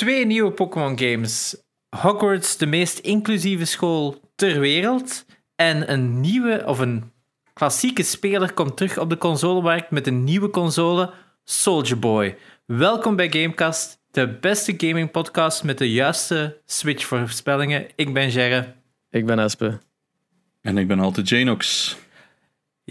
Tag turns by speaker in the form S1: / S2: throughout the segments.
S1: twee nieuwe Pokémon games. Hogwarts, de meest inclusieve school ter wereld. En een nieuwe, of een klassieke speler komt terug op de consolemarkt met een nieuwe console, Soldier Boy. Welkom bij Gamecast, de beste gaming podcast met de juiste Switch voorspellingen. Ik ben Gerre.
S2: Ik ben Espe.
S3: En ik ben altijd Janox.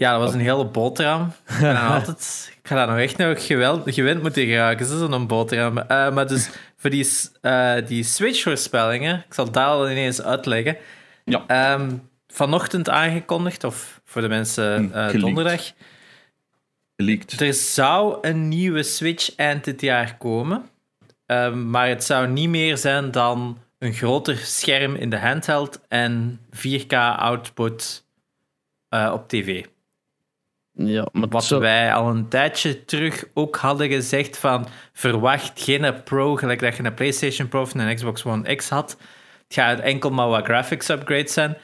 S1: Ja, dat was een hele boterham. Dan altijd, ik ga daar nog echt nog geweld, gewend moeten geraken, zo'n boterham. Uh, maar dus voor die, uh, die Switch-voorspellingen, ik zal daar al ineens uitleggen.
S3: Ja.
S1: Um, vanochtend aangekondigd, of voor de mensen uh, donderdag.
S3: Geleakt.
S1: Er zou een nieuwe Switch eind dit jaar komen. Um, maar het zou niet meer zijn dan een groter scherm in de handheld en 4K output uh, op tv.
S2: Ja, maar
S1: Wat
S2: zo...
S1: wij al een tijdje terug ook hadden gezegd van verwacht geen Pro, gelijk dat je een PlayStation Pro of een Xbox One X had. Het gaat enkel maar wat graphics upgrades zijn.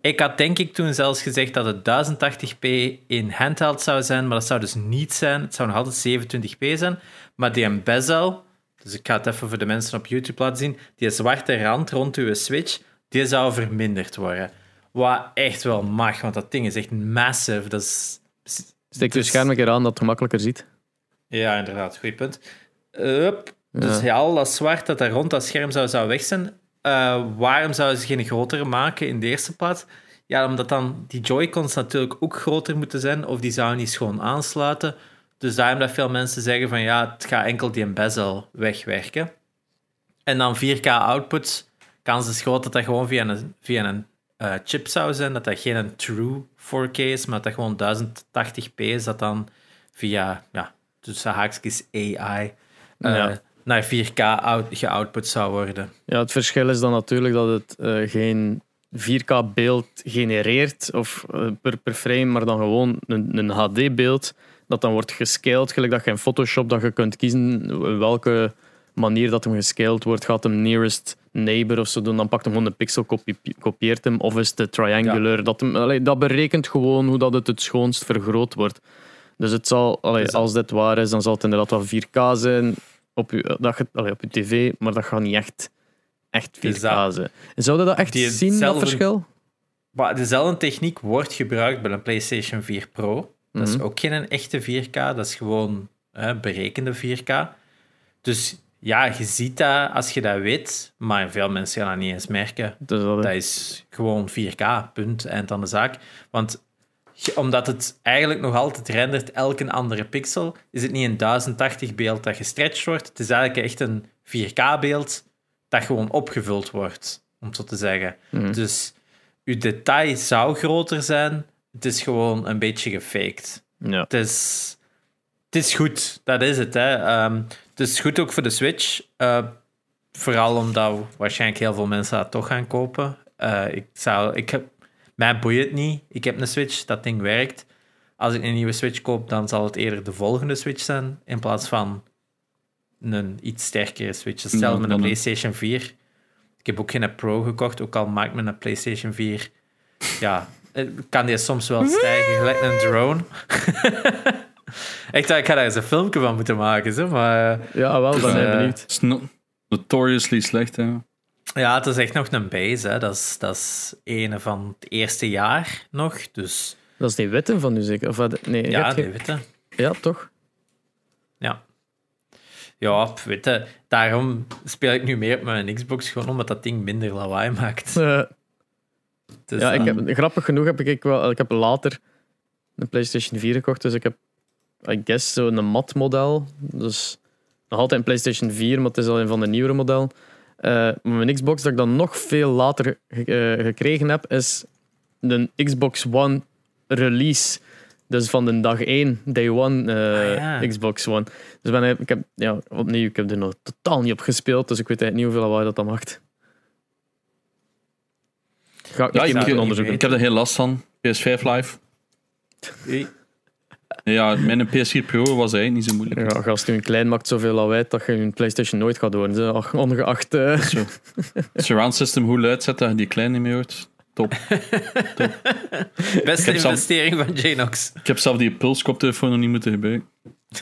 S1: Ik had denk ik toen zelfs gezegd dat het 1080p in handheld zou zijn, maar dat zou dus niet zijn. Het zou nog altijd 27p zijn. Maar die bezel, dus ik ga het even voor de mensen op YouTube laten zien, die zwarte rand rond uw Switch, die zou verminderd worden. Wat echt wel mag, want dat ding is echt massive. Dat is...
S2: Steek je scherm een keer aan dat het gemakkelijker ziet.
S1: Ja, inderdaad. Goed punt. Up. Dus ja. al dat zwart dat daar rond dat scherm zou, zou weg zijn, uh, waarom zouden ze geen grotere maken in de eerste plaats? Ja, omdat dan die Joy-Cons natuurlijk ook groter moeten zijn, of die zouden niet gewoon aansluiten. Dus daarom dat veel mensen zeggen van ja, het gaat enkel die bezel wegwerken. En dan 4K outputs, kans is groot dat dat gewoon via een, via een uh, chip zou zijn, dat dat geen een true 4K is, maar dat gewoon 1080p is, dat dan via, ja, tussen haakjes AI, uh, ja. naar 4K out, geoutput zou worden.
S2: Ja, het verschil is dan natuurlijk dat het uh, geen 4K beeld genereert of per, per frame, maar dan gewoon een, een HD beeld dat dan wordt gescaled, gelijk dat je in Photoshop dat je kunt kiezen welke manier dat hem gescaled wordt. Gaat hem nearest neighbor of zo doen, dan pakt hem gewoon een pixel, kopie, kopieert hem. Of is het triangular. Ja. Dat, hem, allee, dat berekent gewoon hoe dat het het schoonst vergroot wordt. Dus het zal, allee, dus als dit waar is, dan zal het inderdaad wel 4K zijn op je, dat je, allee, op je tv, maar dat gaat niet echt, echt 4K dus dat, zijn. Zou je dat echt zien, dat verschil?
S1: Maar dezelfde techniek wordt gebruikt bij een PlayStation 4 Pro. Dat mm -hmm. is ook geen echte 4K, dat is gewoon hè, berekende 4K. Dus ja, je ziet dat als je dat weet, maar veel mensen gaan dat niet eens merken.
S2: Dat is,
S1: dat is gewoon 4K, punt, eind aan de zaak. Want omdat het eigenlijk nog altijd rendert elke andere pixel, is het niet een 1080 beeld dat gestretched wordt. Het is eigenlijk echt een 4K beeld dat gewoon opgevuld wordt, om zo te zeggen.
S2: Mhm.
S1: Dus je detail zou groter zijn, het is gewoon een beetje gefaked.
S2: Ja.
S1: Het, is, het is goed, dat is het. Hè. Um, het is goed ook voor de Switch. Uh, vooral omdat waarschijnlijk heel veel mensen dat toch gaan kopen. Uh, ik zou, ik heb, mij boeit het niet. Ik heb een Switch, dat ding werkt. Als ik een nieuwe Switch koop, dan zal het eerder de volgende Switch zijn. In plaats van een iets sterkere Switch. Hetzelfde met een PlayStation 4. Ik heb ook geen Pro gekocht, ook al maakt mijn PlayStation 4. Ja, kan die soms wel stijgen, gelijk een drone. Echt, ik ga daar eens een filmpje van moeten maken. Zo, maar,
S2: ja, wel, ben ik benieuwd.
S3: Het is notoriously slecht, hè.
S1: Ja, het is echt nog een base. Hè. Dat, is, dat is een van het eerste jaar nog. Dus...
S2: Dat is die witte van u zeker? Of, nee,
S1: ja, die witte.
S2: Ja, toch?
S1: Ja. Ja, witte. Daarom speel ik nu meer op mijn Xbox, gewoon omdat dat ding minder lawaai maakt.
S2: Uh, dus, ja, ik heb, grappig genoeg heb ik wel... Ik heb later een PlayStation 4 gekocht, dus ik heb I guess zo'n mat model. Dus nog altijd een PlayStation 4, maar het is al een van de nieuwere modellen. Uh, mijn Xbox dat ik dan nog veel later ge uh, gekregen heb, is de Xbox One release. Dus van de dag 1, day one uh, ah, ja. Xbox One. Dus ben, ik heb, ja, opnieuw, ik heb er nog totaal niet op gespeeld, dus ik weet eigenlijk niet hoeveel waar dat dan maakt.
S3: Ga ik ja, ik, ik, onderzoeken. ik heb er heel last van. PS5 Live.
S1: Hey.
S3: Ja, met een PS4 Pro was hij niet zo moeilijk.
S2: Ja, als je een klein maakt zoveel lawaai dat je een PlayStation nooit gaat horen. Ongeacht. Uh...
S3: Surround system hoe luid zet dat je die klein niet meer hoort. Top. Top.
S1: Beste investering zelf, van Janox.
S3: Ik heb zelf die pulskoptelefoon nog niet moeten gebruiken.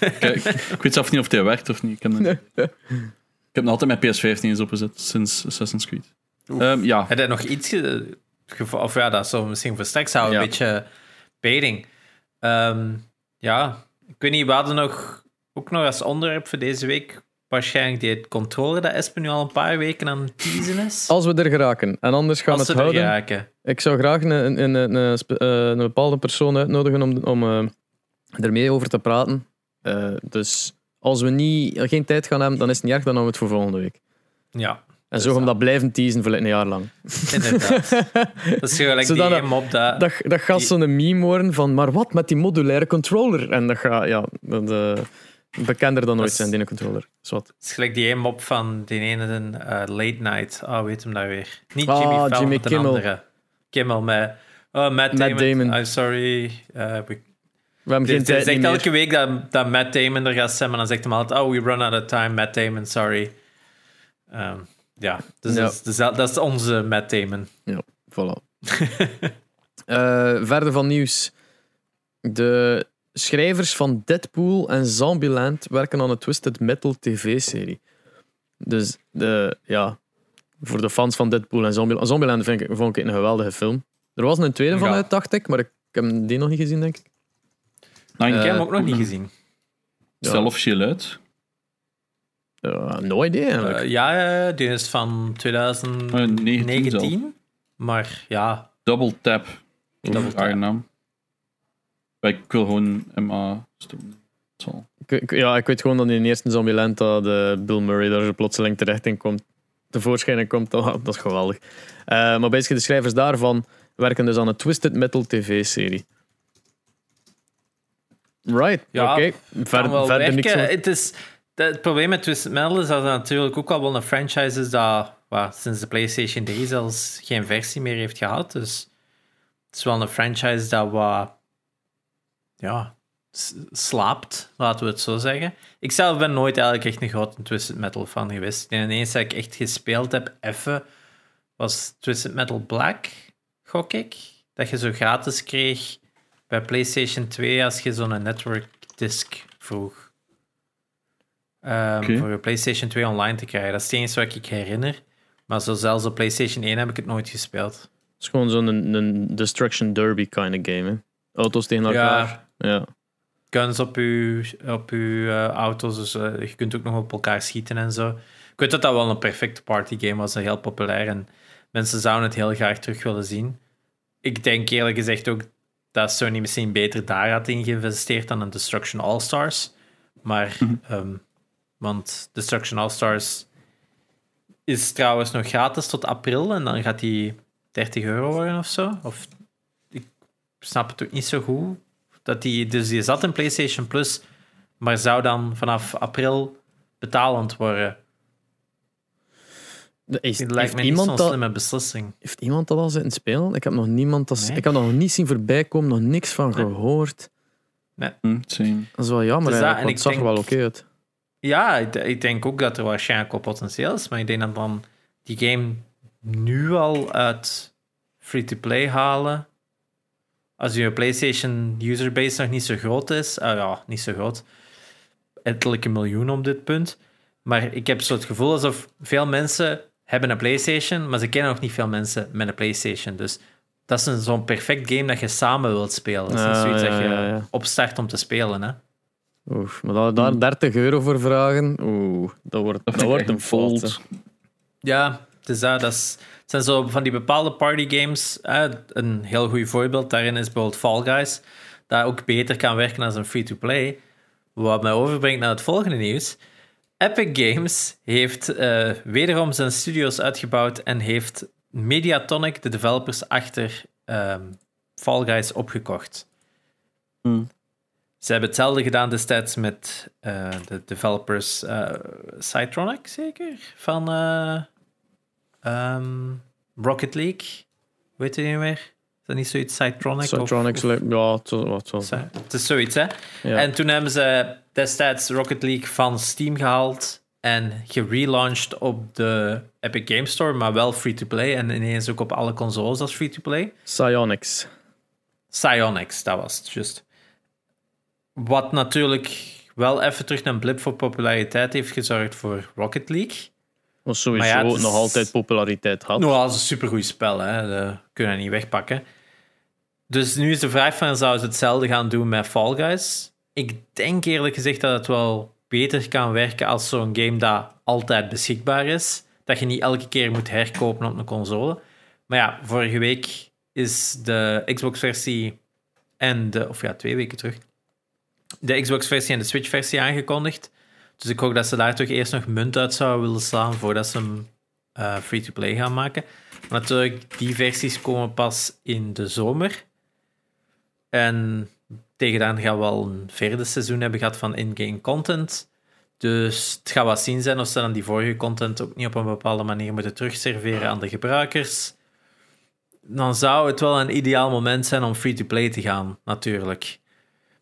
S3: ik, ik, weet zelf niet of die werkt of niet. Ik heb Ik heb nog altijd mijn PS15 eens opgezet sinds Assassin's Creed. Ehm, ja,
S1: Heb je nog iets ge- Of ja, dat zou misschien voor straks houden. Een beetje baiting. Ehm, ja, ik weet niet, we hadden nog, ook nog als onderwerp voor deze week waarschijnlijk die controller dat Espen nu al een paar weken aan het teasen is.
S2: Als we er geraken. En anders gaan we
S1: Als
S2: het
S1: er
S2: houden.
S1: geraken.
S2: Ik zou graag een, een, een, een, eh, een bepaalde persoon uitnodigen om, om eh, ermee over te praten. Eh, dus als we niet, geen tijd gaan hebben, dan is het niet erg, dan houden we het voor volgende week.
S1: Ja,
S2: En zo gaan we dat blijven teasen voor een jaar lang.
S1: inderdaad. dat is gelijk die
S2: dat-
S1: game op dat...
S2: Dat, dat gaat
S1: Die-
S2: zo'n meme worden van, maar wat met die modulaire controller? En dat gaat, ja, dat, eh, bekender dan ooit zijn, die controller. Zwat.
S1: Het is gelijk die mop van die ene eh, Late Night. Oh, weet hem daar weer. Niet
S2: Ah,
S1: Jimmy Fallon,
S2: Jimmy Kimmel.
S1: andere. Kimmel met... Oh, Matt Damon.
S2: Damon.
S1: I'm sorry. eh, we
S2: We hebben geen tijd
S1: zegt elke week dat, dat Matt Damon er gaat stemmen. Dan zegt hij altijd, oh, we run out of time, Matt Damon, sorry. Ehm, ja, dus
S2: Ja.
S1: Dat, is, dus dat dat is onze Matt Damon.
S2: Ja, voilà. Eh, verder van nieuws. De schrijvers van Deadpool en Zombieland werken aan een Twisted Metal tv-serie. Dus de, ja, voor de fans van Deadpool en Zombieland. Zombieland vind ik, vond ik een geweldige film. Er was een tweede van
S1: Ja.
S2: uit, dacht ik, maar ik, ik heb die nog niet gezien, denk ik.
S3: nou,
S1: Ik heb hem
S2: Eh,
S1: ook nog niet gezien.
S2: Ja.
S3: stel officieel uit.
S2: Ja, no idee eigenlijk.
S1: Eh, ja, die is van 2019.
S3: 19
S1: maar ja,
S3: Double tap.
S1: Double tap.
S3: naam. Ik wil gewoon Emma.
S2: Ik, ja, ik weet gewoon dat in de eerste Zombieland dat de Bill Murray daar zo plotseling terecht in komt. Tevoorschijn in komt, dat, dat is geweldig. Eh, maar basically, de schrijvers daarvan werken dus aan een Twisted Metal tv-serie. Right,
S1: Ja,
S2: oké.
S1: kan
S2: Ver,
S1: wel
S2: verder niks
S1: Het, is, het probleem met Twisted Metal is dat het natuurlijk ook al wel een franchise is dat wat, sinds de PlayStation 3 zelfs geen versie meer heeft gehad. Dus het is wel een franchise dat wat ja, slaapt, laten we het zo zeggen. Ik zelf ben nooit eigenlijk echt een grote Twisted Metal fan geweest. De ineens dat ik echt gespeeld heb, even, was Twisted Metal Black, gok ik. Dat je zo gratis kreeg bij PlayStation 2 als je zo'n network disc vroeg.
S3: Oké.
S1: Voor je PlayStation 2 online te krijgen. Dat is het enige wat ik herinner. Maar zo zelfs op PlayStation 1 heb ik het nooit gespeeld.
S2: Het is gewoon zo'n een, een Destruction Derby kind of game. Hè. Auto's tegen elkaar. Ja.
S1: Guns op je, op uw eh, auto's, dus eh, je kunt ook nog op elkaar schieten en zo. Ik weet dat dat wel een perfecte partygame was, en heel populair. En mensen zouden het heel graag terug willen zien. Ik denk eerlijk gezegd ook dat Sony misschien beter daar had in geïnvesteerd dan in Destruction All-Stars. Maar, ehm, want Destruction All-Stars is trouwens nog gratis tot april en dan gaat die 30 euro worden of zo. Of ik snap het ook niet zo goed. Dat die, dus die zat in PlayStation Plus, maar zou dan vanaf april betalend worden.
S2: De- Is,
S1: Het lijkt
S2: heeft,
S1: me niet
S2: iemand
S1: zo'n
S2: dat,
S1: slimme beslissing.
S2: heeft iemand dat al zitten spelen? Ik heb nog niemand dat,
S1: Nee.
S2: ik heb nog niet zien voorbij komen, nog niks van
S1: Nee.
S2: gehoord.
S3: Hm, same.
S2: Dat is wel jammer
S1: Dus dat-
S2: want het zag er wel oké uit.
S1: Ja, ik, denk ook dat er waarschijnlijk wel potentieel is, maar ik denk dat dan die game nu al uit free-to-play halen. Als je PlayStation userbase nog niet zo groot is, ah ja, niet zo groot, ettelijke miljoen op dit punt. Maar ik heb zo het gevoel alsof veel mensen hebben een PlayStation, maar ze kennen nog niet veel mensen met een PlayStation. Dus dat is een- zo'n perfect game dat je samen wilt spelen. Dat is
S2: Ah,
S1: zoiets
S2: ja,
S1: dat je
S2: ja, ja.
S1: opstart om te spelen. Hè?
S2: Oef, maar daar, daar 30 euro voor vragen, oeh, dat wordt, dat, wordt een hè.
S1: Ja, het, is dat, dat is, het zijn zo van die bepaalde partygames. Hè. Een heel goed voorbeeld daarin is bijvoorbeeld Fall Guys. Dat ook beter kan werken als een free-to-play. Wat mij overbrengt naar het volgende nieuws. Epic Games heeft eh, wederom zijn studios uitgebouwd en heeft Mediatonic, de developers achter ehm, Fall Guys, opgekocht.
S3: Hmm.
S1: Ze hebben hetzelfde gedaan destijds met eh, de developers eh Cytronic, zeker? Van eh, ehm, Rocket League. Weet je niet meer? Is dat niet zoiets Cytronic? of-
S2: Cytronics,
S1: of-
S2: li- ja, het, is- wat zo.
S1: Het is zoiets, hè?
S2: Ja.
S1: En toen hebben ze destijds Rocket League van Steam gehaald en gerelaunched op de Epic Game Store, maar wel free-to-play en ineens ook op alle consoles als free-to-play.
S2: Psyonix.
S1: Psyonix, dat was het, juist. Wat natuurlijk wel even terug een blip voor populariteit heeft gezorgd voor Rocket League.
S2: Wat sowieso
S1: ja, is-
S2: nog altijd populariteit had.
S1: Nou, dat is een supergoed spel, hè. dat kunnen we niet wegpakken. Dus nu is de vraag van, zou ze hetzelfde gaan doen met Fall Guys? Ik denk eerlijk gezegd dat het wel beter kan werken als zo'n game dat altijd beschikbaar is. Dat je niet elke keer moet herkopen op een console. Maar ja, vorige week is de Xbox-versie en de... Of ja, twee weken terug. De Xbox-versie en de Switch-versie aangekondigd. Dus ik hoop dat ze daar toch eerst nog munt uit zouden willen slaan voordat ze hem eh, free-to-play gaan maken. Maar natuurlijk, die versies komen pas in de zomer. En tegen dan gaan we al een vierde seizoen hebben gehad van in-game content. Dus het gaat wat zien zijn of ze dan die vorige content ook niet op een bepaalde manier moeten terugserveren aan de gebruikers. Dan zou het wel een ideaal moment zijn om free-to-play te gaan, natuurlijk.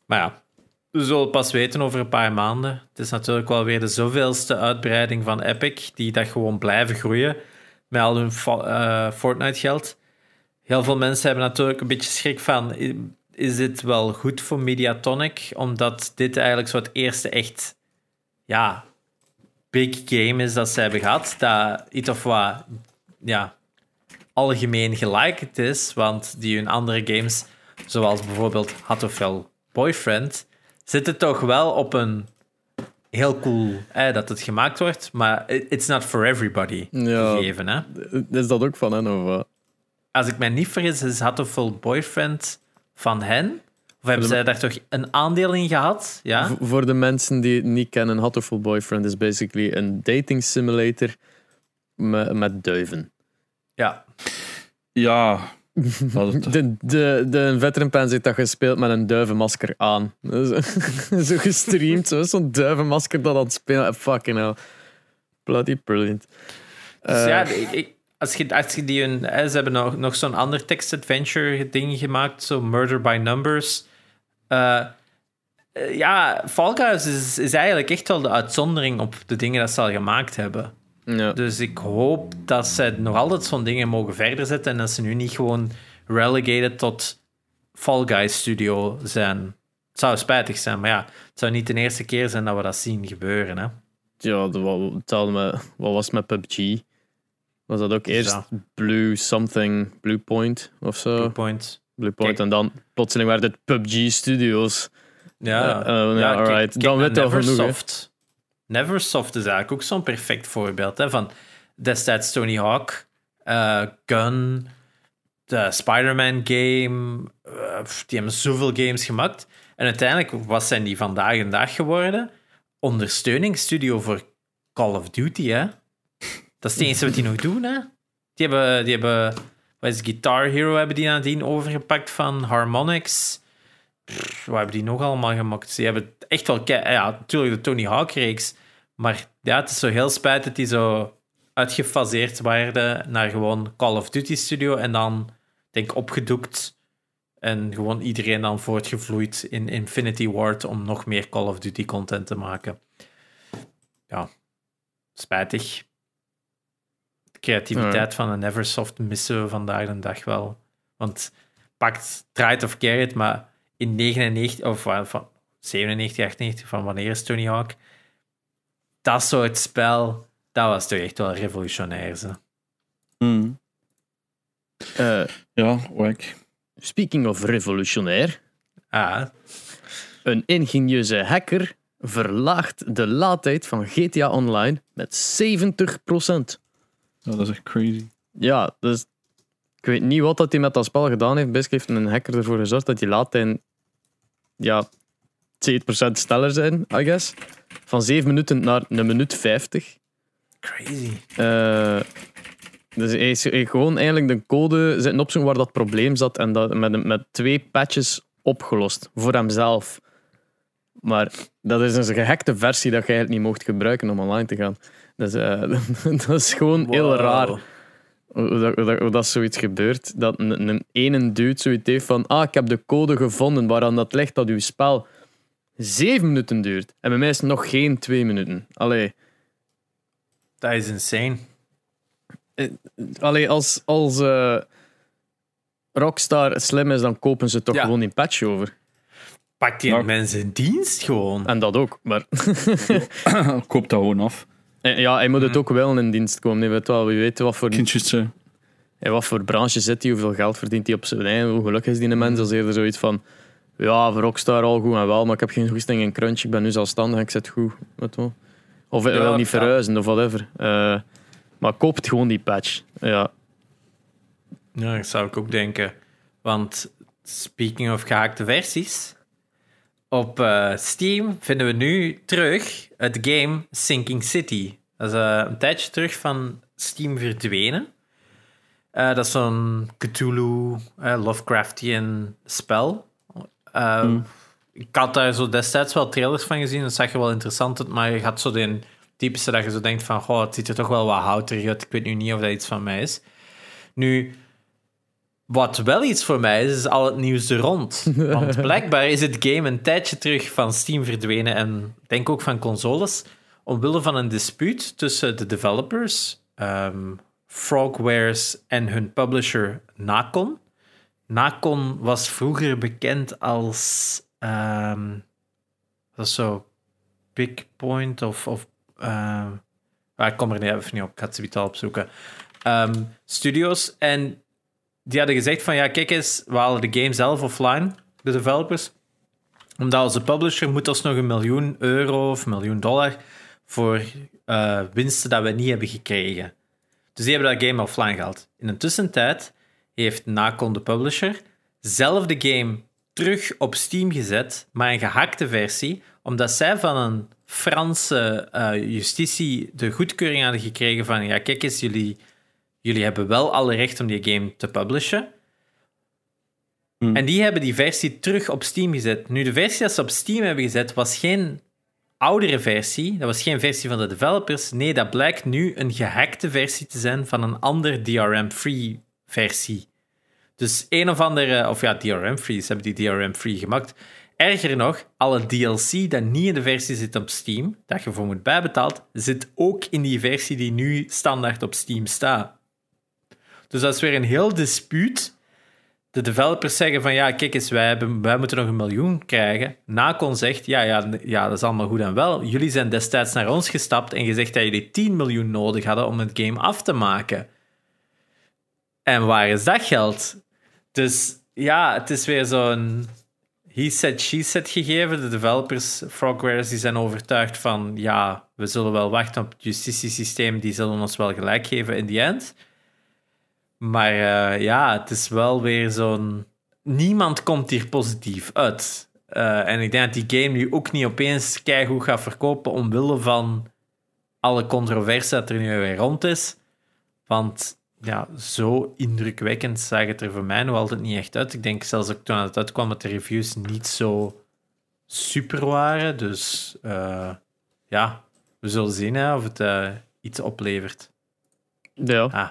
S1: Maar ja, we zullen pas weten over een paar maanden. Het is natuurlijk wel weer de zoveelste uitbreiding van Epic, die dat gewoon blijven groeien met al hun eh, Fortnite-geld. Heel veel mensen hebben natuurlijk een beetje schrik van: is dit wel goed voor Mediatonic? Omdat dit eigenlijk zo het eerste echt, ja, big game is dat ze hebben gehad. Dat iets of wat, ja, algemeen geliked is. Want die hun andere games, zoals bijvoorbeeld Had of Boyfriend, zitten toch wel op een heel cool hè, dat het gemaakt wordt, maar it- it's not for everybody
S2: Ja.
S1: gegeven. Hè?
S2: Is dat ook van hen of wat?
S1: Als ik mij niet vergis, is Had of Wel Boyfriend van hen? Of hebben zij daar toch een aandeel in gehad? Ja?
S2: V- Voor de mensen die het niet kennen, Hatoful Boyfriend is basically een dating simulator met, met duiven.
S1: Ja.
S3: Ja, het,
S2: De, de, de veteran pens heeft dat gespeeld met een duivenmasker aan. Zo, zo gestreamd, zo zo'n duivenmasker dat aan het spelen. Fucking hell. Bloody brilliant.
S1: Dus
S2: Eh,
S1: ja, ik, ik- als je, als je die een, ze hebben nog, nog zo'n ander text-adventure ding gemaakt, zo Murder by Numbers. Eh, eh, ja, Fall Guys is, is eigenlijk echt wel de uitzondering op de dingen dat ze al gemaakt hebben.
S2: Ja.
S1: Dus ik hoop dat ze nog altijd zo'n dingen mogen verder zetten en dat ze nu niet gewoon relegated tot Fall Guys Studio zijn. Het zou spijtig zijn, maar ja, het zou niet de eerste keer zijn dat we dat zien gebeuren. Hè?
S2: Ja, wat, met, wat was het met PUBG? Was dat ook eerst
S1: Ja.
S2: Blue something, Blue Point of zo?
S1: Good point.
S2: Blue Point.
S1: Kijk.
S2: En dan plotseling werd het PUBG Studios.
S1: Ja,
S2: Eh, eh, ja, alright. Dan je al genoeg, hè.
S1: Neversoft. Is eigenlijk ook zo'n perfect voorbeeld hè, van destijds Tony Hawk, eh, Gun, de Spider-Man game. eh, die hebben zoveel games gemaakt. En uiteindelijk, wat zijn die vandaag een dag geworden? Ondersteuningsstudio voor Call of Duty, hè? Dat is het enige wat die nog doen, hè? Die hebben, die hebben wat is Guitar Hero hebben die nadien overgepakt van Harmonix. Pff, Wat hebben die nog allemaal gemaakt? Die hebben echt wel... Ja, natuurlijk de Tony Hawk-reeks. Maar ja, het is zo heel spijtig dat die zo uitgefaseerd werden naar gewoon Call of Duty Studio en dan, denk ik, opgedoekt. En gewoon iedereen dan voortgevloeid in Infinity Ward om nog meer Call of Duty content te maken. Ja, spijtig. De creativiteit van een Neversoft missen we vandaag de dag wel. Want pakt, draait of het, maar in 99, of van 97, 98, van wanneer is Tony Hawk? Dat soort spel, dat was toch echt wel revolutionair. Zo.
S3: Hmm.
S2: Eh,
S3: Ja, wack.
S2: speaking of revolutionair.
S1: Ah,
S2: Een ingenieuze hacker verlaagt de laadtijd van GTA Online met 70%.
S3: Ja, dat is echt crazy.
S2: Ja, dus ik weet niet wat dat hij met dat spel gedaan heeft. Basically heeft een hacker ervoor gezorgd dat die laadtijden ja, 7% sneller zijn, I guess. Van 7 minuten naar een minuut 50.
S1: crazy.
S2: Eh, dus hij is gewoon eigenlijk de code zitten opzoeken waar dat probleem zat en dat met, met twee patches opgelost voor hemzelf. Maar dat is een gehackte versie dat je eigenlijk niet mocht gebruiken om online te gaan. Dus, eh, dat is gewoon heel raar hoe dat, hoe dat, hoe dat zoiets gebeurt. Dat een, een ene dude zoiets heeft van ah, ik heb de code gevonden waaraan dat ligt dat uw spel zeven minuten duurt. En bij mij is het nog geen twee minuten. Allee.
S1: Dat is insane.
S2: Allee, als, als eh, Rockstar slim is, dan kopen ze toch
S1: Ja.
S2: gewoon die patch over.
S1: pakt die
S3: Nou.
S1: mensen in dienst gewoon.
S2: En dat ook. Maar
S3: Koop dat gewoon af.
S2: Eh, ja, hij moet het ook wel in dienst komen. Je weet wel, wie weet wat voor,
S3: Kindjes, eh,
S2: in wat voor branche zit hij, hoeveel geld verdient hij op zijn eigen, hoe gelukkig is die mens. Is eerder zoiets van, ja, voor Rockstar al goed en wel, maar ik heb geen goesting in crunch, ik ben nu zelfstandig en ik zit goed. Weet wel. Of ik
S1: Ja,
S2: wil niet
S1: ja.
S2: verhuizen of whatever. Eh, maar koopt gewoon die patch. Ja.
S1: Ja, dat zou ik ook denken. Want speaking of gehaakte versies, op eh, Steam vinden we nu terug het game Sinking City. Dat is eh, een tijdje terug van Steam verdwenen. Eh, dat is zo'n Cthulhu, eh, Lovecraftian spel. Eh, Ik had daar zo destijds wel trailers van gezien. Dat zag er wel interessant uit, maar je had zo de typische dat je zo denkt van, goh, het ziet er toch wel wat houterig uit. Ik weet nu niet of dat iets van mij is. Nu, wat wel iets voor mij is, is al het nieuws er rond. Want blijkbaar is het game een tijdje terug van Steam verdwenen en denk ook van consoles, omwille van een dispuut tussen de developers, ehm, Frogwares en hun publisher Nacon. Nacon was vroeger bekend als. ehm dat is zo. Big Point of. of ehm, ah, ik kom er even niet op, ik ga het al opzoeken. Ehm, studios. En die hadden gezegd: van ja, kijk eens, we halen de game zelf offline, de developers. Omdat onze publisher moet nog een miljoen euro of miljoen dollar voor eh, winsten dat we niet hebben gekregen. Dus die hebben dat game offline gehaald. In de tussentijd heeft Nacon, de publisher, zelf de game terug op Steam gezet, maar een gehackte versie, omdat zij van een Franse eh, justitie de goedkeuring hadden gekregen van ja, kijk eens, jullie, jullie hebben wel alle recht om die game te publishen.
S3: Hmm.
S1: En die hebben die versie terug op Steam gezet. Nu, de versie dat ze op Steam hebben gezet, was geen oudere versie. Dat was geen versie van de developers. Nee, dat blijkt nu een gehackte versie te zijn van een ander DRM-free versie. Dus een of andere, of ja, DRM-free, ze hebben die DRM-free gemaakt. Erger nog, alle DLC dat niet in de versie zit op Steam, dat je voor moet bijbetaald, zit ook in die versie die nu standaard op Steam staat. Dus dat is weer een heel dispuut. De developers zeggen van ja, kijk eens, wij, hebben, wij moeten nog een miljoen krijgen. Nacon zegt ja, ja, ja, dat is allemaal goed en wel. Jullie zijn destijds naar ons gestapt en gezegd dat jullie 10 miljoen nodig hadden om het game af te maken. En waar is dat geld? Dus ja, het is weer zo'n he said, she said gegeven. De developers, Frogwares, die zijn overtuigd van ja, we zullen wel wachten op het justitiesysteem, die zullen ons wel gelijk geven in the end. Maar eh, ja, het is wel weer zo'n... Niemand komt hier positief uit. Eh, en ik denk dat die game nu ook niet opeens keigoed gaat verkopen omwille van alle controverse dat er nu weer rond is. Want ja, zo indrukwekkend zag het er voor mij nog altijd niet echt uit. Ik denk zelfs ook toen het uitkwam dat de reviews niet zo super waren. Dus eh, ja, we zullen zien hè, of het eh, iets oplevert.
S2: Ja.
S1: Ah.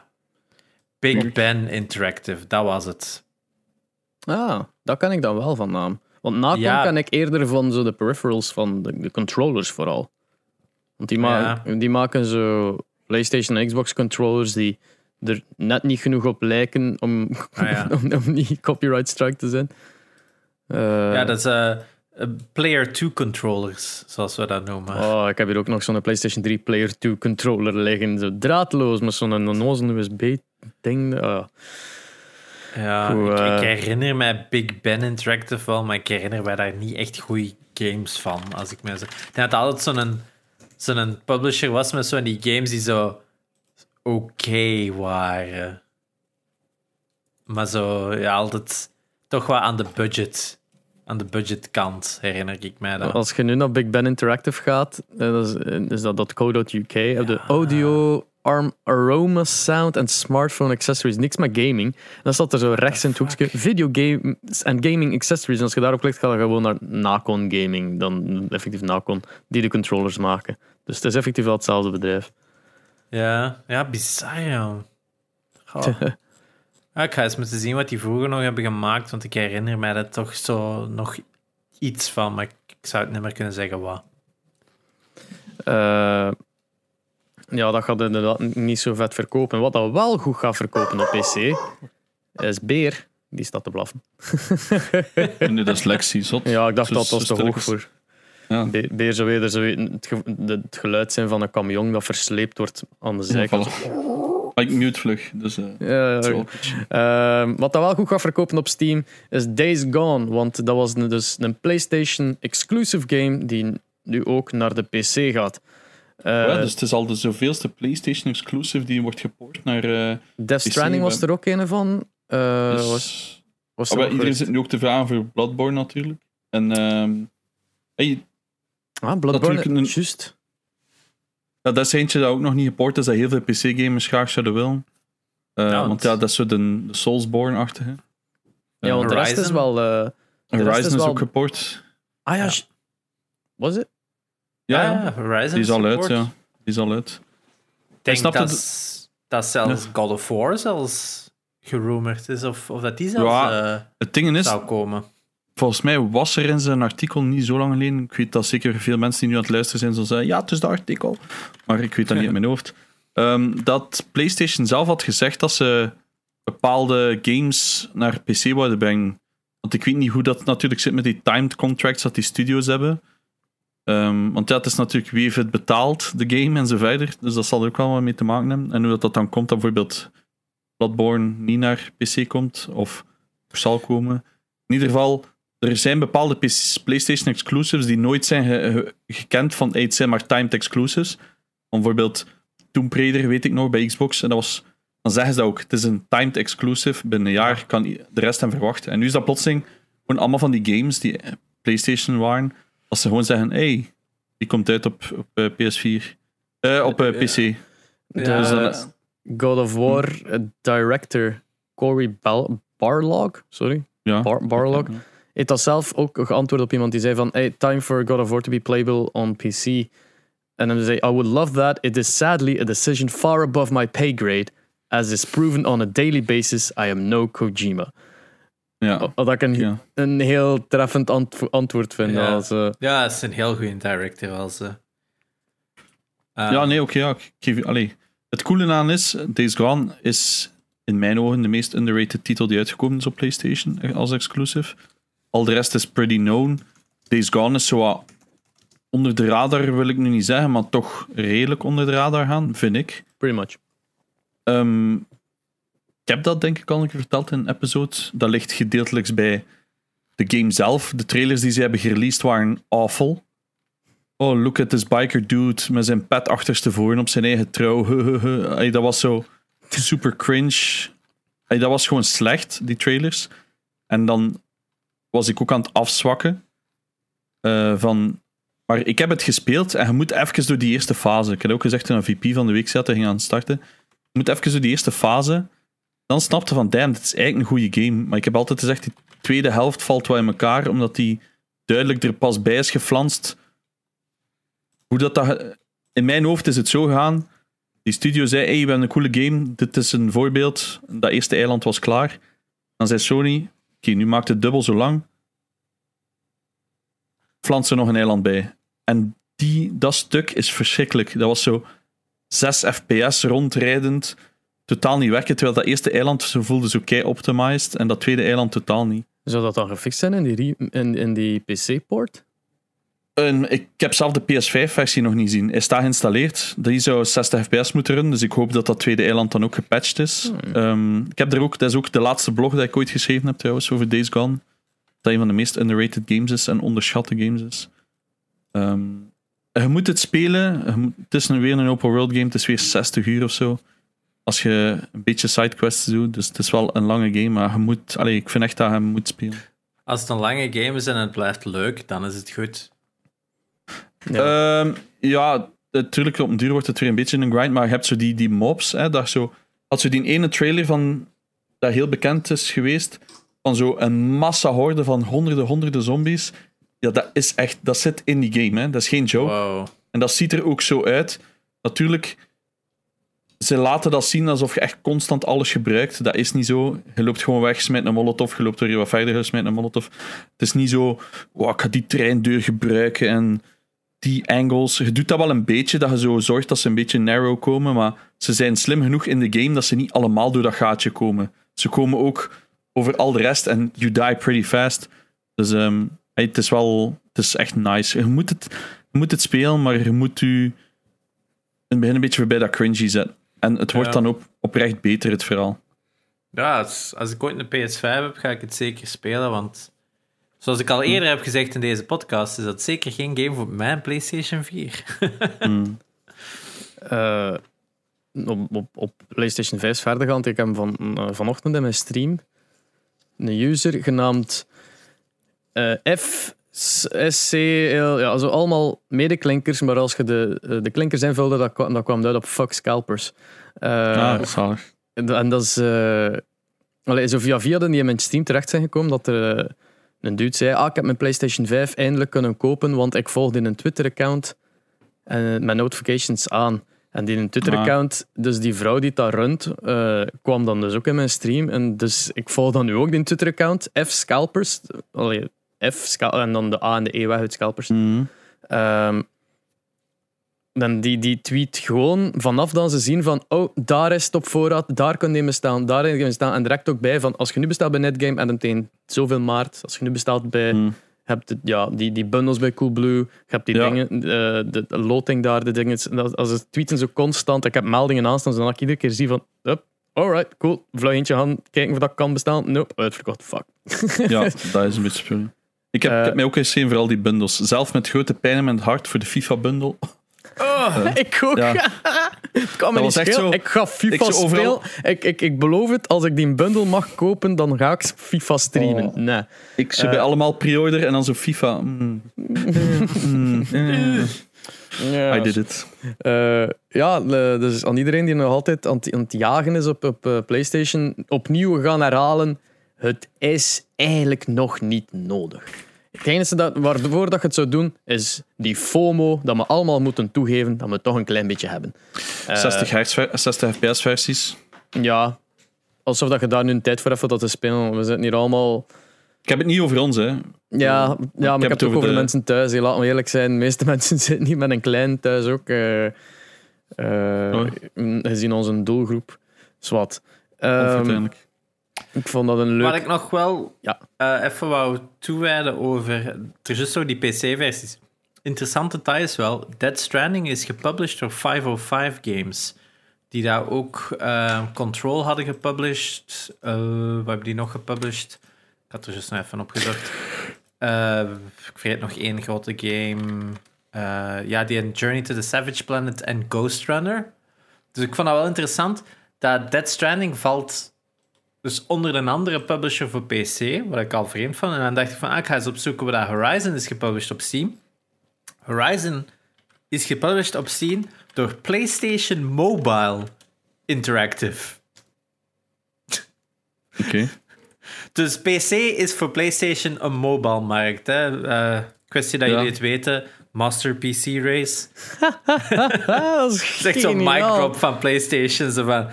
S1: Big Ben Interactive, dat was het.
S2: Ah, dat ken ik dan wel van naam. Want Nacon
S1: Ja.
S2: ken ik eerder van zo de peripherals van de, de controllers vooral. Want die, ma- die maken zo PlayStation en Xbox controllers die er net niet genoeg op lijken om,
S1: Ah, ja.
S2: om, om niet copyright strike te zijn. Eh,
S1: Ja, dat is eh, eh, Player 2 controllers, zoals we dat noemen.
S2: Oh, ik heb hier ook nog zo'n PlayStation 3 Player 2 controller liggen. Zo draadloos met zo'n onnozel USB-ding. Ah.
S1: Ja,
S2: Goed,
S1: ik, ik herinner mij Big Ben Interactive wel, maar ik herinner mij daar niet echt goede games van. Als ik me zo... Ik denk dat altijd zo'n zo'n publisher was met zo'n die games die zo oké waren. Maar zo, ja, altijd toch wel aan de budget. Aan de budgetkant herinner ik mij dat.
S2: Als je nu naar Big Ben Interactive gaat, eh, dat is, eh, is dat .co.uk. Heb de audio, arm, aroma, sound en smartphone accessories. Niks met gaming. En dan staat er zo rechts in het hoekje video games en gaming accessories. En als je daarop klikt, ga je gewoon naar Nacon Gaming. Dan effectief Nacon, die de controllers maken. Dus het is effectief wel hetzelfde bedrijf.
S1: Ja, ja, bizar, ja. Goh. Ja, ik ga eens moeten zien wat die vroeger nog hebben gemaakt, want ik herinner mij er toch zo nog iets van, maar ik, ik zou het niet meer kunnen zeggen wat.
S2: Eh, ja, dat gaat inderdaad niet zo vet verkopen. Wat dat wel goed gaat verkopen op PC, is Beer. Die staat te blaffen.
S3: Nu, dat is Lexi, zot.
S2: Ja, ik dacht
S3: Zo-
S2: dat was te hoog voor.
S3: Ja.
S2: Beer zo ze weten het, ge- de- het geluid zijn van een camion dat versleept wordt aan de
S3: Ja,
S2: zijkant.
S3: voilà. Maar ik mute vlug, dus eh,
S2: Ja, ja. Ehm, wat dat wel goed gaat verkopen op Steam is Days Gone. Want dat was een- dus een PlayStation exclusive game die nu ook naar de PC gaat. Eh,
S3: ja, dus het is al de zoveelste PlayStation exclusive die wordt gepoord naar. eh,
S2: Death Stranding was er ook een van.
S3: Dus-
S2: was,
S3: Ah,
S2: er ook
S3: iedereen zit nu ook te vragen voor Bloodborne natuurlijk. En ehm, hey,
S2: Ah, Bloodborne,
S3: natuurlijk een-
S2: juist.
S3: ja, dat is eentje dat ook nog niet gepoord is, dat heel veel PC-gamers graag zouden willen. Eh,
S1: Ja,
S3: want
S1: want-
S3: ja, dat is zo de, de Soulsborne-achtige.
S2: Ja, want de rest is wel... eh, rest
S3: Horizon
S2: is
S3: is,
S2: wel-
S3: ook gepoord.
S2: ah ja, was het?
S3: Ja,
S1: Ja,
S3: ja,
S1: Horizon
S3: die is al uit, ja. Die is al uit.
S1: Ik denk
S3: snap
S1: dat,
S3: het-
S1: dat zelfs God of War zelfs gerumored is, of, of dat die zelfs
S3: Ja,
S1: eh,
S3: Het ding is,
S1: zou komen.
S3: Volgens mij was er in zijn artikel niet zo lang geleden. Ik weet dat zeker veel mensen die nu aan het luisteren zijn, zullen zeggen: ja, het is de artikel. Maar ik weet dat niet in mijn hoofd. Ehm, dat PlayStation zelf had gezegd dat ze bepaalde games naar PC wilden brengen. Want ik weet niet hoe dat natuurlijk zit met die timed contracts dat die studios hebben. Ehm, want ja, het is natuurlijk wie heeft het betaald, de game en verder. Dus dat zal er ook wel wat mee te maken hebben. En hoe dat, dat dan komt, dat bijvoorbeeld Bloodborne niet naar PC komt of zal komen. In ieder geval, er zijn bepaalde PlayStation exclusives die nooit zijn ge- ge- gekend van het zijn maar timed exclusives. Van bijvoorbeeld Tomb Raider, weet ik nog, bij Xbox. En dat was, dan zeggen ze dat ook. Het is een timed exclusive. Binnen een jaar kan de rest hem verwachten. En nu is dat plotseling gewoon allemaal van die games die eh, PlayStation waren. Als ze gewoon zeggen, hey, die komt uit op, op eh, PS4. Eh, op PC.
S1: Ja,
S3: Dus dan-
S2: God of War director Cory Bal- Barlog, sorry,
S3: Ja.
S2: Bar- Barlog, heeft dat zelf ook geantwoord op iemand die zei van hey, time for God of War to be playable on PC. En dan zei I would love that. It is sadly a decision far above my pay grade. As is proven on a daily basis, I am no Kojima.
S3: Ja.
S2: Wat ik een,
S3: Ja.
S2: een heel treffend antwo- antwoord vind.
S1: Ja.
S2: Als, eh,
S1: ja, het is een heel goede director. Als, eh. Eh,
S3: Ja, nee, oké. ja, ik geef je- allee. Het coole aan is, Days Gone is in mijn ogen de meest underrated titel die uitgekomen is op PlayStation als exclusive. Al de rest is pretty known. Days Gone is zo wat onder de radar, wil ik nu niet zeggen, maar toch redelijk onder de radar gaan, vind ik.
S2: pretty much.
S3: Ehm, ik heb dat denk ik al een keer verteld in een episode. Dat ligt gedeeltelijks bij de game zelf. De trailers die ze hebben gereleased waren awful. Oh, look at this biker dude met zijn pet achterstevoren op zijn eigen trouw. Ay, dat was zo super cringe. Ay, dat was gewoon slecht, die trailers. En dan was ik ook aan het afzwakken. eh, van, maar ik heb het gespeeld en je moet even door die eerste fase. Ik heb ook gezegd toen een VP van de week zat, ging aan het starten. Je moet even door die eerste fase. Dan snapte van, damn, dit is eigenlijk een goede game. Maar ik heb altijd gezegd, die tweede helft valt wel in elkaar, omdat die duidelijk er pas bij is geflanst. Hoe dat, dat in mijn hoofd is het zo gegaan. Die studio zei, hey, we hebben een coole game. Dit is een voorbeeld. Dat eerste eiland was klaar. Dan zei Sony, oké, nu maakt het dubbel zo lang. Flans er nog een eiland bij. En die, dat stuk is verschrikkelijk. Dat was zo 6 fps rondrijdend. Totaal niet werken. Terwijl dat eerste eiland zo voelde zo kei optimized. En dat tweede eiland totaal niet.
S2: Zou dat dan gefixt zijn in die, in, in die PC-port?
S3: Ik heb zelf de PS5-versie nog niet gezien. Hij staat geïnstalleerd. Die zou 60 fps moeten runnen. Dus ik hoop dat dat tweede eiland dan ook gepatcht is. Ehm, ik heb er ook, dat is ook de laatste blog dat ik ooit geschreven heb trouwens over Days Gone. Dat een van de meest underrated games is en onderschatte games is. Ehm, je moet het spelen. Moet- het is weer een open world game. Het is weer 60 uur of zo. Als je een beetje sidequests doet. Dus het is wel een lange game. Maar je moet, allee, ik vind echt dat je hem moet spelen.
S1: Als het een lange game is en het blijft leuk, dan is het goed.
S2: Ja.
S3: Ja, ja natuurlijk, op een duur wordt het weer een beetje een grind, maar je hebt zo die, die mobs. Hè, dat zo, als je die ene trailer van, dat heel bekend is geweest, van zo een massa horde van honderden, honderden zombies. Ja, dat is echt, dat zit in die game, hè. dat is geen joke.
S1: Wow.
S3: En dat ziet er ook zo uit. Natuurlijk, ze laten dat zien alsof je echt constant alles gebruikt. Dat is niet zo. Je loopt gewoon weg, smijt een molotov, je loopt weer wat verder, smijt een molotov. Het is niet zo, wow, ik ga die treindeur gebruiken en die angles. Je doet dat wel een beetje, dat je zo zorgt dat ze een beetje narrow komen, maar ze zijn slim genoeg in de game dat ze niet allemaal door dat gaatje komen. Ze komen ook over al de rest en you die pretty fast. Dus ehm, hey, het is wel, het is echt nice. Je moet het, je moet het spelen, maar je moet u in het begin een beetje voorbij dat cringy zetten. En het wordt
S1: Ja.
S3: dan ook oprecht beter, het verhaal.
S1: Ja, als, als ik ooit een PS5 heb, ga ik het zeker spelen. Want zoals ik al eerder heb gezegd in deze podcast, is dat zeker geen game voor mijn PlayStation 4.
S3: Mm.
S2: Eh, op, op, op PlayStation 5 verder gaan. Ik heb van, eh, vanochtend in mijn stream een user genaamd eh F. SC, ja, zo allemaal medeklinkers, maar als je de, eh, de klinkers invulde, dat kwam, dat kwam uit op fuck scalpers. Eh,
S3: ah, zalig.
S2: en dat is. eh allee, zo via via die in mijn Steam terecht zijn gekomen dat er een dude zei: Ah, ik heb mijn PlayStation 5 eindelijk kunnen kopen, want ik volgde een Twitter-account en mijn notifications aan. En die een Twitter-account, dus die vrouw die dat runt, eh, kwam dan dus ook in mijn stream. En dus ik volg dan nu ook die Twitter-account, F Scalpers. Allee, F scal- en dan de A en de E weg uit Scalpers.
S3: Mm.
S2: Ehm, dan die, die tweet gewoon vanaf dan ze zien van oh, daar is het op voorraad, daar kun je bestaan, daar bestaan. En direct ook bij van als je nu bestelt bij Netgame en dan tegen zoveel maart, als je nu bestelt bij
S3: Mm.
S2: hebt het, ja, die, die bundles bij Coolblue, je hebt die
S3: Ja.
S2: dingen, eh, de, de loting daar, de dingen. Als ze tweeten zo constant, ik heb meldingen aanstaan, zodat ik iedere keer zie van, up, alright, cool, vlug eentje gaan kijken of dat kan bestaan. Nope, uitverkocht, fuck.
S3: Ja, dat is een beetje spul. Ik heb, ik
S2: Eh.
S3: heb mij ook eens gezien voor al die bundels. Zelf met grote pijn in mijn hart voor de FIFA-bundel.
S2: ik ook.
S3: Ja.
S2: het kan me
S3: Dat
S2: niet
S3: was echt
S2: schelen.
S3: zo-
S2: Ik ga FIFA
S3: ik overal-
S2: spelen. Ik, ik, ik beloof het, als ik die bundel mag kopen, dan ga ik FIFA streamen.
S3: Oh.
S2: Nee.
S3: Ik ze bij allemaal pre-order en dan zo FIFA. Mm. Mm. Mm. I did it.
S2: Eh, ja, eh, dus aan iedereen die nog altijd aan het, aan het jagen is op, op eh, PlayStation, opnieuw gaan herhalen: het is eigenlijk nog niet nodig. Het enige dat, waarvoor dat je het zou doen, is die FOMO, dat we allemaal moeten toegeven dat we het toch een klein beetje hebben. Eh,
S3: 60, hertz, ver- 60 fps versies.
S2: Ja, alsof dat je daar nu een tijd voor hebt dat te spelen. We zitten hier allemaal...
S3: Ik heb het niet over ons, hè.
S2: Ja, ja maar ik heb het ook over de
S3: de-
S2: mensen thuis. Laten we eerlijk zijn, de meeste mensen zitten niet met een klein thuis ook. eh eh,
S3: Oh.
S2: Gezien onze doelgroep. Zwat.
S3: Onvertuinlijk.
S2: Ik vond dat een leuk...
S1: Wat ik nog wel
S2: Ja.
S1: eh, even wou toewijden over... Er is zo die PC-versies. Interessant detail is wel, Dead Stranding is gepublished door 505 Games. Die daar ook eh, Control hadden gepublished. Eh wat hebben die nog gepublished? Ik had er juist nog even opgezocht. Eh, ik vergeet nog één grote game. Ja, die Journey to the Savage Planet en Ghost Runner. Dus ik vond dat wel interessant. Dat Dead Stranding valt dus onder een andere publisher voor PC, wat ik al vreemd vond. En dan dacht ik van, ah, ik ga eens opzoeken waar dat Horizon is gepublished op Steam. Horizon is gepublished op Steam door PlayStation Mobile Interactive.
S3: Oké.
S2: Dus
S1: Dus PC is voor PlayStation een mobile markt. Hè? Eh, kwestie dat
S3: Ja.
S1: jullie het weten. Master PC Race.
S2: Dat is
S1: echt zo'n mic
S2: geniaal.
S1: drop van PlayStation. Zo van,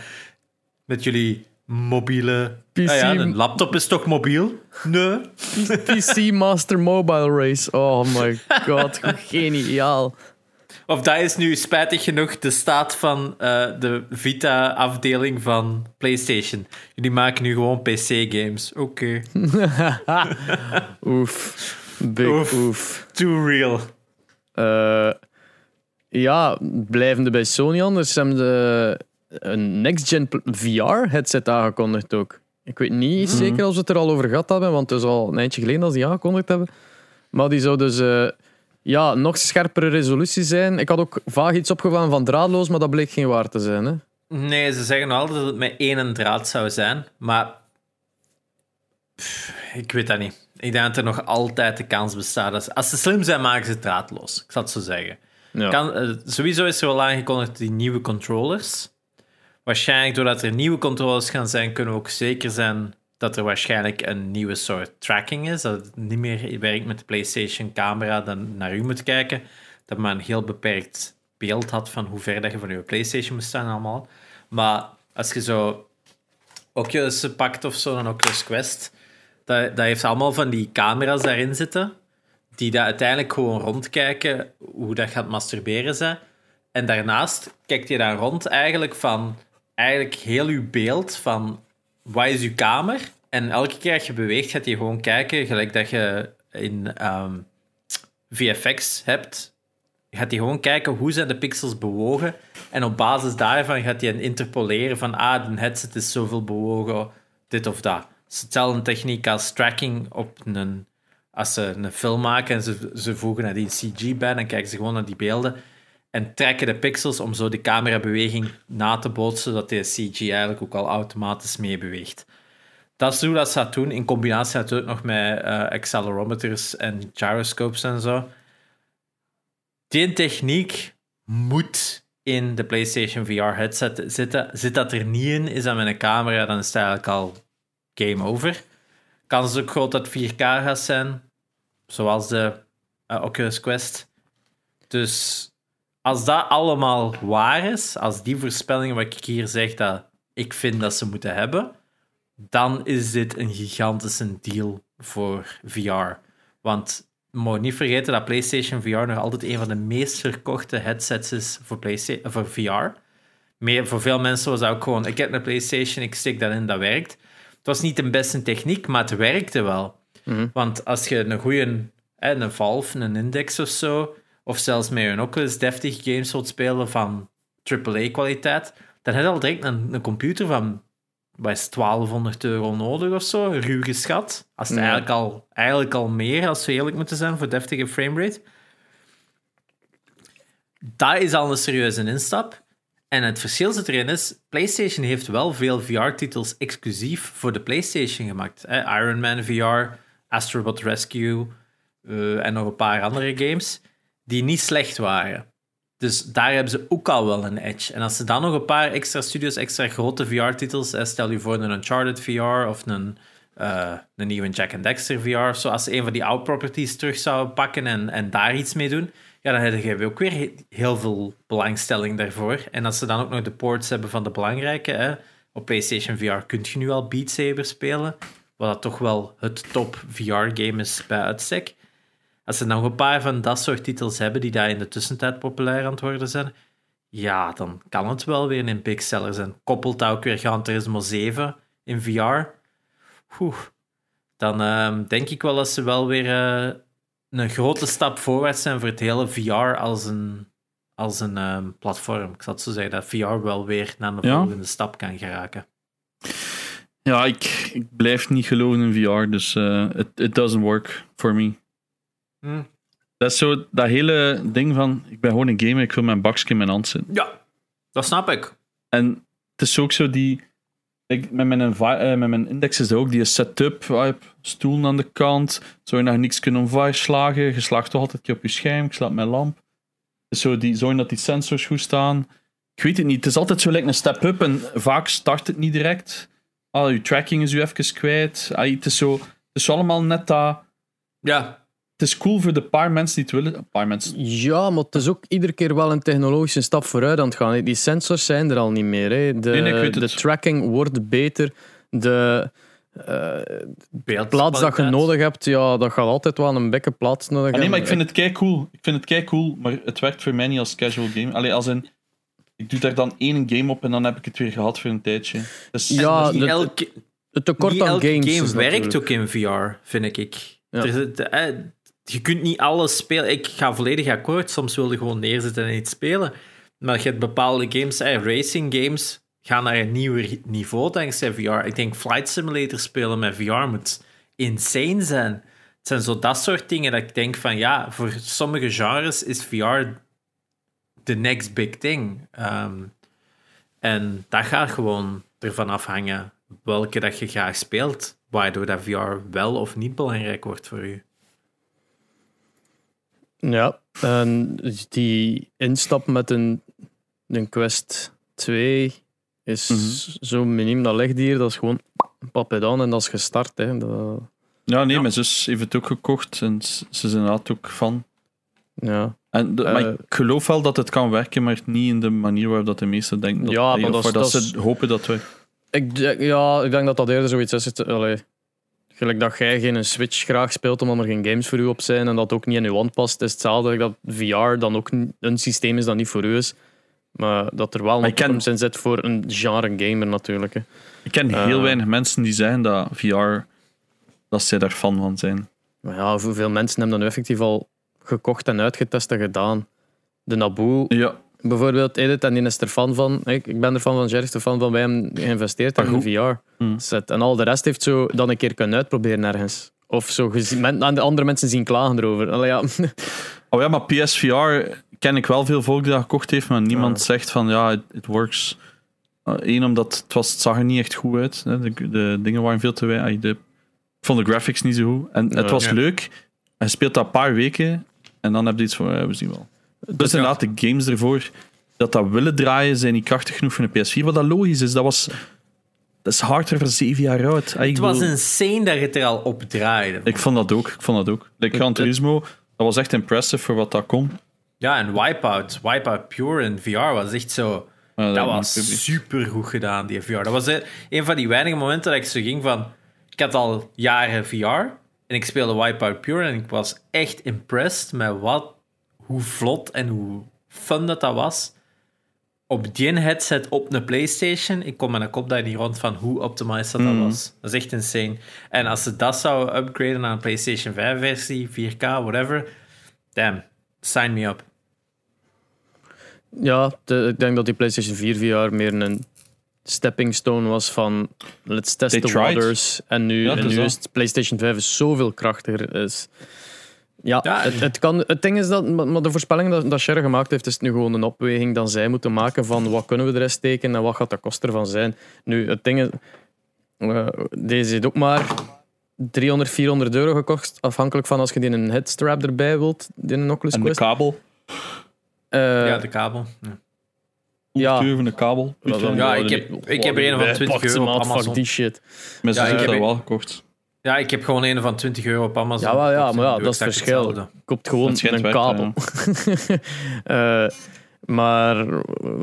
S1: met jullie mobiele...
S2: PC.
S1: Ah ja, een laptop is toch mobiel? Nee.
S2: PC Master Mobile Race. Oh my god, geniaal.
S1: Of dat is nu spijtig genoeg de staat van eh, de Vita-afdeling van PlayStation. Jullie maken nu gewoon PC-games. Oké.
S2: Oef. Big
S1: Oef.
S2: oef.
S1: Too real.
S2: Eh, ja, blijvende bij Sony anders. Ze hebben de, een next-gen VR-headset aangekondigd ook. Ik weet niet zeker of ze het er al over gehad hebben, want het is al een eindje geleden dat ze die aangekondigd hebben. Maar die zou dus eh, ja, nog scherpere resolutie zijn. Ik had ook vaag iets opgevangen van draadloos, maar dat bleek geen waar te zijn. Hè?
S1: Nee, ze zeggen altijd dat het met één draad zou zijn, maar pff, ik weet dat niet. Ik denk dat er nog altijd de kans bestaat. dat ze- Als ze slim zijn, maken ze het draadloos. Ik zal het zo zeggen.
S2: Ja.
S1: Kan, eh, sowieso is er al aangekondigd die nieuwe controllers. Waarschijnlijk doordat er nieuwe controllers gaan zijn, kunnen we ook zeker zijn dat er waarschijnlijk een nieuwe soort tracking is. Dat het niet meer werkt met de PlayStation camera dan naar u moet kijken. Dat men een heel beperkt beeld had van hoe ver dat je van je PlayStation moet staan allemaal. Maar als je zo Oculus pakt of zo, dan Oculus Quest, dat, dat heeft allemaal van die camera's daarin zitten die daar uiteindelijk gewoon rondkijken hoe dat gaat masturberen zijn. En daarnaast kijkt je daar rond eigenlijk van eigenlijk heel uw beeld van wat is uw kamer En elke keer als je beweegt, gaat hij gewoon kijken, gelijk dat je in ehm, VFX hebt, gaat hij gewoon kijken hoe zijn de pixels bewogen. En op basis daarvan gaat hij interpoleren van, ah, de headset is zoveel bewogen, dit of dat. Het is hetzelfde techniek als tracking op een... Als ze een film maken en ze, ze voegen naar die CG bij, dan kijken ze gewoon naar die beelden en trekken de pixels om zo de camerabeweging na te bootsen, zodat de CG eigenlijk ook al automatisch meebeweegt. Dat is hoe dat ze dat doen, in combinatie natuurlijk nog met uh, accelerometers en gyroscopes en zo. Die techniek moet in de PlayStation VR headset zitten. Zit dat er niet in, is dat met een camera, dan is het eigenlijk al game over. Kans is ook groot dat 4K gaat zijn, zoals de uh, Oculus Quest. Dus als dat allemaal waar is, als die voorspellingen wat ik hier zeg dat ik vind dat ze moeten hebben, dan is dit een gigantische deal voor VR. Want moet niet vergeten dat PlayStation VR nog altijd een van de meest verkochte headsets is voor, PlayStation, voor VR. Meer, voor veel mensen was dat ook gewoon: ik heb een PlayStation, ik stik dat in, dat werkt. Het was niet de beste techniek, maar het werkte wel.
S2: Mhm.
S1: Want als je een goede, een Valve, een Index of zo, of zelfs met een Oculus deftig games wilt spelen van AAA-kwaliteit, dan heb je al direct een, een computer van wat is 1200 euro nodig of zo, ruw geschat. Als het eigenlijk, al, eigenlijk al meer, als we eerlijk moeten zijn, voor deftige framerate. Dat is al een serieuze instap. En het verschil zit erin is, PlayStation heeft wel veel VR-titels exclusief voor de PlayStation gemaakt. Iron Man VR, Astrobot Rescue eh, en nog een paar andere games die niet slecht waren. Dus daar hebben ze ook al wel een edge. En als ze dan nog een paar extra studios, extra grote VR-titels, stel je voor een Uncharted VR of een, eh, een nieuwe Jack and Dexter VR, zoals ze een van die oud properties terug zouden pakken en, en daar iets mee doen, ja, dan heb je ook weer he- heel veel belangstelling daarvoor. En als ze dan ook nog de ports hebben van de belangrijke, hè, op PlayStation VR kun je nu al Beat Saber spelen, wat dat toch wel het top VR-game is bij uitstek. Als ze nog een paar van dat soort titels hebben die daar in de tussentijd populair aan het worden zijn, ja, dan kan het wel weer een big seller zijn. Koppelt dat ook weer Gran Turismo 7 in VR. Oeh, dan ehm, denk ik wel dat ze wel weer eh, een grote stap voorwaarts zijn voor het hele VR als een, als een ehm, platform. Ik zal het zo zeggen, dat VR wel weer naar de
S3: Ja.
S1: volgende stap kan geraken.
S3: Ja, ik, ik blijf niet geloven in VR, dus eh, it, it doesn't work for me.
S1: Hm.
S3: Dat is zo dat hele ding van, ik ben gewoon een gamer, ik wil mijn bakje in mijn hand zitten.
S1: Ja, dat snap ik.
S3: En het is ook zo die, ik, met, mijn, eh, met mijn index is dat ook die setup, hebt stoelen aan de kant, dat je niks kunt omver slagen, je slaagt toch altijd een keer op je scherm, ik slaap mijn lamp. Dus zo die, dat die sensors goed staan. Ik weet het niet, het is altijd zo lekker een step-up en vaak start het niet direct. Ah, je tracking is u even kwijt. Ah, het, is zo, het is allemaal net dat...
S1: Ja,
S3: Het is cool voor de paar mensen die het willen. Een paar mensen.
S2: Ja, maar het is ook iedere keer wel een technologische stap vooruit aan het gaan. Die sensors zijn er al niet meer. Hè. De,
S3: Nee, nee,
S2: de tracking wordt beter. De eh, plaats dat je nodig hebt, ja, dat gaat altijd wel een bekke plaats nodig
S3: Ah, nee,
S2: hebben.
S3: maar ik vind het kei cool. Ik vind het kei cool, maar het werkt voor mij niet als casual game. Allee, als een, ik doe daar dan één game op en dan heb ik het weer gehad voor een tijdje. Dus,
S2: Ja,
S1: niet
S2: de-
S1: elke,
S2: Het tekort
S1: niet
S2: aan
S1: elke
S2: games
S1: game werkt
S2: natuurlijk-
S1: ook in VR, vind ik.
S2: Ja.
S1: Er eh, je kunt niet alles spelen. Ik ga volledig akkoord. Soms wil je gewoon neerzitten en iets spelen. Maar je hebt bepaalde games, eh, racing games, gaan naar een nieuw niveau dankzij VR. Ik denk Flight Simulator spelen met VR moet insane zijn. Het zijn zo dat soort dingen dat ik denk van ja, voor sommige genres is VR the next big thing. Ehm, en dat gaat gewoon ervan afhangen welke dat je graag speelt, waardoor dat VR wel of niet belangrijk wordt voor u.
S2: Ja, en die instap met een, een Quest 2 is
S3: Mhm.
S2: zo miniem. Dat ligt hier, dat is gewoon een papedaan en dat is gestart. Hè. Dat,
S3: ja, nee,
S1: Ja.
S3: mijn zus heeft het ook gekocht en ze is inderdaad ook van.
S2: ja.
S3: En de- maar
S2: Eh.
S3: ik geloof wel dat het kan werken, maar niet in de manier waarop dat de meesten denken. Dat,
S2: Ja, maar dat
S3: ze hopen dat we.
S2: Ik, ja, ik denk dat dat eerder zoiets is. Het, allee, gelijk dat jij geen Switch graag speelt omdat er geen games voor u op zijn en dat ook niet in je wand past, is hetzelfde dat VR dan ook een systeem is dat niet voor u is. Maar dat er wel een
S3: ken-
S2: in zit voor een genre gamer natuurlijk. Hè.
S3: Ik ken heel
S2: Eh.
S3: weinig mensen die zeggen dat VR, dat zij daar fan van zijn.
S2: Maar ja, hoeveel mensen hebben dat nu effectief al gekocht en uitgetest en gedaan? De Naboe
S3: Ja,
S2: bijvoorbeeld, Edith, en die is er fan van. Ik, ik ben er fan van, Jerry er fan van. Wij hebben geïnvesteerd in
S3: Maar
S2: een
S3: goed.
S2: VR.
S3: Hmm.
S2: En al de rest heeft zo dan een keer kunnen uitproberen ergens. Of zo gezien, men, de andere mensen zien klagen erover. Allee, ja.
S3: oh ja maar PSVR ken ik wel veel volk die dat gekocht heeft, maar niemand
S2: Ja.
S3: zegt van ja, it, it works. Eén, omdat het, was, het zag er niet echt goed uit. De, de dingen waren veel te weinig. Ik vond de graphics niet zo goed. En het was
S1: Ja.
S3: leuk. Hij speelt dat een paar weken en dan heb je iets van, ja, we zien wel. Dus
S2: ja.
S3: inderdaad, de games ervoor dat dat willen draaien, zijn niet krachtig genoeg voor een PS4. Wat dat logisch is, dat was... Dat is hardware van zeven jaar oud. Ah,
S1: Het was
S3: bedoel-
S1: insane dat het er al op draaide.
S3: Ik vond dat ook. Ik vond dat ook. Like Gran Turismo, dat was echt impressive voor wat dat kon.
S1: Ja, en Wipeout. Wipeout Pure in VR was echt zo...
S3: Maar
S1: Dat
S3: niet
S1: was super goed gedaan, die VR. Dat was eh, een van die weinige momenten dat ik zo ging van... Ik had al jaren VR en ik speelde Wipeout Pure en ik was echt impressed met wat, hoe vlot en hoe fun dat dat was. Op die headset op een PlayStation, ik kom met een kop daar niet rond van hoe optimized dat, dat was. Dat is echt insane. En als ze dat zouden upgraden naar een PlayStation 5 versie, 4K, whatever, damn, sign me up.
S2: Ja, de- ik denk dat die PlayStation 4 VR meer een stepping stone was van let's test
S3: They
S2: the
S3: tried.
S2: waters. En nu,
S3: Ja,
S2: en
S3: dat is
S2: nu is het PlayStation 5 is zoveel krachtiger. Is, ja,
S1: Ja,
S2: het, het, kan, het ding is dat maar de voorspelling dat, dat Sherry gemaakt heeft, is nu gewoon een opweging dat zij moeten maken van wat kunnen we erin steken en wat gaat de kost ervan zijn. Nu, het ding is, eh, deze heeft ook maar 300, 400 euro gekost, afhankelijk van als je die een headstrap erbij wilt, die een Oculus
S3: En de
S2: Quest.
S3: kabel.
S2: Eh,
S1: ja, de kabel. Ja.
S2: Ja.
S3: Van de kabel.
S2: Dan?
S1: Ja, ik heb- ik heb er een van
S2: Wij
S1: 20
S2: pakken ze,
S1: euro op
S2: maat, Fuck die shit.
S3: Mensen
S1: Ja, ik
S3: hebben
S1: heb-
S3: dat wel gekocht.
S1: Ja, ik heb gewoon een van 20 euro op Amazon.
S2: Ja, wel, ja, maar ja, dat is het verschil.
S1: hetzelfde.
S2: Koopt gewoon een kabel. Eh, maar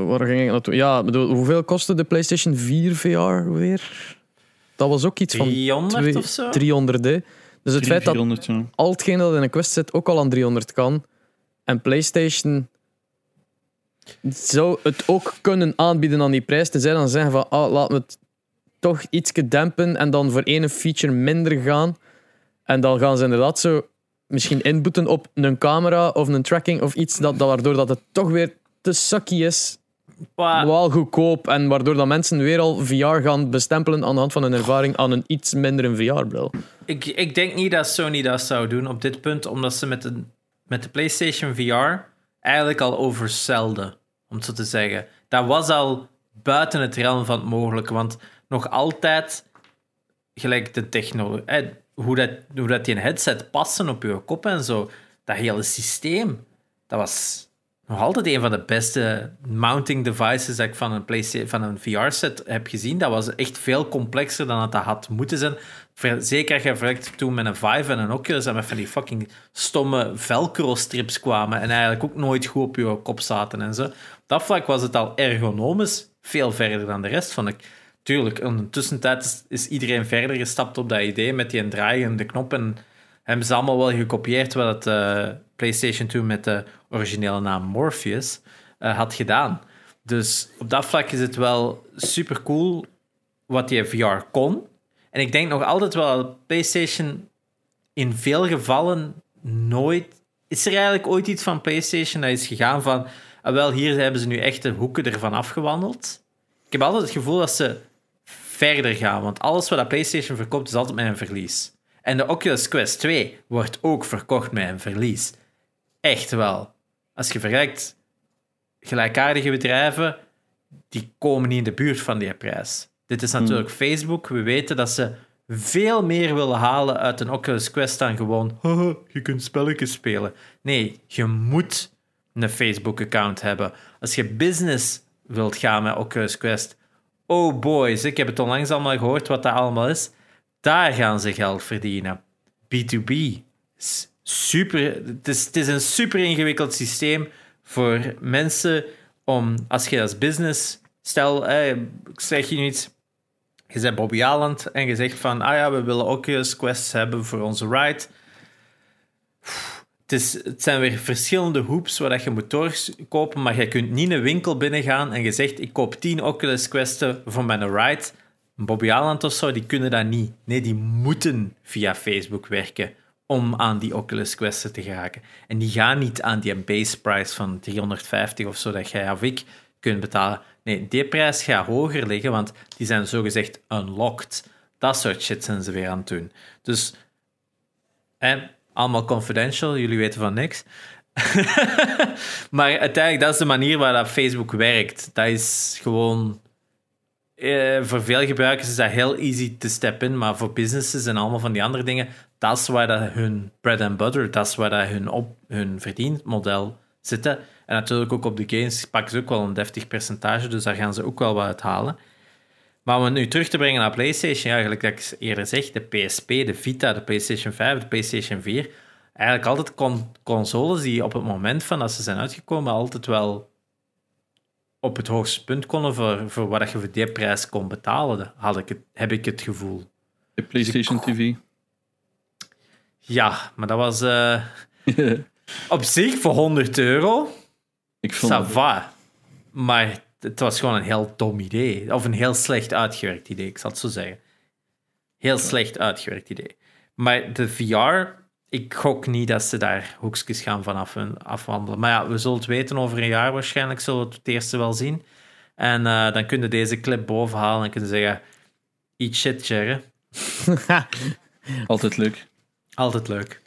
S2: waar ging ik naartoe? Ja, ik bedoel, hoeveel kostte de PlayStation 4 VR weer? Dat was ook iets van
S1: 300
S2: twee-
S1: of zo?
S2: 300. Hè. Dus het feit dat
S3: 400, ja.
S2: al hetgeen dat in een Quest zit ook al aan 300 kan. En PlayStation zou het ook kunnen aanbieden aan die prijs. Tenzij dan zeggen van, ah, laten we het toch iets dempen en dan voor ene feature minder gaan. En dan gaan ze inderdaad zo misschien inboeten op een camera of een tracking of iets, dat, dat, waardoor dat het toch weer te sucky is.
S1: Maar-
S2: Wel goedkoop en waardoor dat mensen weer al VR gaan bestempelen aan de hand van een ervaring aan een iets mindere VR-bril.
S1: Ik, ik denk niet dat Sony dat zou doen op dit punt, omdat ze met de, met de PlayStation VR eigenlijk al overselden, om het zo te zeggen. Dat was al buiten het realm van het mogelijke, want nog altijd, gelijk de technologie, eh, hoe, dat, hoe dat die een headset passen op je kop en zo, dat hele systeem, dat was nog altijd een van de beste mounting devices dat ik van een, van een VR-set heb gezien. Dat was echt veel complexer dan dat, dat had moeten zijn. Zeker vergelijkt toen met een Vive en een Oculus en met van die fucking stomme velcro-strips kwamen en eigenlijk ook nooit goed op je kop zaten en zo. Op dat vlak was het al ergonomisch veel verder dan de rest, vond ik. Tuurlijk, in de tussentijd is, iedereen verder gestapt op dat idee met die draaiende knop en hebben ze allemaal wel gekopieerd wat het eh, PlayStation 2 met de originele naam Morpheus eh, had gedaan. Dus op dat vlak is het wel super cool wat die VR kon. En ik denk nog altijd wel dat PlayStation in veel gevallen nooit. Is er eigenlijk ooit iets van PlayStation dat is gegaan van. ah, wel, hier hebben ze nu echt de hoeken ervan afgewandeld. Ik heb altijd het gevoel dat ze verder gaan, want alles wat dat PlayStation verkoopt is altijd met een verlies. En de Oculus Quest 2 wordt ook verkocht met een verlies. Echt wel. Als je vergelijkt gelijkaardige bedrijven, die komen niet in de buurt van die prijs. Dit is natuurlijk Facebook. We weten dat ze veel meer willen halen uit een Oculus Quest dan gewoon "Haha, je kunt spelletjes spelen. Nee, je moet een Facebook-account hebben. Als je business wilt gaan met Oculus Quest, oh boys, ik heb het onlangs allemaal gehoord wat dat allemaal is. Daar gaan ze geld verdienen. B2B. is Super, het, is, een super ingewikkeld systeem voor mensen om, als je als business, stel, eh, ik zeg je nu iets, je bent Bobby Aland en je zegt van, ah ja, we willen Oculus Quests hebben voor onze ride. Het, zijn weer verschillende hoops waar dat je moet doorkopen, maar je kunt niet een winkel binnengaan en je zegt, ik koop 10 Oculus Questen voor mijn ride. Bobby Aland of zo, die kunnen dat niet. Nee, die moeten via Facebook werken om aan die Oculus Questen te geraken. En die gaan niet aan die base price van 350 of zo dat jij of ik kunt betalen. Nee, die prijs gaat hoger liggen, want die zijn zogezegd unlocked. Dat soort shit zijn ze weer aan het doen. Dus, en allemaal confidential, jullie weten van niks. maar uiteindelijk, dat is de manier waar dat Facebook werkt. Dat is gewoon... Eh, voor veel gebruikers is dat heel easy te step in, maar voor businesses en allemaal van die andere dingen, dat is waar dat hun bread and butter, dat is waar dat hun, op, hun verdienmodel zitten. En natuurlijk ook op de games pakken ze ook wel een deftig percentage, dus daar gaan ze ook wel wat uit halen. Maar om het nu terug te brengen naar PlayStation, eigenlijk dat ik eerder zeg, de PSP, de Vita, de PlayStation 5, de PlayStation 4, eigenlijk altijd consoles die op het moment van dat ze zijn uitgekomen altijd wel op het hoogste punt konden voor, voor wat je voor die prijs kon betalen, had ik het, heb ik het gevoel.
S3: De PlayStation TV.
S1: Ja, maar dat was uh, op zich voor 100 euro. Ik vond ça va. Maar het was gewoon een heel dom idee. Of een heel slecht uitgewerkt idee, ik zal het zo zeggen. Heel slecht uitgewerkt idee. Maar de VR, ik gok niet dat ze daar hoekjes gaan vanaf afwandelen. Maar ja, we zullen het weten over een jaar waarschijnlijk, zullen we het, het eerste wel zien. En uh, dan kunnen deze clip bovenhalen en kunnen zeggen: Eat shit, Jerry.
S3: Altijd leuk.
S1: Altijd leuk.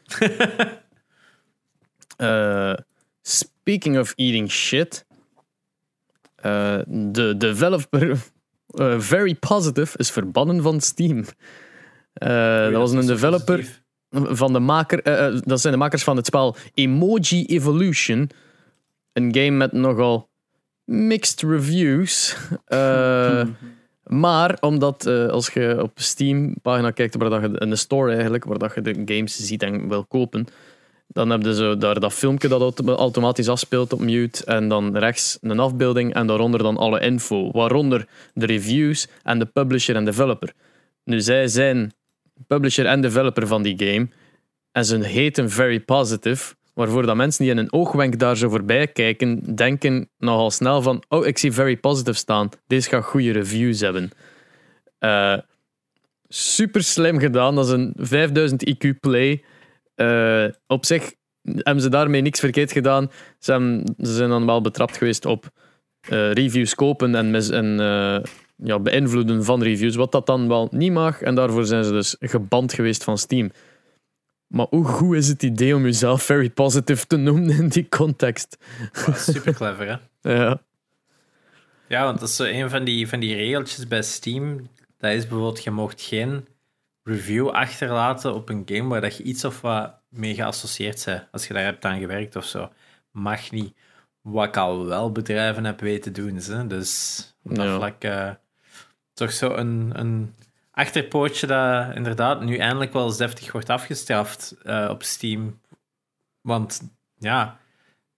S2: uh, speaking of eating shit. Uh, de developer uh, Very Positive is verbannen van Steam. dat was een developer van de maker. dat zijn de makers van het spel Emoji Evolution. Een game met nogal mixed reviews. Maar omdat als je op Steam pagina kijkt, waar dat je, in de store eigenlijk, waar dat je de games ziet en wil kopen, dan heb je zo daar dat filmpje dat automatisch afspeelt op mute. En dan rechts een afbeelding en daaronder dan alle info. Waaronder de reviews en de publisher en developer. Nu, zij zijn publisher en developer van die game. En ze heten Very Positive. Waarvoor dat mensen die in een oogwenk daar zo voorbij kijken, denken nogal snel van: Oh, ik zie Very Positive staan. Deze gaat goede reviews hebben. Uh, super slim gedaan. Dat is een 5000 IQ play. Uh, op zich hebben ze daarmee niks verkeerd gedaan. Ze, hebben, ze zijn dan wel betrapt geweest op uh, reviews kopen en, mis, en uh, ja, beïnvloeden van reviews, wat dat dan wel niet mag. En daarvoor zijn ze dus geband geweest van Steam. Maar hoe goed is het idee om jezelf very positive te noemen in die context?
S1: super clever, hè?
S2: ja.
S1: Ja, want dat is zo een van die, van die regeltjes bij Steam. Dat is bijvoorbeeld, je mocht geen review achterlaten op een game waar dat je iets of wat mee geassocieerd bent. Als je daar hebt aan gewerkt of zo. Mag niet. Wat ik al wel bedrijven heb weten doen. Hè. Dus op dat vlak uh, toch zo een, een achterpootje dat inderdaad nu eindelijk wel eens deftig wordt afgestraft uh, op Steam. Want ja,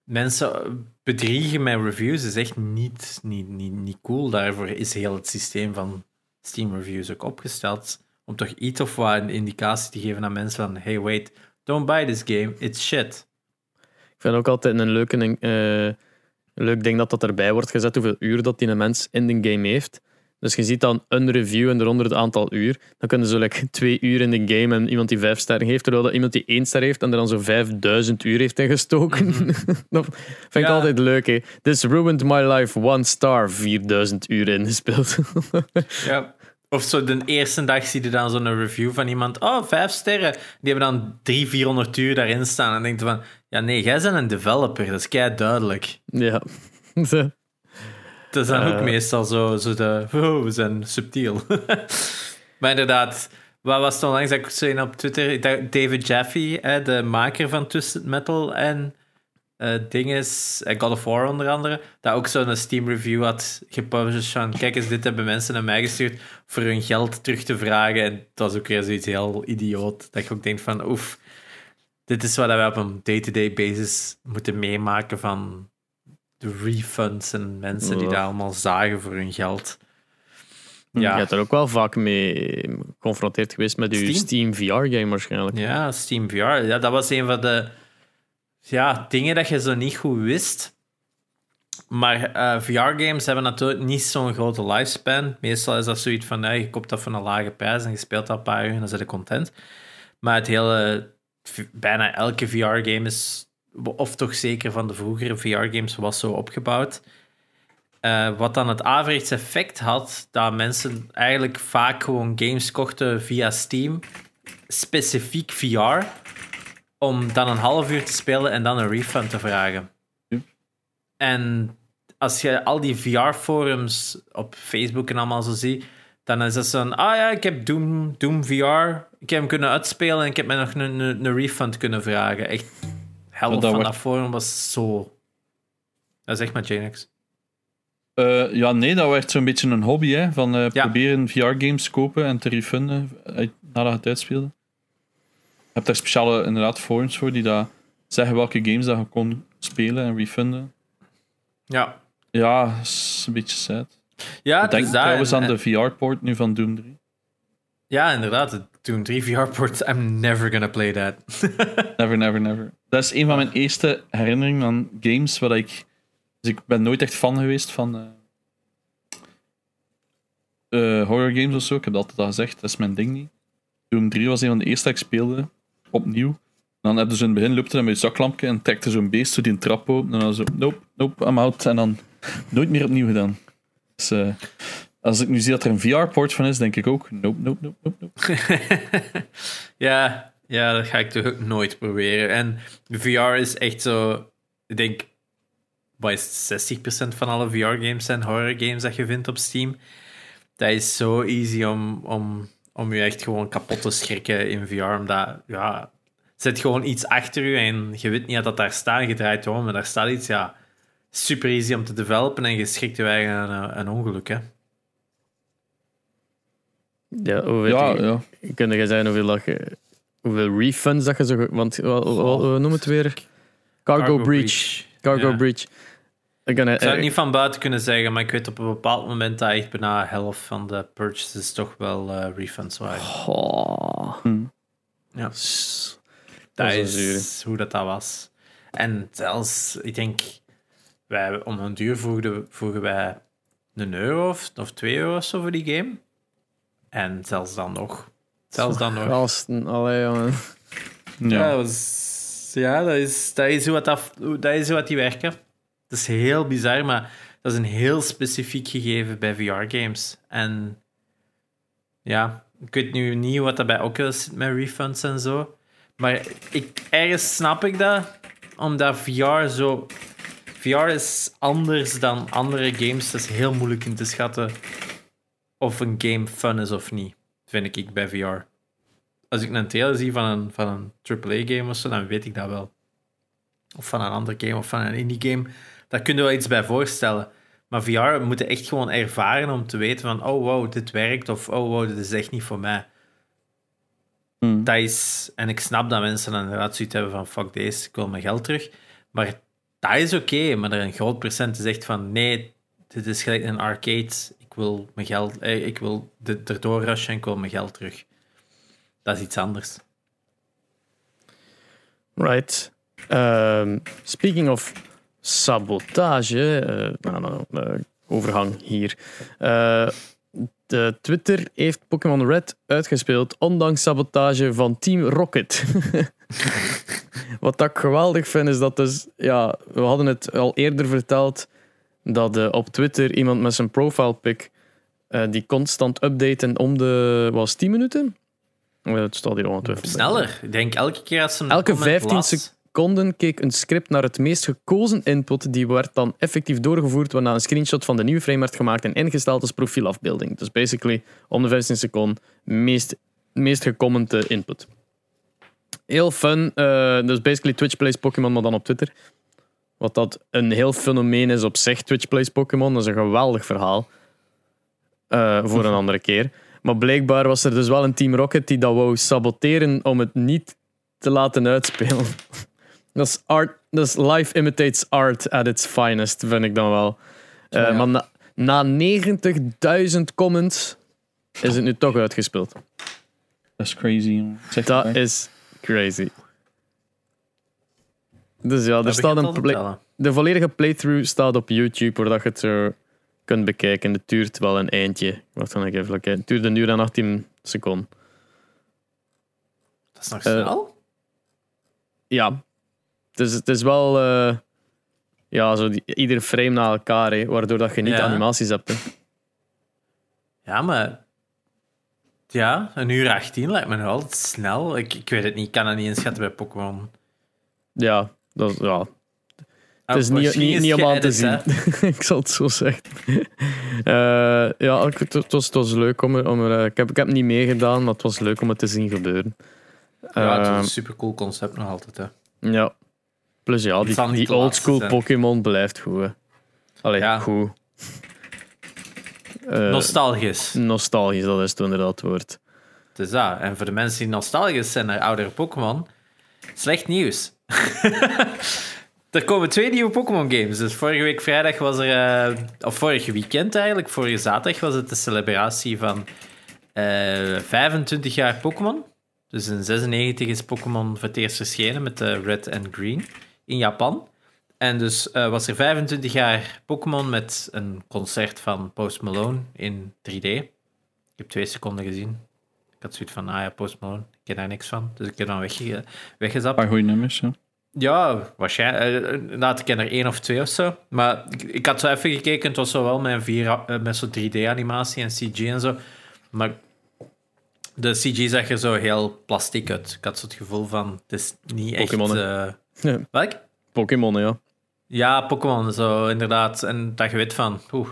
S1: mensen bedriegen met reviews is echt niet, niet, niet, niet cool. Daarvoor is heel het systeem van Steam reviews ook opgesteld om toch iets of wat een indicatie te geven aan mensen van hey wait, don't buy this game, it's shit.
S2: Ik vind ook altijd een leuke, uh, leuk ding dat dat erbij wordt gezet, hoeveel uur dat die een mens in de game heeft. Dus je ziet dan een review en eronder het aantal uur. Dan kunnen ze like twee uur in de game en iemand die vijf sterren heeft, terwijl dat iemand die één ster heeft en er dan zo vijfduizend uur heeft ingestoken. Mm dat vind ik altijd leuk. Hè. This ruined my life, one star, 4000 uur ingespeeld.
S1: ja. Of zo de eerste dag zie je dan zo'n review van iemand. Oh, vijf sterren. Die hebben dan drie, vierhonderd uur daarin staan. En denkt van, ja nee, jij bent een developer. Dat is kei duidelijk.
S2: Ja.
S1: dat is dan ook eh. meestal zo, zo de, oh, we zijn subtiel. maar inderdaad, wat was het onlangs dat ik zo op Twitter? David Jaffe, de maker van Twisted Metal en uh, ding is, uh, God of War onder andere, dat ook zo'n Steam review had gepublished van kijk eens, dit hebben mensen naar mij gestuurd voor hun geld terug te vragen. En dat was ook weer zoiets heel idioot, dat je ook denkt van oef, dit is wat we op een day-to-day basis moeten meemaken van de refunds en mensen die daar allemaal zagen voor hun geld.
S2: Ja. Je hebt er ook wel vaak mee geconfronteerd geweest met je Steam, Steam VR-game waarschijnlijk.
S1: Ja, Steam VR. Ja, dat was een van de ja, dingen dat je zo niet goed wist. Maar eh, VR-games hebben natuurlijk niet zo'n grote lifespan. Meestal is dat zoiets van, je koopt dat van een lage prijs en je speelt dat een paar uur en dan zit je content. Maar het hele, bijna elke VR-game is, of toch zeker van de vroegere VR-games, was zo opgebouwd. Uh, wat dan het averechts effect had, dat mensen eigenlijk vaak gewoon games kochten via Steam, specifiek VR, om dan een half uur te spelen en dan een refund te vragen. En als je al die VR-forums op Facebook en allemaal zo ziet, dan is het zo'n, ah ja, ik heb Doom, Doom VR, ik heb hem kunnen uitspelen en ik heb mij nog een, een, een refund kunnen vragen. Echt, helft van dat forum was zo... Dat is echt met Janex.
S3: Uh, ja, nee, dat werd zo'n beetje een hobby, hè, van uh, ja. proberen VR-games kopen en te refunden nadat je het uitspeelde. Hebt daar speciale inderdaad forums voor die dat zeggen welke games dat je kon spelen en refunden.
S1: Ja.
S3: Ja, is een beetje sad.
S1: Ja,
S3: Ik denk trouwens aan de VR-port nu van Doom 3.
S1: Ja, inderdaad. De Doom 3 VR-port. I'm never gonna play that.
S3: never, never, never. Dat is een van mijn eerste herinneringen aan games waar ik... Dus ik ben nooit echt fan geweest van... Uh, uh, horror games of zo. Ik heb dat altijd al gezegd. Dat is mijn ding niet. Doom 3 was een van de eerste dat ik speelde. Opnieuw. Dan hebben ze in het begin loopt hij met je zaklampje en trekt er zo'n beest zo die een trap open. En dan zo, nope, nope, I'm out. En dan nooit meer opnieuw gedaan. Dus uh, als ik nu zie dat er een VR-port van is, denk ik ook, nope, nope, nope, nope. nope.
S1: ja, ja, dat ga ik toch ook nooit proberen. En VR is echt zo, ik denk, wat is 60% van alle VR-games zijn horror-games dat je vindt op Steam. Dat is zo easy om, om, om je echt gewoon kapot te schrikken in VR. Omdat, ja, zet gewoon iets achter je en je weet niet dat daar staat. Je draait om en daar staat iets, ja, super easy om te developen en je schrikt je eigen een, een ongeluk, hè.
S2: Ja, hoe weet ja, je, ja. Kun je zeggen hoeveel, dat je, hoeveel refunds dat je zo... Want, we noemen het weer? Cargo, Cargo breach. breach. Cargo breach.
S1: Ik, kan, zou het niet van buiten kunnen zeggen, maar ik weet op een bepaald moment dat echt bijna de helft van de purchases toch wel uh, refunds waren.
S2: Oh. Hm.
S1: Ja. Dat, is, hoe dat, dat was. En zelfs, ik denk, wij, om een duur voegden, voegen wij een euro of, of twee euro of zo voor die game. En zelfs dan nog. Zelfs dan nog.
S2: Gasten, allee jongen.
S1: Ja, ja, dat is, ja dat, is, dat, is hoe dat, dat is hoe dat die werken. Dat is heel bizar, maar dat is een heel specifiek gegeven bij VR-games. En ja, ik weet nu niet wat dat bij Oculus zit met refunds en zo. Maar ik, ergens snap ik dat, omdat VR zo. VR is anders dan andere games. Dat is heel moeilijk in te schatten of een game fun is of niet, vind ik bij VR. Als ik een trailer zie van een, van een AAA-game of zo, dan weet ik dat wel. Of van een andere game of van een indie-game. Daar kun je wel iets bij voorstellen. Maar VR moet je echt gewoon ervaren om te weten van, oh wow, dit werkt. Of oh wow, dit is echt niet voor mij. Hmm. Dat is, en ik snap dat mensen dan inderdaad zoiets hebben van fuck deze, ik wil mijn geld terug. Maar dat is oké, maar er een groot procent zegt van nee, dit is gelijk een arcade, ik wil mijn geld, eh, ik wil erdoor rushen en ik wil mijn geld terug. Dat is iets anders.
S2: Right. Um, speaking of sabotage, uh, nou, nou, uh, overgang hier. Uh, de Twitter heeft Pokémon Red uitgespeeld, ondanks sabotage van Team Rocket. Wat ik geweldig vind is dat dus, ja, we hadden het al eerder verteld dat op Twitter iemand met zijn profile pic die constant updaten om de was 10 minuten. Het staat hier ongetwijfeld.
S1: Sneller. Ik denk elke keer als ze
S2: Elke 15 seconden keek een script naar het meest gekozen input. Die werd dan effectief doorgevoerd waarna een screenshot van de nieuwe frame werd gemaakt en ingesteld als profielafbeelding. Dus basically om de 15 seconden meest, meest gecommente input. Heel fun. Uh, dus basically Twitch plays Pokémon, maar dan op Twitter. Wat dat een heel fenomeen is op zich, Twitch plays Pokémon. Dat is een geweldig verhaal. Uh, voor een andere keer. Maar blijkbaar was er dus wel een Team Rocket die dat wou saboteren om het niet te laten uitspelen. Dat is, art, dat is life imitates art at its finest, vind ik dan wel. Uh, ja. Maar na, na 90.000 comments is het nu toch uitgespeeld.
S3: Dat is crazy.
S2: dat is crazy. Dus ja, er staat een play- de volledige playthrough staat op YouTube, waar dat je het zo kunt bekijken. Het duurt wel een eindje. Wacht dan even kijken. Het duurt een uur en 18 seconden.
S1: Dat is nog
S2: Eh,
S1: snel?
S2: Ja, is, het is wel eh, ja, zo die, ieder frame na elkaar, hè, waardoor dat je niet
S1: Ja.
S2: animaties hebt. Hè.
S1: Ja, maar... Ja, een uur 18 lijkt me nog altijd snel. Ik, ik weet het niet, ik kan het niet inschatten bij Pokémon.
S2: Ja, dat, ja.
S1: Ah,
S2: het is niet, niet, niet om aan te zien. ik zal het zo zeggen. Eh, ja, het, het was, het was leuk om er... Om er eh, ik, heb, ik heb niet meegedaan, maar het was leuk om het te zien gebeuren.
S1: Ja, het is een supercool concept nog altijd. Hè.
S2: Ja. Plus ja, die, die oldschool. Pokémon blijft goed. Hè. Allee,
S1: Ja.
S2: goed. Eh,
S1: Nostalgisch.
S2: nostalgisch, dat is het inderdaad het woord.
S1: Is dat. En voor de mensen die nostalgisch zijn naar oudere Pokémon, slecht nieuws. er komen twee nieuwe Pokémon games. Dus vorige week vrijdag was er, eh, of vorige weekend eigenlijk, vorige zaterdag was het de celebratie van eh 25 jaar Pokémon. Dus in 96 is Pokémon voor het eerst verschenen met de Red en Green in Japan. En dus eh, was er 25 jaar Pokémon met een concert van Post Malone in 3D. Ik heb twee seconden gezien. Ik had zoiets van, ah ja, Post Malone, ik ken daar niks van. Dus ik heb dan wegge weggezapt.
S3: Een paar goede nummers, ja.
S1: Ja, waarschijnlijk. eh, Inderdaad, ik ken er één of twee of zo. Maar ik, ik had zo even gekeken, het was zo wel met, vier, eh, met zo'n 3D-animatie en CG en zo. Maar de CG zag er zo heel plastiek uit. Ik had zo het gevoel van, het is niet echt...
S2: Ja.
S1: welk?
S2: Pokémon, ja.
S1: Ja, Pokémon, zo inderdaad. En dat je weet van, oeh,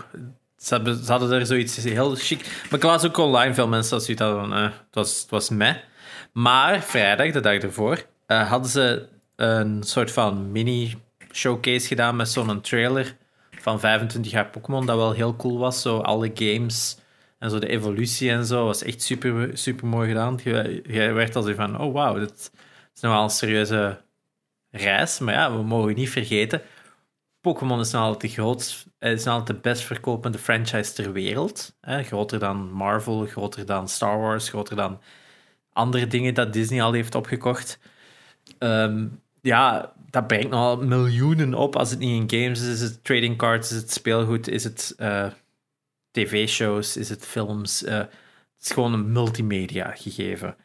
S1: ze, hebben, ze hadden er zoiets heel chic. Maar ik las ook online veel mensen dat zoiets hadden van, eh, het, was, het was meh. Maar vrijdag, de dag ervoor, eh, hadden ze een soort van mini-showcase gedaan met zo'n trailer van 25 jaar Pokémon, dat wel heel cool was. Zo alle games en zo de evolutie en zo, was echt super, super mooi gedaan. Je, je werd als van, oh wauw, dit is nog wel een serieuze reis. Maar ja, we mogen niet vergeten, Pokémon is nou altijd de grootst, eh, is nou de best verkopende franchise ter wereld. Hè? Groter dan Marvel, groter dan Star Wars, groter dan andere dingen dat Disney al heeft opgekocht. Ehm, ja, dat brengt nogal miljoenen op als het niet in games is. Is het trading cards, is het speelgoed, is het eh, tv-shows, is het films. eh, het is gewoon een multimedia gegeven.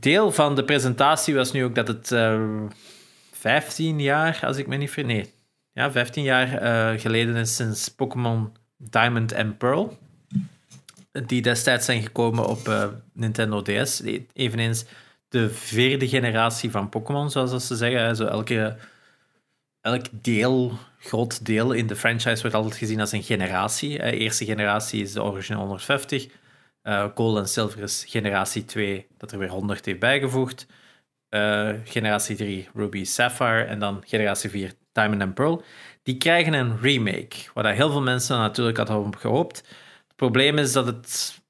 S1: Deel van de presentatie was nu ook dat het eh, 15 jaar, als ik me niet vergis. Ja, 15 jaar eh, geleden is sinds Pokémon Diamond en Pearl. Die destijds zijn gekomen op eh, Nintendo DS. Eveneens de vierde generatie van Pokémon, zoals dat ze zeggen. Zo elke, elk deel, groot deel in de franchise wordt altijd gezien als een generatie. Eerste generatie is de original 150. Gold en Silver is generatie 2, dat er weer 100 heeft bijgevoegd. Eh, generatie 3 Ruby Sapphire en dan generatie 4 Diamond and Pearl. Die krijgen een remake, daar heel veel mensen natuurlijk hadden op gehoopt. Het probleem is dat het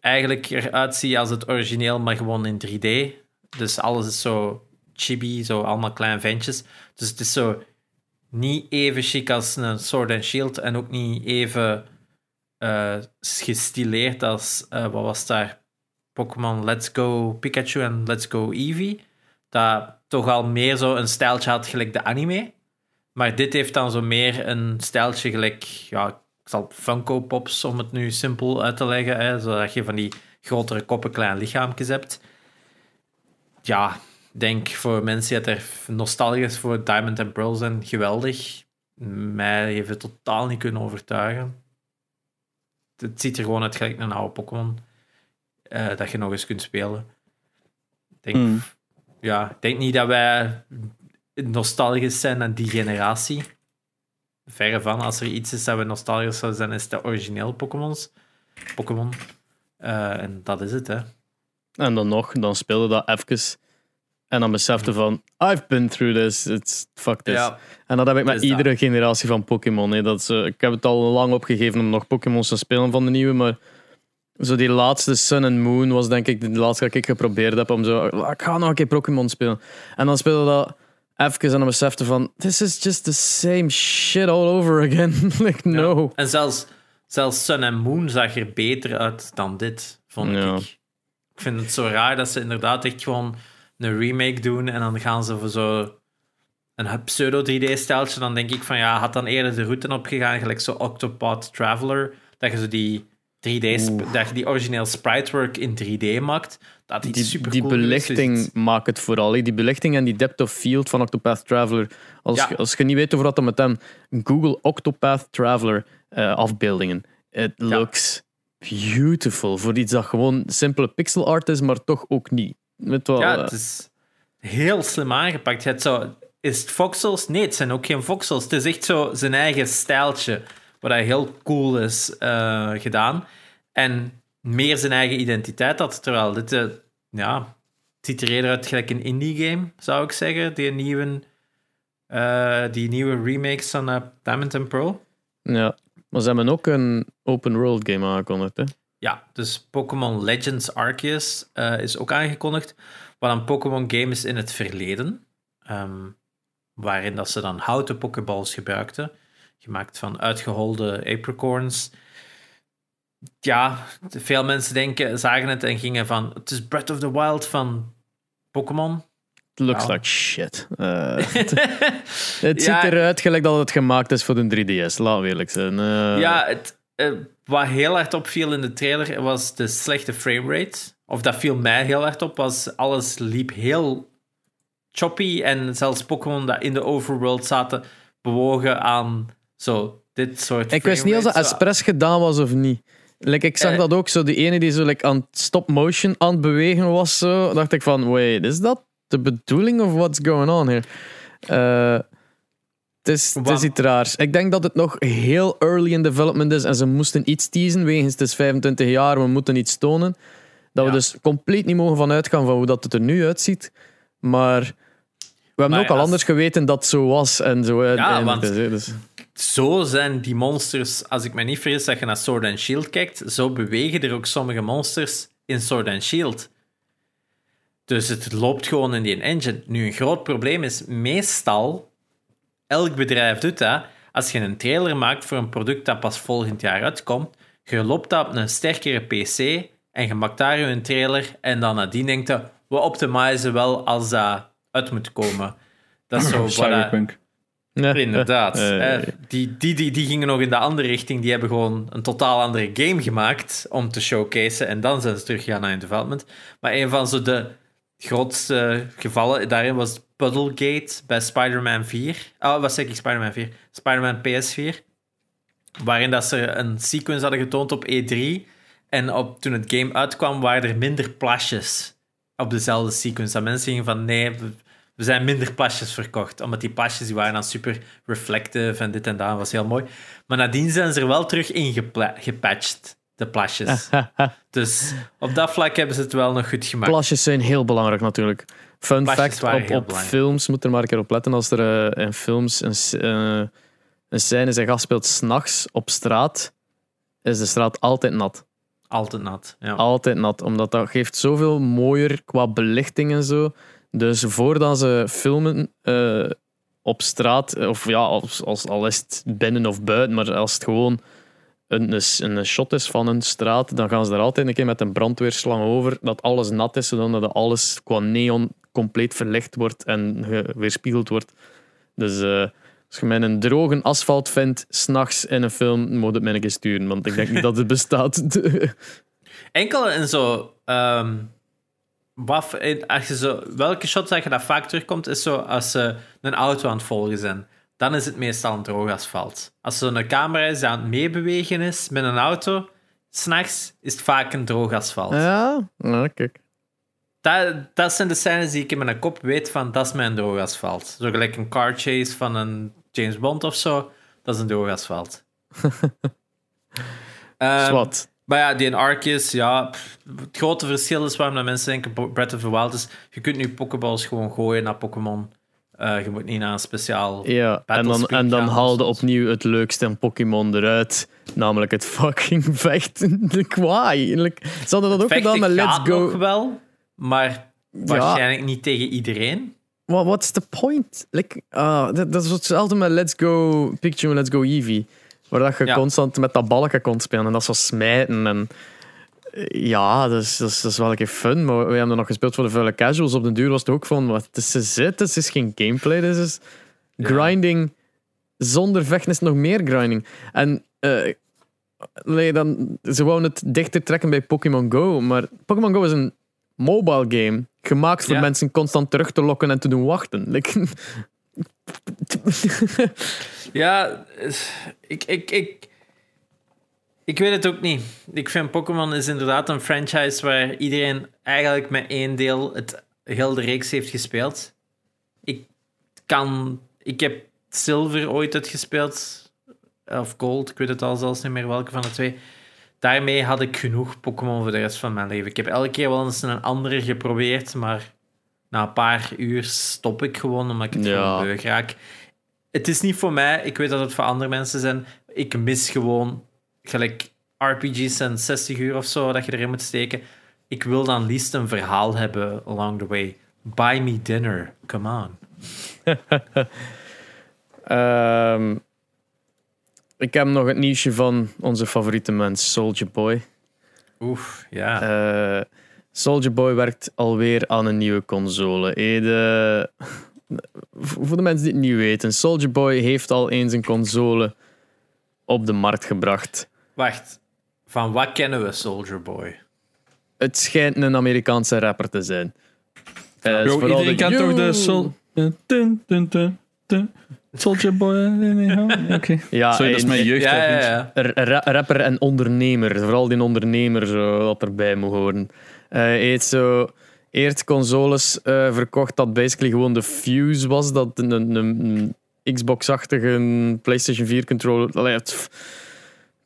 S1: eigenlijk eruit ziet als het origineel, maar gewoon in 3D. Dus alles is zo chibi, zo allemaal kleine ventjes. Dus het is zo niet even chic als een Sword and Shield en ook niet even eh, gestileerd als, eh, wat was daar, Pokémon Let's Go Pikachu en Let's Go Eevee. Dat toch al meer zo een stijltje had gelijk de anime. Maar dit heeft dan zo meer een stijltje gelijk, ja, ik zal Funko Pops, om het nu simpel uit te leggen, hè, zodat je van die grotere koppen, kleine lichaampjes hebt. Ja, denk voor mensen die er nostalgisch voor Diamond and Pearl zijn, geweldig. Mij heeft het totaal niet kunnen overtuigen. Het ziet er gewoon uit gelijk een oude Pokémon. eh, dat je nog eens kunt spelen. Ik denk,
S3: Hmm.
S1: ja, ik denk niet dat wij nostalgisch zijn aan die generatie. Verre van, als er iets is dat we nostalgisch zouden zijn, is de origineel Pokémons. Pokémon. Eh, en dat is het, hè.
S2: En dan nog, dan speelde dat even. En dan besefte van, I've been through this, it's fuck this.
S1: Ja.
S2: En dat heb ik met
S1: dat.
S2: iedere generatie van Pokémon. hè. Dat ik heb het al lang opgegeven om nog Pokémons te spelen van de nieuwe, maar zo die laatste Sun and Moon was denk ik de laatste dat ik geprobeerd heb om zo, "Ah, ik ga nog een keer Pokémon spelen. En dan speelde dat even en dan besefte van, this is just the same shit all over again. like, no.
S1: En zelfs, zelfs Sun and Moon zag er beter uit dan dit, vond
S2: Ja.
S1: ik. Ik vind het zo raar dat ze inderdaad echt gewoon een remake doen en dan gaan ze voor zo een pseudo 3D-steltje, dan denk ik van ja, had dan eerder de route opgegaan, gelijk zo Octopath Traveler, dat je zo die 3D, dat je die origineel spritework in 3D maakt. Dat
S2: die,
S1: super
S2: die belichting maakt het vooral. Die belichting en die depth of field van Octopath Traveler. Als, je, als je niet weet over wat dat met hem, Google Octopath Traveler uh, afbeeldingen. It looks beautiful. Voor iets dat gewoon simpele pixel art is, maar toch ook niet. Met wel,
S1: ja, het is heel slim aangepakt. Je hebt zo is het voxels? Nee, het zijn ook geen voxels. Het is echt zo zijn eigen stijltje, wat hij heel cool is uh, gedaan. En meer zijn eigen identiteit had. Terwijl dit, uh, ja, het ziet er eerder uit gelijk een indie game, zou ik zeggen. Die nieuwe, uh, die nieuwe remakes van Diamond and Pearl.
S2: Ja, maar ze hebben ook een open world game aangekondigd, hè?
S1: Ja, dus Pokémon Legends Arceus is ook aangekondigd. Wat een Pokémon game is in het verleden. Um, waarin dat ze dan houten pokeballs gebruikten, gemaakt van uitgeholde apricorns. Ja, veel mensen denken, zagen het en gingen van, het is Breath of the Wild van Pokémon.
S2: It looks like shit. Uh, het, ziet eruit gelijk dat het gemaakt is voor de 3DS, laat we eerlijk zijn. Uh,
S1: ja, het, uh, wat heel hard opviel in de trailer was de slechte framerate. Of dat viel mij heel hard op, was alles liep heel choppy en zelfs Pokémon dat in de overworld zaten bewogen aan zo dit soort.
S2: Ik wist niet als dat expres gedaan was of niet. Like, ik zag eh. dat ook zo, die ene die zo like, aan stop motion aan het bewegen was, zo, dacht ik van, wait, is dat de bedoeling of what's going on here? Uh, het is, het is iets raars. Ik denk dat het nog heel early in development is en ze moesten iets teasen, wegens het is 25 jaar, we moeten iets tonen. Dat we dus compleet niet mogen van uitgaan van hoe dat het er nu uitziet. Maar we hebben ook al anders geweten dat het zo was en zo.
S1: Ja, want dus. zo zijn die monsters, als ik me niet vergis, dat je naar Sword and Shield kijkt, zo bewegen er ook sommige monsters in Sword and Shield. Dus het loopt gewoon in die engine. Nu, een groot probleem is, meestal, elk bedrijf doet dat, als je een trailer maakt voor een product dat pas volgend jaar uitkomt, je loopt dat op een sterkere PC en je maakt daar een trailer en dan nadien denkt je, we optimizen wel als dat uit moet komen. Dat is zo
S3: Cyberpunk.
S1: Ja, inderdaad. die, die, die, die gingen nog in de andere richting. Die hebben gewoon een totaal andere game gemaakt om te showcaseen. En dan zijn ze teruggegaan naar in development. Maar een van zo de grootste gevallen daarin was Puddlegate bij Spider-Man 4. Oh, wat zeg ik? Spider-Man 4. Spider-Man PS4. Waarin dat ze een sequence hadden getoond op E3. En op, toen het game uitkwam, waren er minder plasjes op dezelfde sequence. Dat mensen gingen van nee, we zijn minder plasjes verkocht. Omdat die plasjes die waren dan super reflective en dit en dat. Dat was heel mooi. Maar nadien zijn ze er wel terug in gepatcht, de plasjes. dus op dat vlak hebben ze het wel nog goed gemaakt.
S2: Plasjes zijn heel belangrijk natuurlijk. Fun fact, op, op films, moet er maar een keer op letten, als er uh, in films een, uh, een scène zich afspeelt s'nachts op straat, is de straat altijd nat.
S1: Altijd nat, ja.
S2: Altijd nat, omdat dat geeft zoveel mooier qua belichting en zo. Dus voordat ze filmen uh, op straat, of ja, als, als, al is het binnen of buiten, maar als het gewoon een, een shot is van een straat, dan gaan ze er altijd een keer met een brandweerslang over, dat alles nat is, zodat alles qua neon compleet verlicht wordt en weerspiegeld wordt. Dus uh, als je mij een droge asfalt vindt, s'nachts in een film, moet het mij een keer sturen, want ik denk niet dat het bestaat.
S1: Enkel in zo... Um wat, als je zo, welke shot dat je dat vaak terugkomt, is zo als ze een auto aan het volgen zijn. Dan is het meestal een droog asfalt. Als zo'n camera is die aan het meebewegen is met een auto, s'nachts is het vaak een droog asfalt.
S2: Ja, nou, kijk.
S1: Dat, dat zijn de scènes die ik in mijn kop weet van, dat is mijn droog asfalt. Zo gelijk een car chase van een James Bond of zo, dat is een droog asfalt.
S2: um,
S1: Maar ja, die in Arceus, ja, het grote verschil is waarom mensen denken Breath of the Wild is, je kunt nu Pokéballs gewoon gooien naar Pokémon. Uh, je moet niet naar een speciaal
S2: Ja, en dan, en dan haalde opnieuw het leukste in Pokémon eruit. Namelijk het fucking vechten. kwaai. Ze hadden dat ook gedaan met Let's Go.
S1: nog wel, maar waarschijnlijk niet tegen iedereen.
S2: Well, what's the point? Like, uh, dat, dat is hetzelfde met Let's Go Picture Let's Go Eevee. Waar dat je constant met dat balken kon spelen en dat zo smijten. En Ja, dat is, dat, is, dat is wel een keer fun. Maar we hebben nog gespeeld voor de vuile casuals. Op de duur was het ook van, wat het is zit, het is geen gameplay. Dit is grinding. Zonder vechten is nog meer grinding. En uh, dan, ze wouden het dichter trekken bij Pokémon Go. Maar Pokémon Go is een mobile game. Gemaakt voor mensen constant terug te lokken en te doen wachten. Like,
S1: ja, ik, ik, ik, ik weet het ook niet. Ik vind Pokémon is inderdaad een franchise waar iedereen eigenlijk met één deel het heel de reeks heeft gespeeld. Ik kan... Ik heb Silver ooit uitgespeeld. Of Gold, ik weet het al zelfs niet meer welke van de twee. Daarmee had ik genoeg Pokémon voor de rest van mijn leven. Ik heb elke keer wel eens een andere geprobeerd, maar na een paar uur stop ik gewoon omdat ik het ja. gewoon beu raak. Het is niet voor mij. Ik weet dat het voor andere mensen zijn. Ik mis gewoon gelijk RPG's en 60 uur of zo dat je erin moet steken. Ik wil dan liefst een verhaal hebben along the way. Buy me dinner. Come on.
S2: um, ik heb nog het nieuwsje van onze favoriete mens, Soldier Boy.
S1: Oef, ja.
S2: Uh, Soldier Boy werkt alweer aan een nieuwe console. De, voor de mensen die het niet weten, Soldier Boy heeft al eens een console op de markt gebracht.
S1: Wacht, van wat kennen we Soldier Boy?
S2: Het schijnt een Amerikaanse rapper te zijn.
S3: Uh, Yo, iedereen kent toch de Sol... Soldier Boy. Oké.
S2: Ja,
S3: Sorry, dat is mijn jeugd.
S1: Ja, ja,
S2: ja. Rapper en ondernemer. Vooral die ondernemer zo, wat erbij moet horen. Uh, hij heeft zo eerst consoles uh, verkocht dat basically gewoon de Fuse was. Dat een, een, een Xbox-achtige PlayStation 4 controller. het,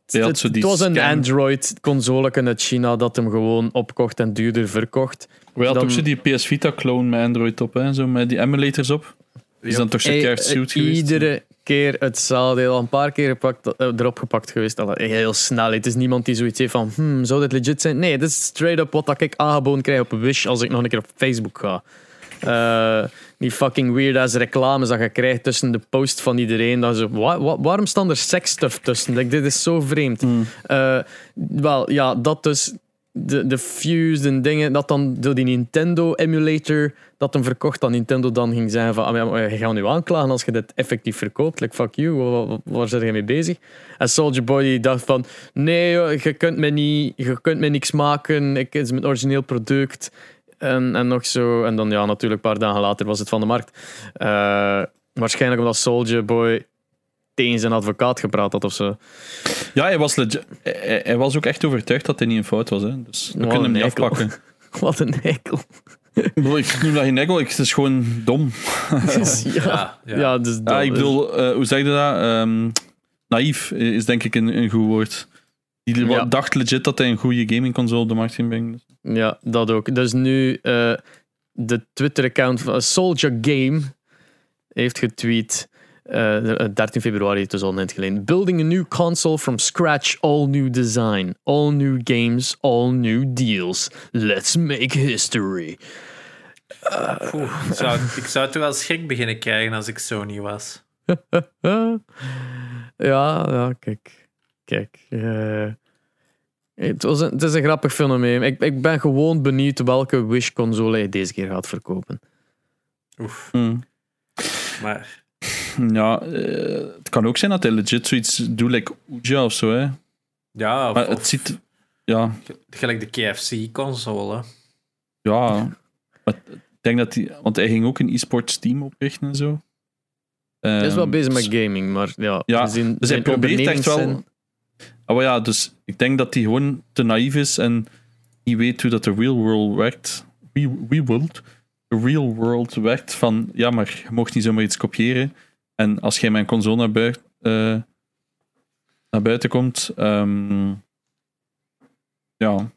S2: het, het was een Android-console uit China dat hem gewoon opkocht en duurder verkocht.
S3: We hadden ook zo die PS Vita-clone met Android op, hè? Zo met die emulators op. Is dan toch zo'n keer suit
S2: geweest? Iedere keer hetzelfde. Al een paar keer gepakt, eh, erop gepakt geweest. Al heel snel. Het is niemand die zoiets heeft van, hmm, zou dit legit zijn? Nee, dit is straight up wat ik aangeboden krijg op Wish als ik nog een keer op Facebook ga. Uh, die fucking weird ass reclames dat je krijgt tussen de post van iedereen. Dat zo, waarom staan er seksstuff tussen? Like, dit is zo vreemd. Mm. Uh, wel, ja, dat dus de, de Fuse en dingen, dat dan door die Nintendo emulator dat hem verkocht aan Nintendo dan ging zijn van ah, je gaat nu aanklagen als je dit effectief verkoopt. Like, fuck you, waar, waar zit je mee bezig? En Soldier Boy dacht van nee, je kunt me, niet, je kunt me niks maken, ik, het is mijn origineel product. En, en nog zo. En dan ja, natuurlijk een paar dagen later was het van de markt. Uh, waarschijnlijk omdat Soldier Boy tegen zijn advocaat gepraat had of zo.
S3: Ja, hij was, hij, hij, was ook echt overtuigd dat hij niet een fout was. Hè. Dus we kunnen hem niet afpakken.
S2: Wat een eikel.
S3: Ik noem dat geen eikel, het is gewoon dom.
S2: ja, ja, ja. dus
S3: ja, ik bedoel, uh, hoe zeg je dat? Um, naïef is denk ik een, een goed woord. Die ja. dacht legit dat hij een goede gamingconsole op de markt ging brengen.
S2: Ja, dat ook. Dus nu uh, de Twitter-account van Soldier Game heeft getweet. Uh, eh, 13 februari, het is al net geleden. Building a new console from scratch, all new design, all new games, all new deals. Let's make history.
S1: Uh, ik, zou, ik zou toch wel schrik beginnen krijgen als ik Sony was.
S2: ja, ja, kijk. Kijk. Uh, het, was een, het is een grappig fenomeen. Ik, ik ben gewoon benieuwd welke Wish-console hij deze keer gaat verkopen.
S1: Oef. Mm. Maar
S3: ja, uh, het kan ook zijn dat hij legit zoiets doet, like Ouija of zo. Hè.
S1: Ja,
S3: of, maar het ziet... Ja.
S1: Gelijk de KFC-console.
S3: Ja. Maar ik denk dat hij... Want hij ging ook een e-sports team oprichten en zo.
S2: Hij is wel ehm, bezig met gaming, maar ja...
S3: ja dus hij probeert echt wel... Oh ja, dus ik denk dat hij gewoon te naïef is en niet weet hoe dat de real world werkt. We, world. The real world werkt van... Ja, maar je mocht niet zomaar iets kopiëren. En als jij mijn console naar, buiten, uh, naar buiten komt, um, ja.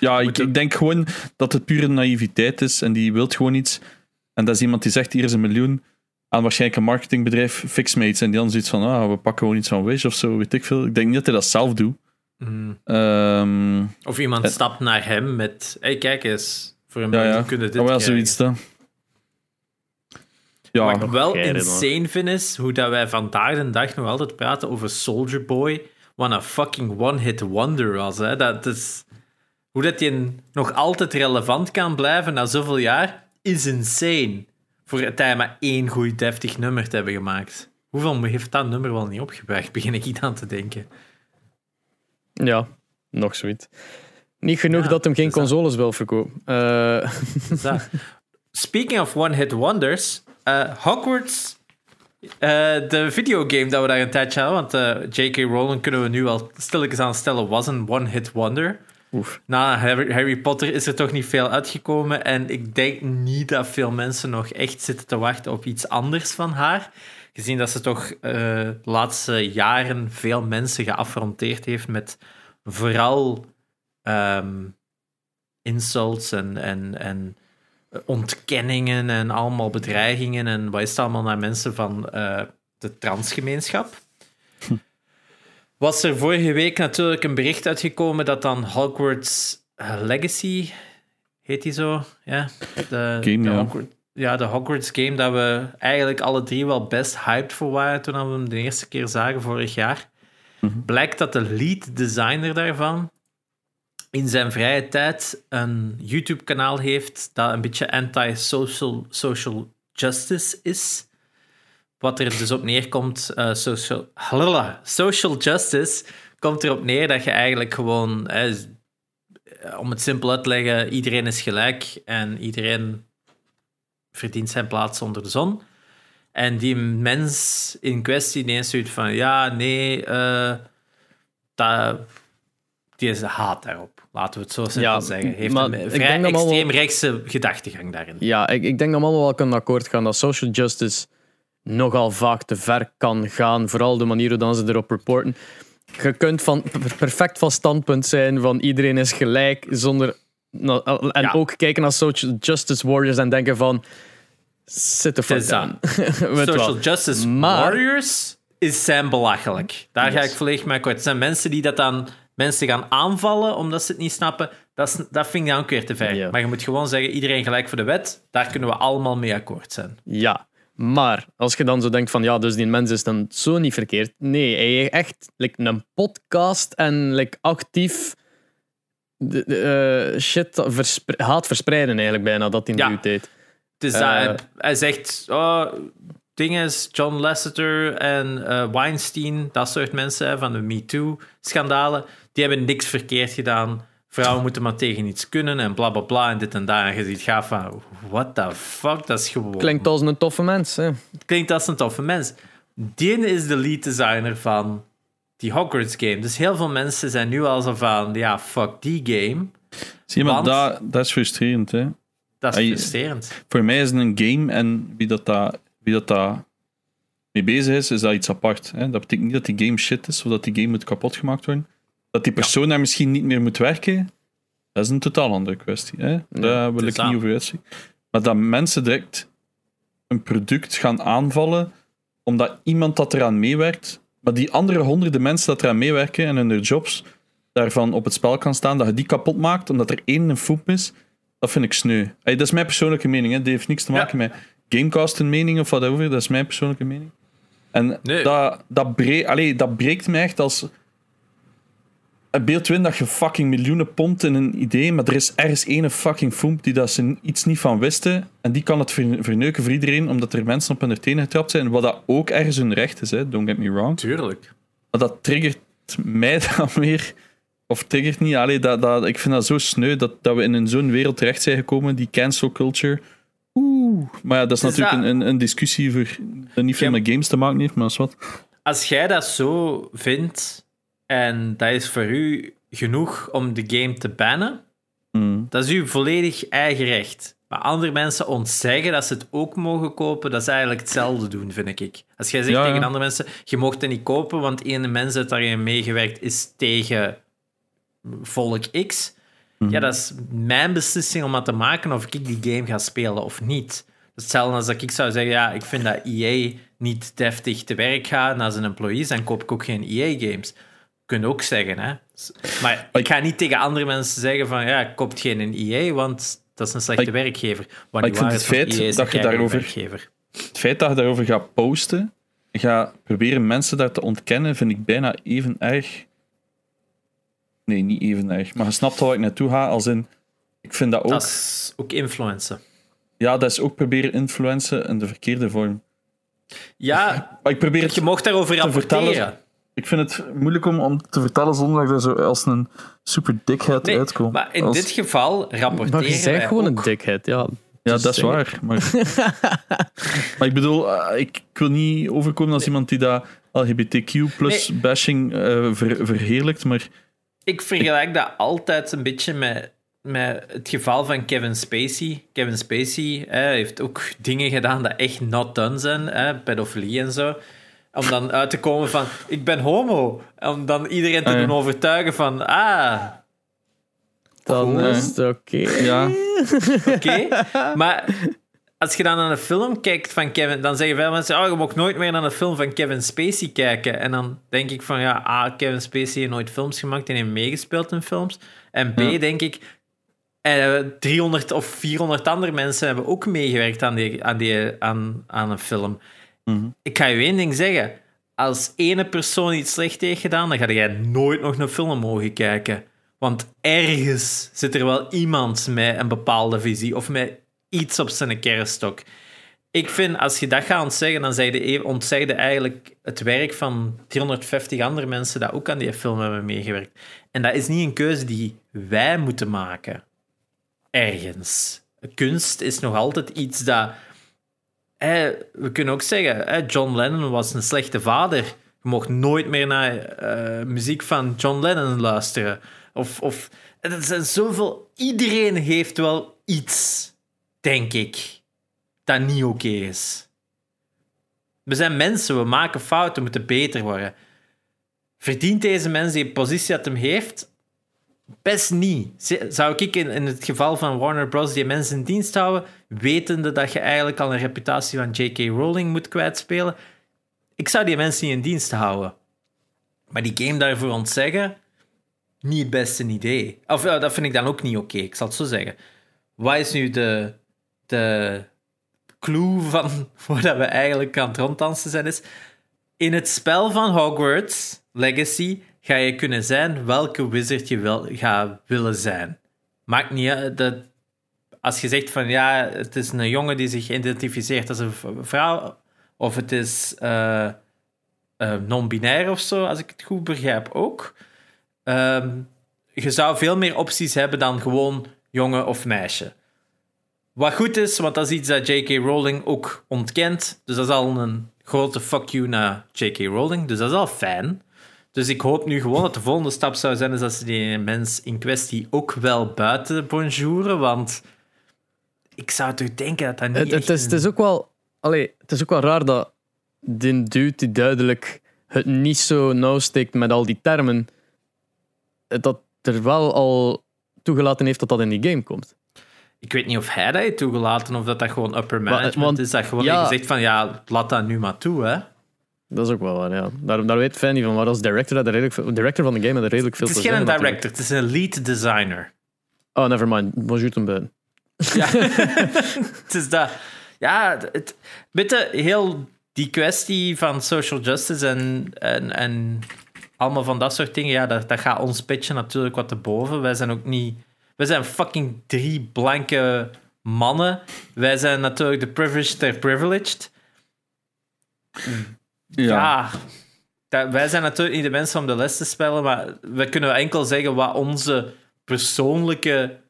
S3: Ja, ik, ik, denk gewoon dat het pure naïviteit is en die wilt gewoon iets. En dat is iemand die zegt: hier is een miljoen aan waarschijnlijk een marketingbedrijf, Fixmates. En die dan zoiets van: ah, we pakken gewoon iets van Wish of zo, weet ik veel. Ik denk niet dat hij dat zelf doet.
S1: Mm. Um, of iemand eh, stapt naar hem met: hey, kijk eens, voor een miljoen kunnen dit. Oh,
S3: ja, zoiets dan.
S1: Ja, Wat ik wel insane vind is hoe dat wij vandaag de dag nog altijd praten over Soldier Boy. Wat een fucking one-hit wonder was. Hè. Dat is... hoe dat die nog altijd relevant kan blijven na zoveel jaar, is insane. Voor het tijd maar één goed deftig nummer te hebben gemaakt. Hoeveel heeft dat nummer wel niet opgebracht, begin ik aan te denken.
S2: Ja, nog zoiets. Niet genoeg
S1: Ja,
S2: dat hem geen
S1: dus
S2: consoles wil verkopen. Eh,
S1: Zo. Speaking of one-hit wonders, eh, Hogwarts, eh, de videogame dat we daar een tijdje hadden, want J.K. Rowling kunnen we nu al stilletjes aan stellen, was een one-hit wonder.
S2: oef.
S1: Na Harry, Harry Potter is er toch niet veel uitgekomen en ik denk niet dat veel mensen nog echt zitten te wachten op iets anders van haar. Gezien dat ze toch de laatste jaren veel mensen geaffronteerd heeft met vooral ehm, insults en, en, en ontkenningen en allemaal bedreigingen en wat is het allemaal naar mensen van eh, de transgemeenschap. Was er vorige week natuurlijk een bericht uitgekomen dat dan Hogwarts eh, Legacy, heet die zo? Ja, de,
S3: Game,
S1: de
S3: ja.
S1: Hogwarts, ja, de Hogwarts game, dat we eigenlijk alle drie wel best hyped voor waren toen we hem de eerste keer zagen vorig jaar. Blijkt dat de lead designer daarvan in zijn vrije tijd een YouTube-kanaal heeft dat een beetje anti-social social justice is. Wat er dus op neerkomt, eh, social, social justice, komt erop neer dat je eigenlijk gewoon, eh, om het simpel uit te leggen, iedereen is gelijk en iedereen verdient zijn plaats onder de zon. En die mens in kwestie is zoiets van, ja, nee, dat, die is haat daarop. Laten we het zo simpel
S2: Ja,
S1: zeggen. Heeft
S2: maar
S1: een vrij extreemrechtse gedachtegang daarin.
S2: Ja, ik, ik denk dat we allemaal wel kunnen akkoord gaan dat social justice nogal vaak te ver kan gaan. Vooral de manier hoe dan ze erop reporten. Je kunt van, per- perfect van standpunt zijn van iedereen is gelijk, zonder... En
S1: Ja.
S2: ook kijken naar social justice warriors en denken van... Zit de fuck wel.
S1: Social Justice
S2: Maar-
S1: Warriors is zijn belachelijk. Daar ga ik volledig mee akkoord. Het zijn mensen die dat dan mensen gaan aanvallen omdat ze het niet snappen. Dat, is, dat vind ik dan ook weer te ver.
S2: Ja.
S1: Maar je moet gewoon zeggen, iedereen gelijk voor de wet. Daar kunnen we allemaal mee akkoord zijn.
S2: Ja, maar als je dan zo denkt van ja, dus die mens is dan zo niet verkeerd. Nee, hij heeft echt like, een podcast en like, actief de, de, eh, shit verspre- haat verspreiden eigenlijk bijna dat hij
S1: Ja.
S2: nu deed.
S1: Dus
S2: Eh.
S1: hij, hij zegt, oh, ding is, John Lasseter en eh, Weinstein, dat soort mensen hè, van de MeToo-schandalen, die hebben niks verkeerd gedaan. Vrouwen moeten maar tegen iets kunnen en bla bla bla en dit en dat. En je ziet gaaf van, what the fuck, dat is gewoon...
S2: Klinkt als een toffe mens. Hè?
S1: klinkt als een toffe mens. Die is de lead designer van die Hogwarts game. Dus heel veel mensen zijn nu al zo van, ja, fuck die game.
S3: Zie je, maar dat, dat is frustrerend. Hè?
S1: Dat is frustrerend.
S3: Voor mij is het een game en wie dat, dat, wie dat, dat mee bezig is, is dat iets apart. Hè? Dat betekent niet dat die game shit is of dat die game moet kapot gemaakt worden. Dat die persoon daar misschien niet meer moet werken, dat is een totaal andere kwestie. Hè? Daar wil ik niet over uitzien. Maar dat mensen direct een product gaan aanvallen omdat iemand dat eraan meewerkt, maar die andere honderden mensen dat eraan meewerken en hun jobs daarvan op het spel kan staan, dat je die kapot maakt omdat er één een foep is, dat vind ik sneu. Ey, dat is mijn persoonlijke mening. Hè. Dat heeft niks te maken met Gamecast een mening of whatever. Dat is mijn persoonlijke mening. En
S1: Nee.
S3: dat, dat, bre allee, dat breekt mij echt als... Het beeld win dat je fucking miljoenen pompt in een idee, maar er is ergens ene fucking foemp die dat ze iets niet van wisten en die kan het ver- verneuken voor iedereen omdat er mensen op hun tenen getrapt zijn, wat dat ook ergens hun recht is, hè. don't get me wrong.
S1: Tuurlijk.
S3: Maar dat triggert mij dan weer. Of triggert niet. Allee, dat, dat, ik vind dat zo sneu dat, dat we in zo'n wereld terecht zijn gekomen, die cancel culture. Oeh. Maar ja, dat is
S1: is
S3: natuurlijk
S1: dat.
S3: Een, een, discussie voor, dat niet veel
S1: Ja.
S3: met games te maken heeft, maar dat is wat.
S1: Als jij dat zo vindt en dat is voor u genoeg om de game te bannen,
S3: Mm.
S1: dat is uw volledig eigen recht. Maar andere mensen ons zeggen dat ze het ook mogen kopen, dat is eigenlijk hetzelfde doen, vind ik. Als jij zegt
S3: Ja,
S1: tegen andere mensen, je mocht het niet kopen, want ene mens heeft daarin meegewerkt is tegen volk X.
S3: Mhm.
S1: Ja, dat is mijn beslissing om dat te maken of ik die game ga spelen of niet. Hetzelfde als dat ik zou zeggen, ja, ik vind dat EA niet deftig te werk gaat naar zijn employees, dan koop ik ook geen EA-games. Kun je ook zeggen, hè. Maar ik ga niet tegen andere mensen zeggen van, ja, koopt geen een EA, want dat is een slechte
S3: Ik-
S1: werkgever. Want
S3: ik vind het feit
S1: is
S3: dat je daarover-
S1: werkgever.
S3: Het feit dat je daarover gaat posten, ga proberen mensen daar te ontkennen, vind ik bijna even erg Nee, niet even erg. Maar je snapt al waar ik naartoe ga, als in... Ik vind dat ook...
S1: Dat is ook influencen.
S3: Ja, dat is ook proberen influencen in de verkeerde vorm.
S1: Ja,
S3: Maar ik probeer het
S1: je mocht daarover
S3: te vertellen-
S1: rapporteren.
S3: Ik vind het moeilijk om, om te vertellen zonder dat ik er zo als een super dickhead
S1: Nee,
S3: uitkom.
S1: maar in
S3: Als-
S1: dit geval rapporteren
S2: Maar je
S1: wij
S2: gewoon
S1: ook.
S2: een dickhead, ja.
S3: Ja,
S2: Dus
S3: dat is waar. Maar, maar ik bedoel, eh, ik, ik wil niet overkomen als iemand die dat LGBTQ plus bashing eh, ver- verheerlijkt, maar
S1: Ik vergelijk dat altijd een beetje met, met het geval van Kevin Spacey. Kevin Spacey hè, heeft ook dingen gedaan dat echt not done zijn, hè, pedofilie en zo. Om dan uit te komen van, ik ben homo. Om dan iedereen te
S3: Ah,
S1: doen overtuigen van, ah,
S2: Dan
S3: Cool,
S2: is het oké.
S3: ja,
S1: oké. Maar als je dan naar een film kijkt van Kevin, dan zeggen veel mensen, oh, je mag nooit meer naar een film van Kevin Spacey kijken. En dan denk ik van, ja, ah, Kevin Spacey heeft nooit films gemaakt en heeft meegespeeld in films. En B,
S3: Ja.
S1: denk ik, eh, 300 of 400 andere mensen hebben ook meegewerkt aan, die, aan, die, aan, aan een film.
S3: Mhm.
S1: Ik ga je één ding zeggen. Als ene persoon iets slecht heeft gedaan, dan ga jij nooit nog een film mogen kijken. Want ergens zit er wel iemand met een bepaalde visie of met iets op zijn kerststok. Ik vind, als je dat gaat ontzeggen, dan zeg je, ontzeg je eigenlijk het werk van 350 andere mensen die ook aan die film hebben meegewerkt. En dat is niet een keuze die wij moeten maken. Ergens. Kunst is nog altijd iets dat... we kunnen ook zeggen, John Lennon was een slechte vader. Je mocht nooit meer naar eh, muziek van John Lennon luisteren. Of, of, er zijn zoveel... Iedereen heeft wel iets, denk ik, dat niet oké is. We zijn mensen, we maken fouten, we moeten beter worden. Verdient deze mens die positie dat hem heeft? Best niet. Zou ik in, het geval van Warner Bros. die mensen in dienst houden, wetende dat je eigenlijk al een reputatie van J.K. Rowling moet kwijtspelen? Ik zou die mensen niet in dienst houden. Maar die game daarvoor ontzeggen, niet het beste idee. Of ja, dat vind ik dan ook niet oké, ik zal het zo zeggen. Wat is nu de, de clue van waar dat we eigenlijk aan het ronddansen zijn? Is, in het spel van Hogwarts Legacy ga je kunnen zijn welke wizard je wil, gaat willen zijn. Maakt niet. Dat, als je zegt van ja, het is een jongen die zich identificeert als een vrouw, of het is eh, eh, non-binair of zo, als ik het goed begrijp ook. Ehm, je zou veel meer opties hebben dan gewoon jongen of meisje. Wat goed is, want dat is iets dat J.K. Rowling ook ontkent. Dus dat is al een grote fuck you naar J.K. Rowling. Dus dat is al fijn. Dus ik hoop nu gewoon dat de volgende stap zou zijn is dat ze die mens in kwestie ook wel buiten bonjouren. Want ik zou toch denken dat dat niet
S2: Het, het, is ook wel, allee, het is ook wel raar dat die dude die duidelijk het niet zo nauw steekt met al die termen, dat er wel al toegelaten heeft dat dat in die game komt.
S1: Ik weet niet of hij dat heeft toegelaten of dat dat gewoon upper management
S2: want-
S1: is. Dat gewoon
S2: ja.
S1: gezegd van ja, laat dat nu maar toe. Hè.
S2: Dat is ook wel waar, ja. Daar, daar weet Fanny van, maar als director, dat redelijk director van de game had er redelijk veel
S1: Het is geen director, het is een lead designer.
S2: Oh, never mind. Bonjour buiten.
S1: Ja, het is dat. Ja, het, weet je, heel die kwestie van social justice en, en, en allemaal van dat soort dingen, ja, dat, dat gaat ons pitchen natuurlijk wat te boven. Wij zijn ook niet... Wij zijn fucking drie blanke mannen. Wij zijn natuurlijk de privileged ter privileged. Ja. dat- wij zijn natuurlijk niet de mensen om de les te spelen, maar we kunnen enkel zeggen wat onze persoonlijke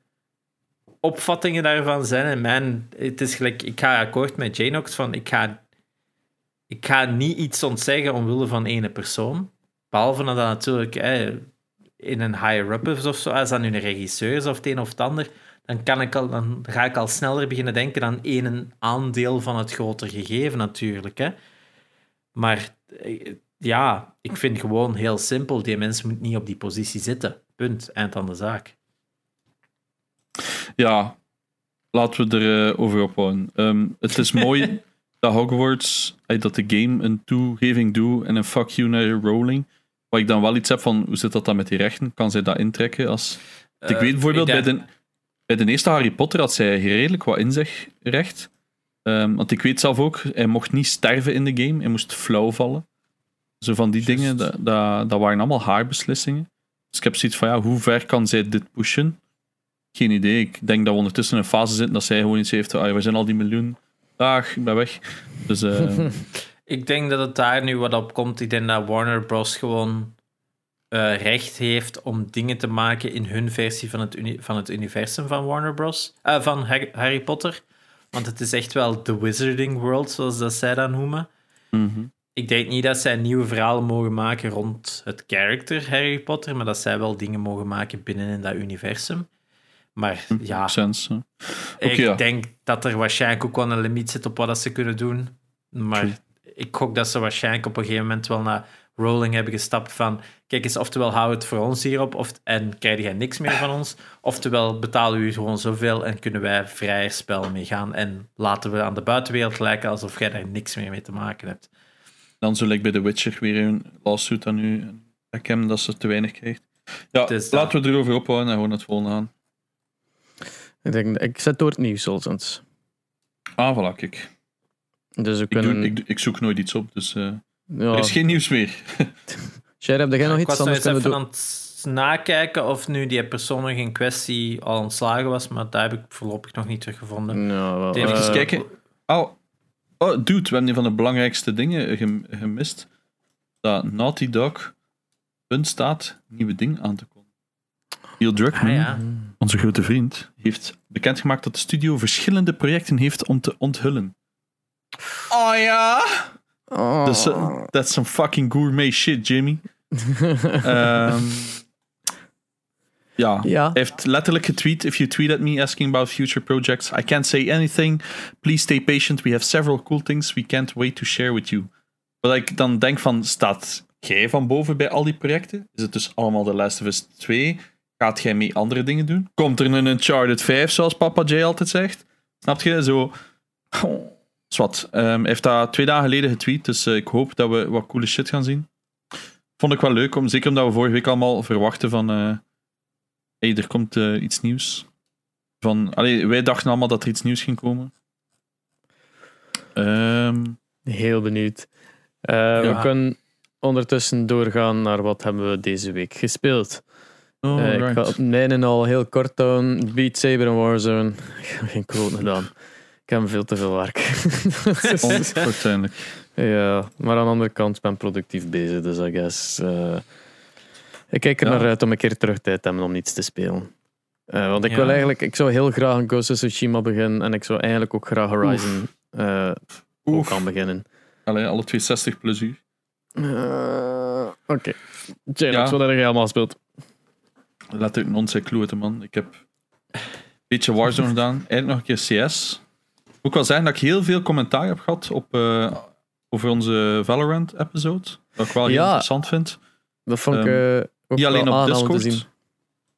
S1: opvattingen daarvan zijn. En mijn, het is gelijk, ik ga akkoord met Janox van ik ga, ik ga niet iets ontzeggen omwille van ene persoon. Behalve dat dat natuurlijk in een higher-up of zo, als dat nu een regisseur is of het een of het ander, dan, kan ik al, dan ga ik al sneller beginnen denken aan één aandeel van het groter gegeven natuurlijk. Hè. Maar eh, ja, ik vind gewoon heel simpel, die mensen moeten niet op die positie zitten. Punt. Eind aan de zaak.
S3: Ja, laten we er eh, over ophouden. Ehm, het is mooi dat Hogwarts, eh, dat de game een toegeving doet en een fuck you naar Rowling. Waar ik dan wel iets heb van, hoe zit dat dan met die rechten? Kan zij dat intrekken? Als... Ik
S1: Eh,
S3: weet bijvoorbeeld,
S1: ik
S3: bij, de, bij de eerste Harry Potter had zij redelijk wat inzegrecht. Ehm want ik weet zelf ook, hij mocht niet sterven in de game, hij moest flauw vallen. Zo van die dingen, dat, dat, dat waren allemaal haar beslissingen. Dus ik heb zoiets van, ja, hoe ver kan zij dit pushen? Geen idee. Ik denk dat we ondertussen in een fase zitten dat zij gewoon iets heeft ah, we zijn al die miljoen. Dag, ik ben weg. Dus eh,
S1: Ik denk dat het daar nu wat op komt. Ik denk dat Warner Bros. gewoon eh, recht heeft om dingen te maken in hun versie van het, van het universum van Warner Bros. eh, van Harry, Harry Potter. Want het is echt wel de Wizarding World, zoals dat zij dat noemen.
S3: mhm.
S1: Ik denk niet dat zij nieuwe verhalen mogen maken rond het character Harry Potter, maar dat zij wel dingen mogen maken binnen in dat universum. Maar ja,
S3: sense. hè.
S1: ik
S3: ja.
S1: denk dat er waarschijnlijk ook wel een limiet zit op wat dat ze kunnen doen. Maar
S3: True.
S1: Ik gok dat ze waarschijnlijk op een gegeven moment wel naar Rowling hebben gestapt van kijk eens, oftewel hou het voor ons hierop of, en krijg jij niks meer van ons, oftewel betalen we u gewoon zoveel en kunnen wij vrijer spel mee gaan en laten we aan de buitenwereld lijken alsof jij daar niks meer mee te maken hebt.
S3: Dan zo lijkt bij The Witcher weer een lawsuit aan nu. Ik hem dat ze te weinig krijgt. Ja,
S1: dat.
S3: laten we erover ophouden en gewoon het volgende aan.
S2: Ik, denk, ik zet door het nieuws, Olsens.
S3: Ah, voilà, kijk.
S2: Dus we
S3: Ik, doe,
S2: kunnen...
S3: ik, ik zoek nooit iets op, dus eh,
S2: ja.
S3: er is geen nieuws meer.
S2: Sher, heb jij nog
S1: ik
S2: iets
S1: was
S2: anders
S1: eens
S2: kunnen
S1: even
S2: doen?
S1: aan het nakijken of nu die persoon nog in kwestie al ontslagen was, maar daar heb ik voorlopig nog niet teruggevonden.
S2: Ja, wel,
S3: kijken. Oh, oh, dude, we hebben een van de belangrijkste dingen gem- gemist. Dat Naughty Dog punt staat nieuwe ding aan te kondigen. Neil Druckmann,
S1: Ah ja.
S3: onze grote vriend, heeft bekendgemaakt dat de studio verschillende projecten heeft om te onthullen. Oh ja!
S2: Oh.
S3: Dus, eh, that's some fucking gourmet shit, Jimmy. Ehm, ja.
S2: ja.
S3: Hij heeft letterlijk getweet: If you tweet at me asking about future projects, I can't say anything. Please stay patient. We have several cool things we can't wait to share with you. Wat ik dan denk van, staat jij van boven bij al die projecten? Is het dus allemaal The Last of Us 2? Gaat jij mee andere dingen doen? Komt er een Uncharted 5, zoals Papa J altijd zegt? Snap je? Zo... Zwat. Ehm, heeft dat twee dagen geleden getweet, dus eh, ik hoop dat we wat coole shit gaan zien. Vond ik wel leuk, om, zeker omdat we vorige week allemaal verwachten van... eh hey, er komt eh, iets nieuws. Van, allee, wij dachten allemaal dat er iets nieuws ging komen. Ehm,
S2: Heel benieuwd. We kunnen ondertussen doorgaan naar wat hebben we deze week gespeeld.
S3: oh,
S2: Eh, ik
S3: right.
S2: ga op mijne al heel kort doen. Beat Saber en Warzone. Ik heb geen quote gedaan. Ik heb veel te veel werk.
S3: Onfortuinlijk.
S2: ja, maar aan de andere kant ben ik productief bezig, dus I guess. eh, ik kijk er
S3: Ja.
S2: naar uit om een keer terug tijd te hebben om iets te spelen. Eh, want ik
S1: Ja.
S2: wil eigenlijk, ik zou heel graag een Ghost of Tsushima beginnen en ik zou eigenlijk ook graag Horizon eh, ook
S3: Oef.
S2: aan beginnen.
S3: Allee, alle 260 plus uur.
S2: Oké. Jay,
S3: Ja.
S2: wat heb jij allemaal gespeeld?
S3: Laat uit kloten, man. Ik heb een beetje Warzone gedaan. Eigenlijk nog een keer CS. Moet ik wel zeggen dat ik heel veel commentaar heb gehad op, eh, over onze Valorant-episode. Wat ik wel heel
S2: Ja.
S3: interessant vind.
S2: Dat vond ik
S3: Ehm,
S2: eh, ook
S3: Niet alleen op Discord.
S2: zien.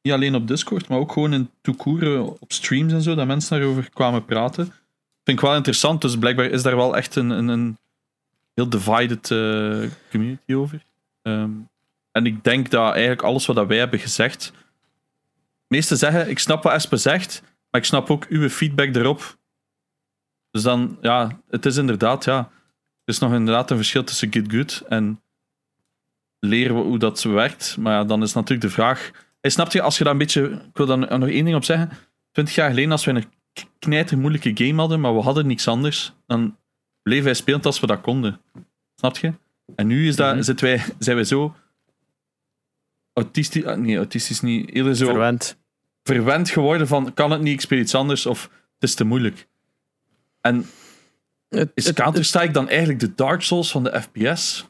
S3: Niet alleen op Discord, maar ook gewoon in toekoeren op streams en zo, dat mensen daarover kwamen praten. Vind ik wel interessant, dus blijkbaar is daar wel echt een, een, een heel divided eh, community over. Ehm, en ik denk dat eigenlijk alles wat wij hebben gezegd. Meesten zeggen, ik snap wat Espe zegt, maar ik snap ook uw feedback erop. Dus dan, ja, het is inderdaad, ja. Er is nog inderdaad een verschil tussen get good en leren we hoe dat werkt. Maar ja, dan is natuurlijk de vraag. Hey, snap je, als je dat een beetje. Ik wil daar nog één ding op zeggen. Twintig jaar geleden, als we een knijter moeilijke game hadden, maar we hadden niks anders, dan bleven wij spelen als we dat konden. Snap je? En nu is dat,
S2: Mhm.
S3: zitten wij, zijn wij zo. Autistisch, ah, nee, autistisch niet. Eerder zo
S2: Verwend.
S3: verwend geworden van: kan het niet, ik speel iets anders of het is te moeilijk. En
S2: Het,
S3: is
S2: het-
S3: Counter-Strike dan eigenlijk de Dark Souls van de FPS?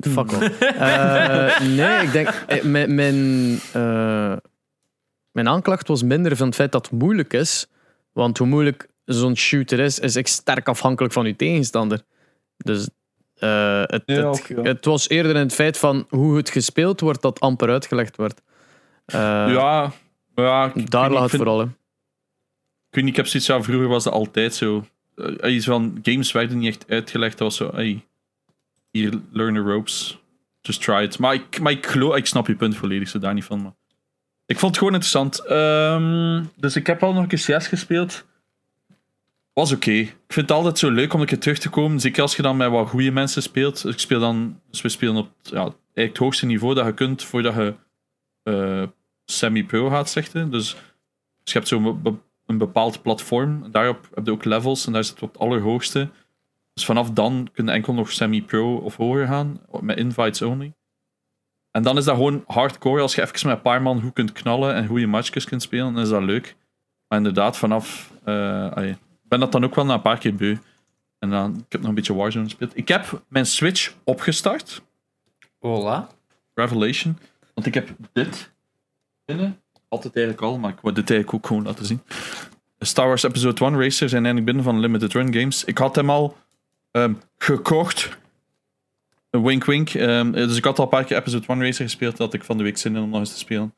S2: Fuck off. Eh, nee, ik denk... eh, Mijn, mijn, eh, mijn aanklacht was minder van het feit dat het moeilijk is. Want hoe moeilijk zo'n shooter is, is echt sterk afhankelijk van je tegenstander. Dus eh, het,
S3: Ja,
S2: het,
S3: ook, ja.
S2: het was eerder in het feit van hoe het gespeeld wordt, dat amper uitgelegd wordt. Eh,
S3: ja, ja, ik- ik
S2: Daar lag
S3: ik
S2: het
S3: vind-
S2: vooral. hè.
S3: Ik weet niet, ik heb zoiets van, vroeger was dat altijd zo. Uh, iets van, games werden niet echt uitgelegd. Dat was zo, hier, learn the ropes. Just try it. Maar ik, maar ik geloof, ik snap je punt volledig, zo daar niet van. Maar ik vond het gewoon interessant. Ehm, dus ik heb al nog een keer CS gespeeld. Was oké. Ik vind het altijd zo leuk om een keer terug te komen. Zeker als je dan met wat goede mensen speelt. Ik speel dan, dus we spelen op ja, het hoogste niveau dat je kunt voordat je eh, semi-pro gaat, zegt. Dus, dus je hebt zo'n een bepaald platform. Daarop heb je ook levels en daar zit op het allerhoogste. Dus vanaf dan kun je enkel nog semi-pro of hoger gaan, met invites only. En dan is dat gewoon hardcore. Als je even met een paar man goed kunt knallen en goede matchjes kunt spelen, dan is dat leuk. Maar inderdaad, vanaf... eh, ik ben dat dan ook wel na een paar keer beu. En dan, ik heb nog een beetje Warzone gespeeld. Ik heb mijn Switch opgestart.
S1: Hola.
S3: Revelation. Want ik heb dit binnen. Altijd eigenlijk al, maar ik wil dit eigenlijk ook gewoon laten zien. Star Wars Episode 1 Racer zijn eigenlijk binnen van Limited Run Games. Ik had hem al ehm, gekocht. Wink wink. Ehm, dus ik had al een paar keer Episode 1 Racer gespeeld. Dat ik van de week zin in om nog eens te spelen.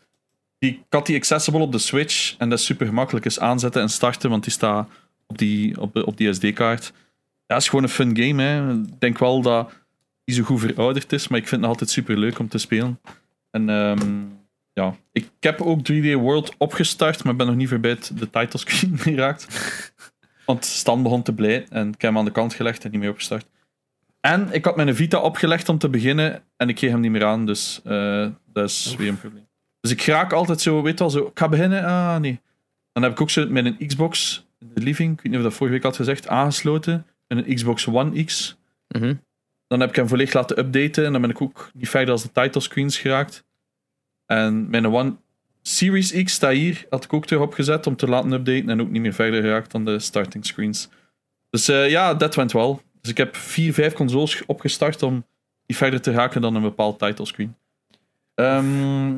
S3: Die, ik had die accessible op de Switch. En dat is super gemakkelijk is aanzetten en starten. Want die staat op die, op, op die SD-kaart. Ja, is gewoon een fun game. Hè. Ik denk wel dat die zo goed verouderd is. Maar ik vind het altijd super leuk om te spelen. En ehm, ja, ik heb ook 3D World opgestart, maar ben nog niet voorbij het- de title screen geraakt. Want Stan begon te blij en ik heb hem aan de kant gelegd en niet meer opgestart. En ik had mijn Vita opgelegd om te beginnen en ik kreeg hem niet meer aan, dus eh, dat is weer een probleem. Dus ik raak altijd zo, weet wel, zo, ik ga beginnen, ah nee. Dan heb ik ook zo met een Xbox in de living, ik weet niet of ik dat vorige week had gezegd, aangesloten. Met een Xbox One X.
S2: Mhm.
S3: Dan heb ik hem volledig laten updaten en dan ben ik ook niet verder als de title screens geraakt. En mijn One Series X staat hier, had ik ook terug opgezet om te laten updaten en ook niet meer verder geraakt dan de starting screens. Dus eh, ja, dat went wel. Dus ik heb vier, vijf consoles opgestart om niet verder te raken dan een bepaald title screen. Ehm,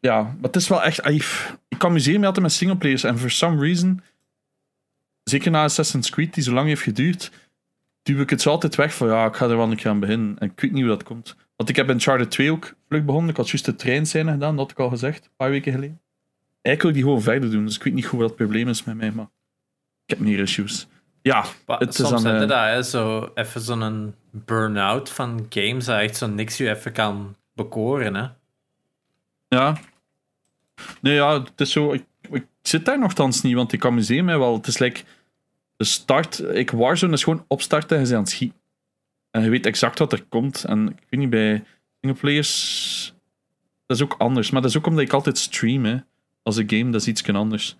S3: ja, maar het is wel echt... ai, Ik amuseer me altijd met singleplayers en for some reason, zeker na Assassin's Creed die zo lang heeft geduurd, duw ik het zo altijd weg van ja, ik ga er wel een keer aan beginnen. En ik weet niet hoe dat komt. Want ik heb in Charter 2 ook vlug begonnen. Ik had juist de treinscène gedaan, dat had ik al gezegd, een paar weken geleden. Eigenlijk wil ik die gewoon verder doen, dus ik weet niet goed wat het probleem is met mij, maar ik heb meer issues. Ja,
S1: Maar
S3: Het is
S1: soms heb je
S3: eh,
S1: dat, hè, zo even zo'n burn-out van games dat echt zo niks je even kan bekoren. Hè.
S3: ja. Nee, ja, het is zo... Ik, ik zit daar nogthans niet, want ik amuseer mij wel. Het is like... De start... Ik, Warzone is gewoon opstarten en ze aan het schieten. En je weet exact wat er komt. En ik weet niet, bij singleplayers... Dat is ook anders. Maar dat is ook omdat ik altijd stream, hè. Als een game, dat is iets anders.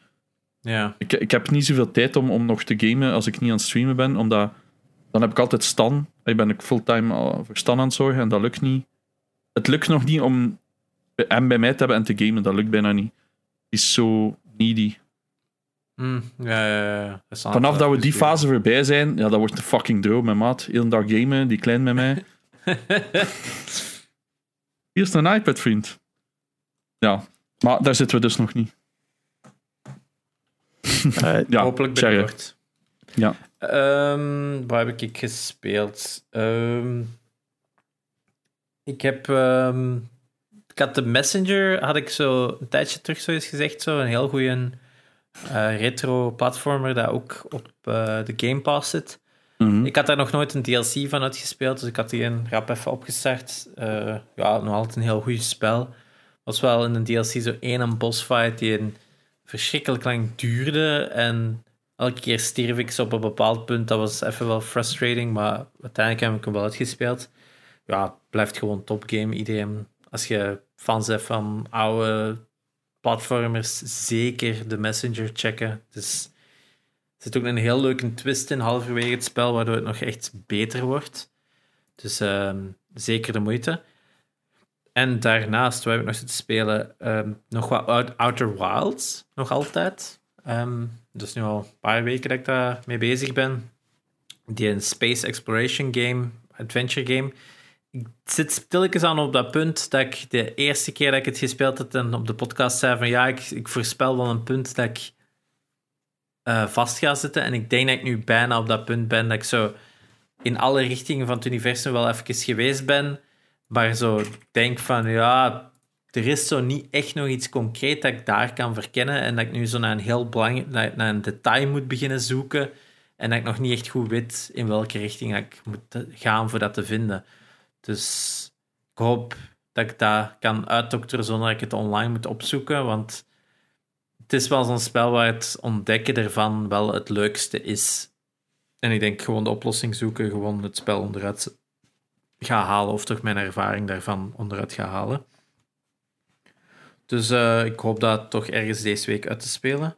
S1: Ja.
S3: Ik, ik heb niet zoveel tijd om, om nog te gamen als ik niet aan het streamen ben, omdat dan heb ik altijd Stan. Ik ben ik fulltime al voor Stan aan het zorgen en dat lukt niet. Het lukt nog niet om hem bij mij te hebben en te gamen, dat lukt bijna niet. Die is zo needy.
S1: Hm, ja, ja, ja. Dat
S3: Vanaf dat we die fase voorbij zijn, ja, dat wordt een fucking droom, mijn maat. Heel dag gamen, die klein met mij. Hier is een iPad, vriend. Ja, maar daar zitten we dus nog niet.
S2: Eh,
S3: Ja,
S1: Hopelijk binnenkort.
S3: Ja.
S1: Ehm, waar heb ik gespeeld? Ehm, ik heb... ehm, ik had de Messenger, had ik zo een tijdje terug zo eens gezegd, zo een heel goede retro-platformer dat ook op eh, de Game Pass zit.
S3: Mhm.
S1: Ik had daar nog nooit een DLC van uitgespeeld, dus ik had die een rap even opgestart. Eh, ja, nog altijd een heel goed spel. was wel in een DLC zo één een bossfight die een verschrikkelijk lang duurde. En elke keer stierf ik zo op een bepaald punt. Dat was even wel frustrating, maar uiteindelijk heb ik hem wel uitgespeeld. Ja, het blijft gewoon topgame. Iedereen, als je fans hebt van oude platformers, zeker de Messenger checken. Dus er zit ook een heel leuke twist in halverwege het spel, waardoor het nog echt beter wordt. Dus ehm, zeker de moeite. En daarnaast, waar heb ik nog zitten spelen, ehm, nog wat Out- Outer Wilds, nog altijd. Ehm dus nu al een paar weken dat ik daar mee bezig ben. Die een space exploration game, adventure game. Ik zit stilletjes aan op dat punt dat ik de eerste keer dat ik het gespeeld had en op de podcast zei van ja, ik, ik voorspel wel een punt dat ik eh, vast ga zitten. En ik denk dat ik nu bijna op dat punt ben dat ik zo in alle richtingen van het universum wel even geweest ben. Maar zo denk van ja, er is zo niet echt nog iets concreet dat ik daar kan verkennen. En dat ik nu zo naar een heel belangrijk, naar, een detail moet beginnen zoeken. En dat ik nog niet echt goed weet in welke richting ik moet gaan voor dat te vinden. Dus ik hoop dat ik dat kan uitdokteren zonder dat ik het online moet opzoeken. Want het is wel zo'n spel waar het ontdekken ervan wel het leukste is. En ik denk gewoon de oplossing zoeken, gewoon het spel onderuit ga halen, of toch mijn ervaring daarvan onderuit ga halen. Dus uh, ik hoop dat toch ergens deze week uit te spelen.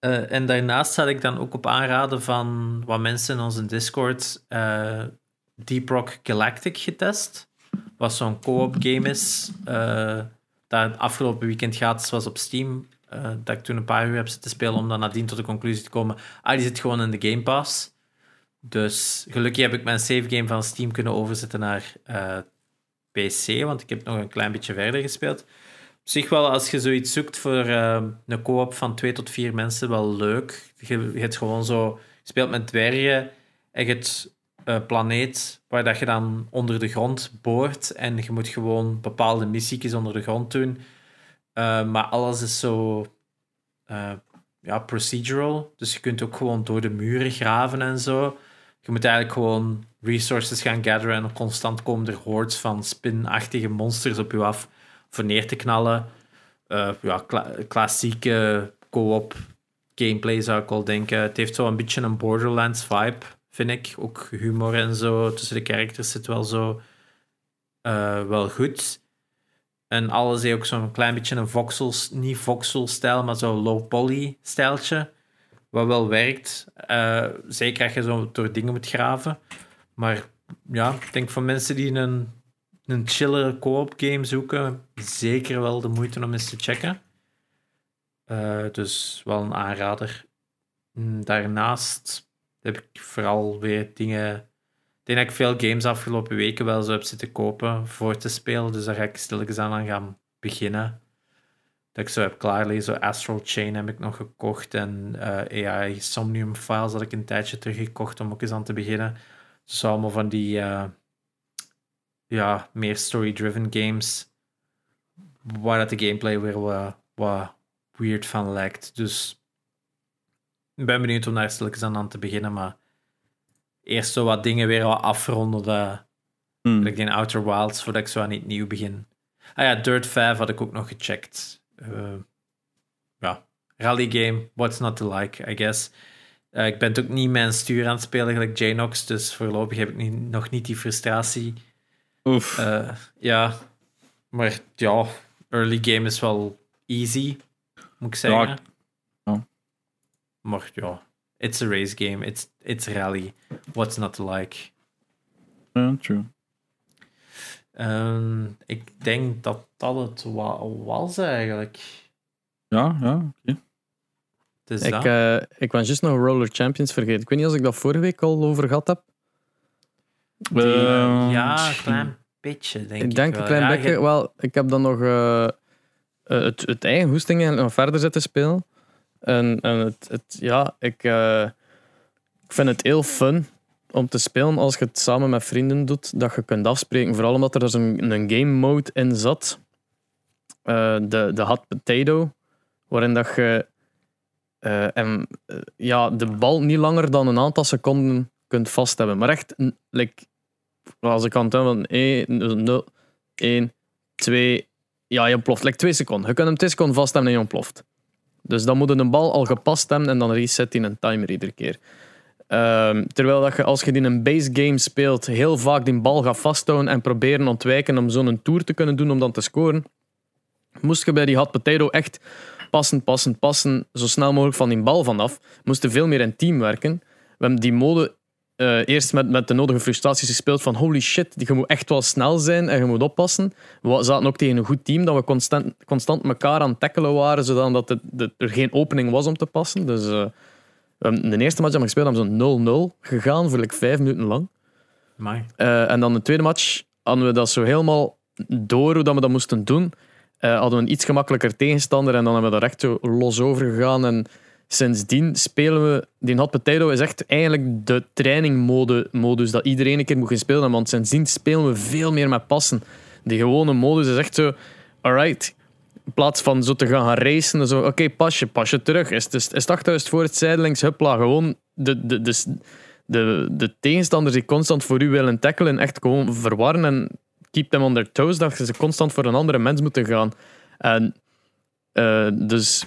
S1: Uh, en daarnaast had ik dan ook op aanraden van wat mensen in onze Discord uh, Deep Rock Galactic getest. Wat zo'n co-op game is. dat afgelopen weekend gratis was op Steam. Dat ik toen een paar uur heb zitten spelen om dan nadien tot de conclusie te komen. Ah, die zit gewoon in de Game Pass. Dus gelukkig heb ik mijn save game van Steam kunnen overzetten naar PC, want ik heb nog een klein beetje verder gespeeld. Op zich wel, als je zoiets zoekt voor uh, een co-op van twee tot vier mensen, wel leuk. Je, hebt gewoon zo, je speelt met dwergen en je hebt planeet waar dat je dan onder de grond boort en je moet gewoon bepaalde missies onder de grond doen. Uh, maar alles is zo uh, ja, procedural, dus je kunt ook gewoon door de muren graven en zo. Je moet eigenlijk gewoon resources gaan gatheren en constant komen er hordes van spinachtige monsters op je af voor neer te knallen. Uh, ja, klassieke co-op gameplay zou ik wel denken. Het heeft zo een beetje een Borderlands vibe, vind ik. Ook humor en zo tussen de characters zit wel zo uh, wel goed. En alles heeft ook zo'n klein beetje een voxel, niet voxel-stijl, maar zo'n low-poly-stijltje. Wat wel werkt. Uh, zeker als je zo door dingen moet graven. Maar ja, ik denk van mensen die een, een chille co-op game zoeken, zeker wel de moeite om eens te checken. Uh, dus wel een aanrader. Mm, daarnaast heb ik vooral weer dingen. Denk dat ik veel games afgelopen weken wel zo heb zitten kopen voor te spelen. Dus daar ga ik stilletjes aan gaan beginnen. Dat ik zo heb klaarlezen. Astral Chain heb ik nog gekocht. En uh, AI Somnium Files had ik een tijdje teruggekocht om ook eens aan te beginnen. Dus allemaal van die uh, ja, meer story-driven games. Waar dat de gameplay weer wat, wat weird van lijkt. Dus ik ben benieuwd om daar stilletjes aan te beginnen. Maar eerst zo wat dingen weer wat afronden. Dat, mm. ik Outer Wilds voordat ik zo aan niet nieuw begin. Ah ja, Dirt 5 had ik ook nog gecheckt. Uh, ja, rally game, what's not to like, I guess. Uh, ik ben ook niet mijn stuur aan het spelen, gelijk Janox, dus voorlopig heb ik niet, nog niet die frustratie.
S3: Oef.
S1: Uh, ja, maar ja, early game is wel easy, moet ik zeggen. Ja. ja. Maar ja, it's a race game, it's, it's rally. What's not to like?
S3: Ja, true.
S1: Um, ik denk dat dat het was eigenlijk.
S3: Ja, ja, oké.
S2: Okay. ik, uh, ik was juist nog Roller Champions vergeten. Ik weet niet of ik dat vorige week al over gehad heb.
S1: Die, uh, ja, een klein beetje, denk ik.
S2: Ik denk
S1: een
S2: klein
S1: ja,
S2: beetje. Wel, ik heb dan nog uh, het, het eigen hoesting nog verder zitten spelen. En, en het, ja, ik, ik vind het heel fun om te spelen als je het samen met vrienden doet, dat je kunt afspreken. Vooral omdat er dus een, een game mode in zat. Uh, de, de hot potato, waarin dat je uh, en, uh, ja, de bal niet langer dan een aantal seconden kunt vasthouden. Maar echt, like, als ik kan het van 1, 0, 1, 2, ja, je ontploft. Like 2 seconden. Je kunt hem 2 seconden vasthouden en je ontploft. Dus dan moet een bal al gepast hebben en dan reset hij een timer iedere keer. Um, terwijl dat je als je in een base game speelt, heel vaak die bal gaat vasthouden en proberen ontwijken om zo'n tour te kunnen doen om dan te scoren, moest je bij die hot potato echt passen, passen, passen, zo snel mogelijk van die bal vanaf. Moesten veel meer in team werken. We hebben die mode uh, eerst met, met de nodige frustraties gespeeld van holy shit, je moet echt wel snel zijn en je moet oppassen. We zaten ook tegen een goed team dat we constant, constant elkaar aan het tackelen waren, zodat er geen opening was om te passen. Dus... Uh, de eerste match hebben we gespeeld, hebben zo'n 0-0 gegaan voor like vijf minuten lang. Uh, en dan de tweede match hadden we dat zo helemaal door hoe dat we dat moesten doen. Hadden we een iets gemakkelijker tegenstander en dan hebben we daar echt zo los over gegaan. En sindsdien spelen we... Die Hot Potato is echt eigenlijk de trainingmodus dat iedereen een keer moet gaan spelen. Want sindsdien spelen we veel meer met passen. Die gewone modus is echt zo... Alright, in plaats van zo te gaan, gaan racen, zo, oké, okay, pasje, pasje terug. Is, is, is het voor het zijdelings, huppla, gewoon de, de, de, de, de tegenstanders die constant voor u willen tackelen, echt gewoon verwarren en keep them on their toes, dat ze constant voor een andere mens moeten gaan. En uh, dus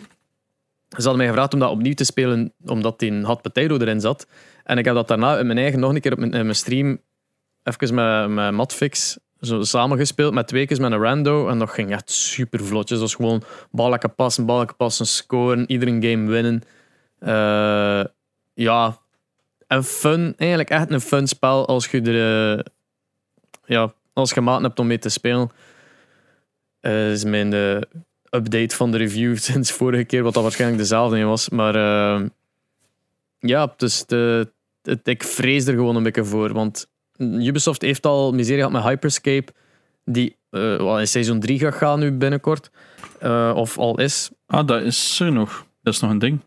S2: ze hadden mij gevraagd om dat opnieuw te spelen, omdat die hot potato erin zat. En ik heb dat daarna in mijn eigen nog een keer op mijn, mijn stream even met, met Matfix zo samengespeeld met twee keer met een rando. En dat ging echt super vlotjes. Was gewoon balken passen, balken passen, scoren, iedere game winnen. Uh, ja, en fun. Eigenlijk echt een fun spel als je er... Uh, ja, als je maat hebt om mee te spelen. Uh, is mijn update van de review sinds vorige keer, wat dat waarschijnlijk dezelfde was. Maar ja, dus de, het, ik vrees er gewoon een beetje voor. Want Ubisoft heeft al miserie gehad met Hyperscape, die uh, in seizoen 3 gaat gaan nu binnenkort. Uh, of al is.
S3: Ah, dat is er nog. Dat is nog een ding.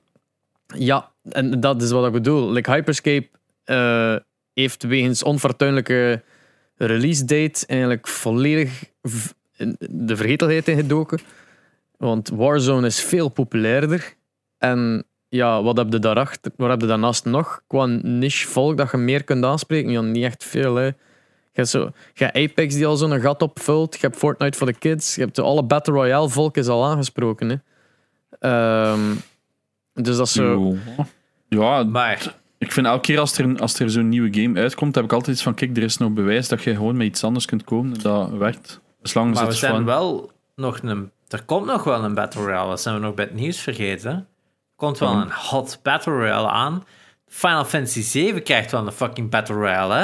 S2: Ja, en dat is wat ik bedoel. Like Hyperscape heeft wegens onfortuinlijke release date eigenlijk volledig de vergetelheid ingedoken. Want Warzone is veel populairder. En ja, wat heb je daarachter? Wat heb je daarnaast nog? Qua niche volk dat je meer kunt aanspreken? Ja, niet echt veel. Hè. Je hebt, zo, je hebt Apex die al zo'n gat opvult. Je hebt Fortnite voor de kids. Je hebt alle Battle Royale volk is al aangesproken. Hè. Um, dus dat is zo.
S3: Ja, maar. Ik vind elke keer als er, als er zo'n nieuwe game uitkomt, heb ik altijd iets van: kijk, er is nog bewijs dat je gewoon met iets anders kunt komen. Dat werkt.
S1: Zolang maar we zijn wel nog een. Er komt nog wel een Battle Royale. Dat zijn we nog bij het nieuws vergeten komt wel een hot Battle Royale aan. Final Fantasy 7 krijgt wel een fucking Battle Royale, hè?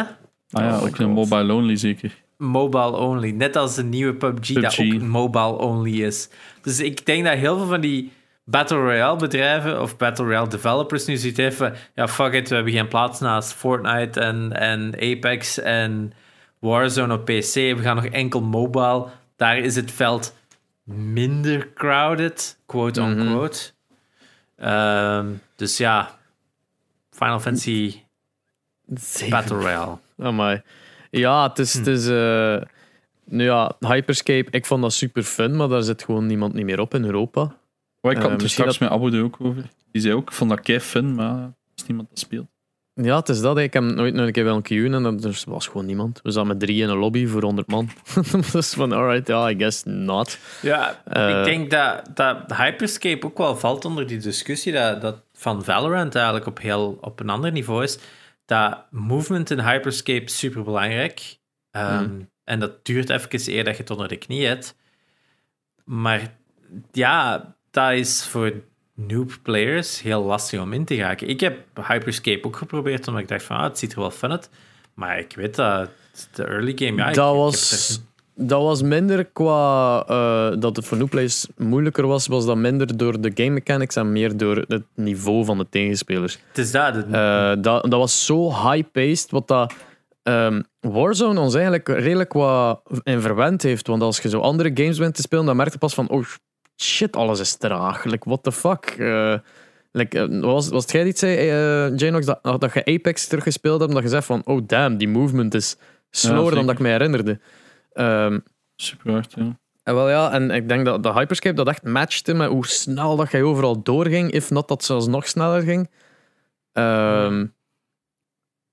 S3: Ah ja, oh ook een mobile only zeker.
S1: Mobile only. Net als de nieuwe PUBG, dat ook mobile only is. Dus ik denk dat heel veel van die Battle Royale bedrijven of Battle Royale developers nu zitten even... Ja, fuck it, we hebben geen plaats naast Fortnite en, en Apex en Warzone op PC. We gaan nog enkel mobile. Daar is het veld minder crowded, quote-unquote. Mhm. Um, dus ja, Final Fantasy Battle Royale.
S2: Oh Ja, het is... Het is uh, nu ja, Hyperscape, ik vond dat super fun, maar daar zit gewoon niemand niet meer op in Europa.
S3: Oh, ik had uh, het straks dat... met Abu ook over. Die zei ook, ik vond dat kei fun, maar er is niemand dat speelt.
S2: Ja, het is dat. Ik heb nooit nog een keer wel een keer en er was gewoon niemand. We zaten met drie in een lobby voor 100 man. dus van, alright, ja, yeah, I guess not.
S1: Ja, uh, ik denk dat, dat Hyperscape ook wel valt onder die discussie dat, dat van Valorant eigenlijk op, heel, op een ander niveau is. Dat movement in Hyperscape super belangrijk. Um, En dat duurt even eer dat je het onder de knie hebt. Maar ja, dat is voor noob players heel lastig om in te gaan. Ik heb Hyperscape ook geprobeerd, omdat ik dacht van, ah, het ziet er wel fun uit. Maar ik weet dat de early game, ja,
S2: dat was... Dat was minder qua uh, dat het voor noob players moeilijker was, was dat minder door de game mechanics en meer door het niveau van de tegenspelers.
S1: Het is dat.
S2: Uh, dat, dat was zo high-paced, wat dat um, Warzone ons eigenlijk redelijk wat in verwend heeft. Want als je zo andere games bent te spelen, dan merk je pas van, oh shit, alles is traag. Like, what the fuck? Uh, like, uh, was, was het jij die zei, uh, Janox, dat, dat je Apex teruggespeeld hebt, dat je zegt van, oh damn, die movement is slower dan dat ik mij herinnerde. Um,
S3: Super hard, ja.
S2: En wel ja, en ik denk dat de Hyperscape dat echt matchte met hoe snel dat jij overal doorging, if not dat zelfs nog sneller ging. Um,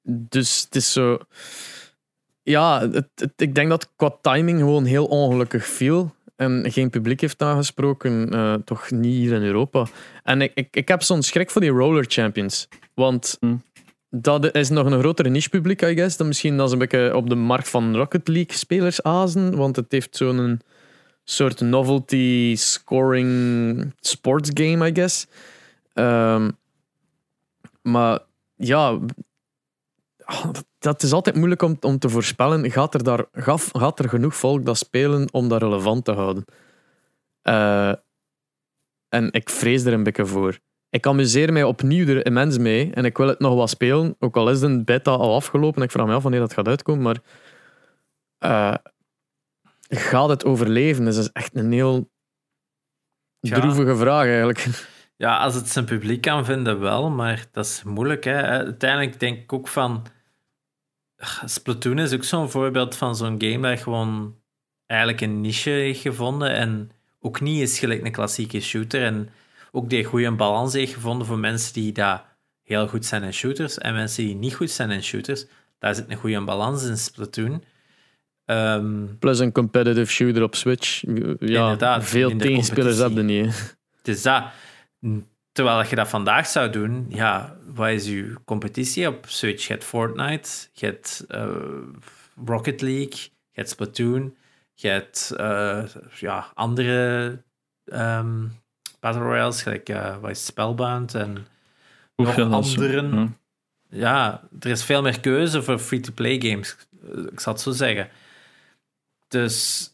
S2: dus het is zo... Ja, het, het, ik denk dat qua timing gewoon heel ongelukkig viel en geen publiek heeft aangesproken, uh, toch niet hier in Europa. En ik, ik, ik heb zo'n schrik voor die roller champions. Want hm. dat is nog een grotere niche publiek, I guess. Dan misschien ze een beetje op de markt van Rocket League spelers azen. Want het heeft zo'n soort novelty scoring sports game, I guess. Um, maar ja, dat is altijd moeilijk om, om te voorspellen. Gaat er, daar, gaat er genoeg volk dat spelen om dat relevant te houden? Uh, en ik vrees er een beetje voor. Ik amuseer mij opnieuw er immens mee en ik wil het nog wat spelen, ook al is de beta al afgelopen. Ik vraag me af wanneer dat gaat uitkomen, maar uh, gaat het overleven? Dat is echt een heel droevige vraag eigenlijk.
S1: Ja, als het zijn publiek kan vinden, wel, maar dat is moeilijk. Hè? Uiteindelijk denk ik ook van Splatoon is ook zo'n voorbeeld van zo'n game dat gewoon eigenlijk een niche heeft gevonden en ook niet is gelijk een klassieke shooter. En ook die goede balans heeft gevonden voor mensen die daar heel goed zijn in shooters en mensen die niet goed zijn in shooters. Daar zit een goede balans in Splatoon. Um,
S2: Plus een competitive shooter op Switch. Ja, veel tegenspelers hebben niet.
S1: Het is dat. Terwijl je dat vandaag zou doen, ja, wat is je competitie op Switch? Je hebt Fortnite, je hebt uh, Rocket League, je hebt Splatoon, je hebt uh, ja, andere um, Battle Royales, gelijk uh, wat is Spellbound en nog anderen. Ja. er is veel meer keuze voor free-to-play games, ik zal het zo zeggen. Dus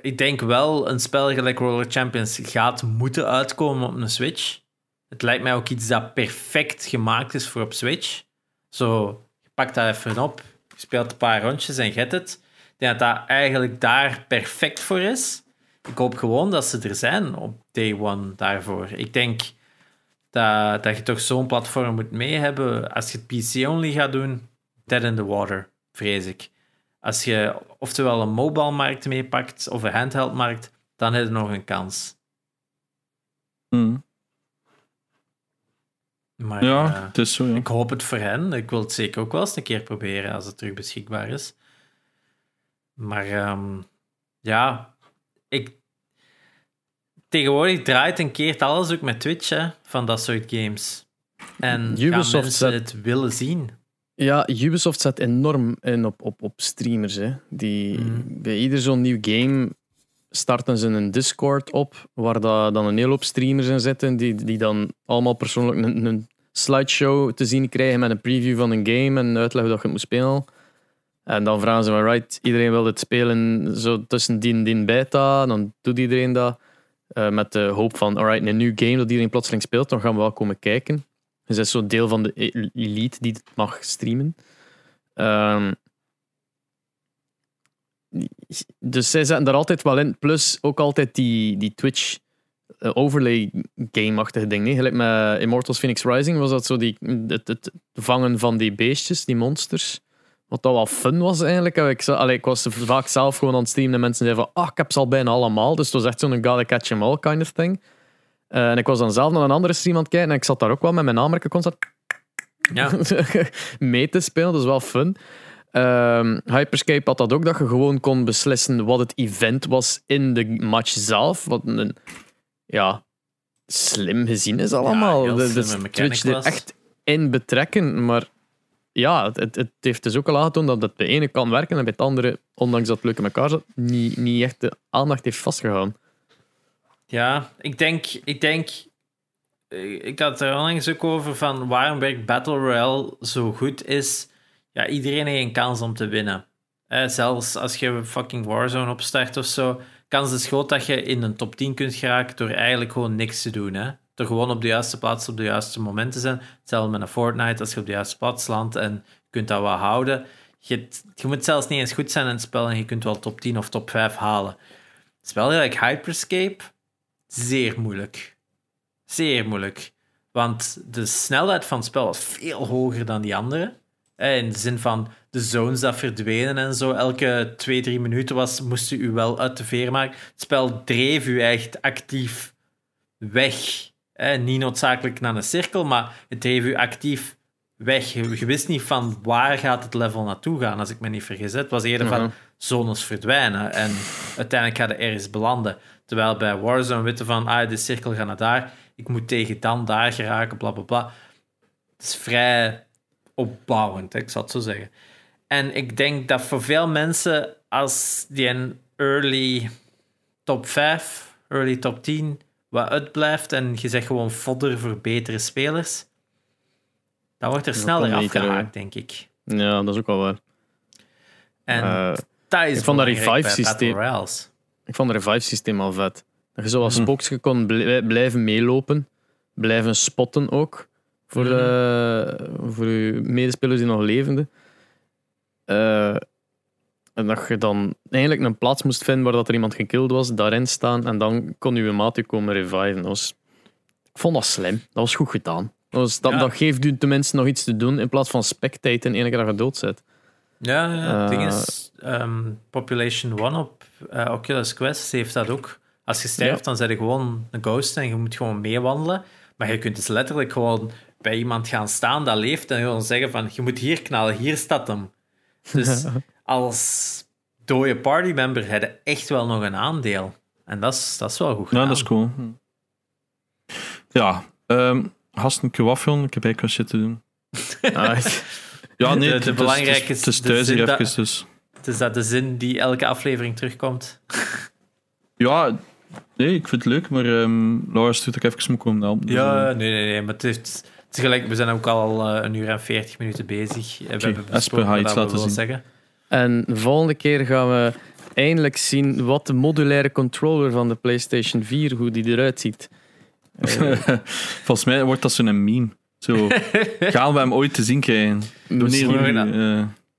S1: ik denk wel, een spel gelijk Roller Champions gaat moeten uitkomen op een Switch. Het lijkt mij ook iets dat perfect gemaakt is voor op Switch. Zo, je pakt dat even op, je speelt een paar rondjes en get het. Ik denk dat dat eigenlijk daar perfect voor is. Ik hoop gewoon dat ze er zijn op day one daarvoor. Ik denk dat, dat je toch zo'n platform moet mee hebben. Als je het PC-only gaat doen, dead in the water, vrees ik. Als je oftewel een mobile markt meepakt of een handheld markt, dan heb je nog een kans.
S3: Hmm.
S1: Maar,
S3: ja,
S1: uh,
S3: het is zo. Ja.
S1: Ik hoop het voor hen. Ik wil het zeker ook wel eens een keer proberen als het terug beschikbaar is. Maar um, ja, ik, tegenwoordig draait en keert alles ook met Twitch hè, van dat soort games. En Ubisoft gaan mensen het willen zien.
S2: Ja, Ubisoft zet enorm in op, op, op streamers. Hè. Die, mm. Bij ieder zo'n nieuw game starten ze een Discord op, waar da, dan een hele hoop streamers in zitten, die, die dan allemaal persoonlijk een, een slideshow te zien krijgen met een preview van een game en uitleg hoe dat je het moet spelen. En dan vragen ze van, right, iedereen wil dit spelen zo tussen die en die beta, dan doet iedereen dat. Uh, met de hoop van, alright, een nieuw game dat iedereen plotseling speelt, dan gaan we wel komen kijken. Dus dat is zo deel van de e- elite die het mag streamen. Um, dus zij zetten daar altijd wel in. Plus ook altijd die, die Twitch uh, overlay game-achtige dingen. Gelijk met Immortals Phoenix Rising was dat zo die, het, het vangen van die beestjes, die monsters. Wat dat wel fun was eigenlijk. Ik, allee, ik was vaak zelf gewoon aan het streamen en mensen zeiden van ah, ik heb ze al bijna allemaal. Dus het was echt zo'n gotta catch them all kind of thing. Uh, en ik was dan zelf naar een andere stream aan het kijken en ik zat daar ook wel met mijn aanmerken constant
S1: ja.
S2: mee te spelen. Dat is wel fun. Um, Hyperscape had dat ook, dat je gewoon kon beslissen wat het event was in de match zelf. Wat een, ja, slim gezien is allemaal. Ja, de, de Twitch er echt in betrekken. Maar ja, het, het heeft dus ook al aangetoond dat het bij de ene kan werken en bij het andere, ondanks dat het leuk in elkaar zat, niet, niet echt de aandacht heeft vastgehouden.
S1: Ja, ik denk, ik denk ik had er onlangs ook over van waarom werkt Battle Royale zo goed is. Ja, iedereen heeft een kans om te winnen. zelfs als je fucking Warzone opstart of zo, kans is groot dat je in een top 10 kunt geraken door eigenlijk gewoon niks te doen. Hè? Door gewoon op de juiste plaats op de juiste moment te zijn. Hetzelfde met een Fortnite, als je op de juiste plaats landt en kunt dat wel houden. Je, je, moet zelfs niet eens goed zijn in het spel en je kunt wel top 10 of top 5 halen. Het spel like Hyperscape, zeer moeilijk. Zeer moeilijk. Want de snelheid van het spel was veel hoger dan die andere. In de zin van de zones dat verdwenen en zo. Elke twee, drie minuten was, moest u wel uit de veer maken. Het spel dreef u echt actief weg. Niet noodzakelijk naar een cirkel, maar het dreef u actief weg. Je wist niet van waar gaat het level naartoe gaan, als ik me niet vergis. Het was eerder van zones verdwijnen en uiteindelijk gaat het ergens belanden. Terwijl bij Warzone weten van, ah, de cirkel gaat naar daar ik moet tegen dan daar geraken, bla bla bla. Het is vrij opbouwend, ik zal het zo zeggen. En ik denk dat voor veel mensen, als die een early top 5, early top 10 wat uitblijft en je zegt gewoon fodder voor betere spelers, dan wordt er sneller afgehaakt, denk ik.
S2: Ja, dat is ook wel waar.
S1: En uh, dat is
S2: ik vond dat revive systeem. Ik vond het revive systeem al vet. Dat je zoals spookje mhm. kon blijven meelopen, blijven spotten ook. Voor, uh, voor je medespelers die nog levenden. Uh, en dat je dan eigenlijk een plaats moest vinden waar dat er iemand gekilld was, daarin staan en dan kon je maat komen reviven. Dat was, ik vond dat slim. Dat was goed gedaan. Dat, was, dat, dat geeft u tenminste nog iets te doen in plaats van spectaten en keer dat je zit.
S1: Ja, ja het ding is, um, Population One op uh, Oculus Quest heeft dat ook. Als je sterft, dan zet je gewoon een ghost en je moet gewoon meewandelen. Maar je kunt dus letterlijk gewoon bij iemand gaan staan dat leeft en gewoon zeggen van, je moet hier knallen, hier staat hem. Dus als dode partymember heb je echt wel nog een aandeel. En dat is, dat is wel goed gedaan.
S3: Ja, dat is cool. Ja, um, Hasten Kwafjon, ik heb eigenlijk wat shit te doen.
S1: ja, nee, de, de, belangrijke
S3: het is, het is thuis even, dus.
S1: Het is dat de zin die elke aflevering terugkomt.
S3: Ja, nee, ik vind het leuk, maar ehm Laura stuurt ook even smoek om helpen. Dus,
S1: Ja,
S3: eh,
S1: nee, nee, nee. Maar het, heeft, het is gelijk, we zijn ook al eh, een uur en veertig minuten bezig. En We hebben
S3: Esper,
S1: besproken
S3: ga iets
S1: we
S3: laten zien?
S1: zeggen.
S2: En de volgende keer gaan we eindelijk zien wat de modulaire controller van de PlayStation 4, hoe die eruit ziet.
S3: Volgens mij wordt dat zo'n meme. Zo, gaan we hem ooit te zien krijgen? Eh,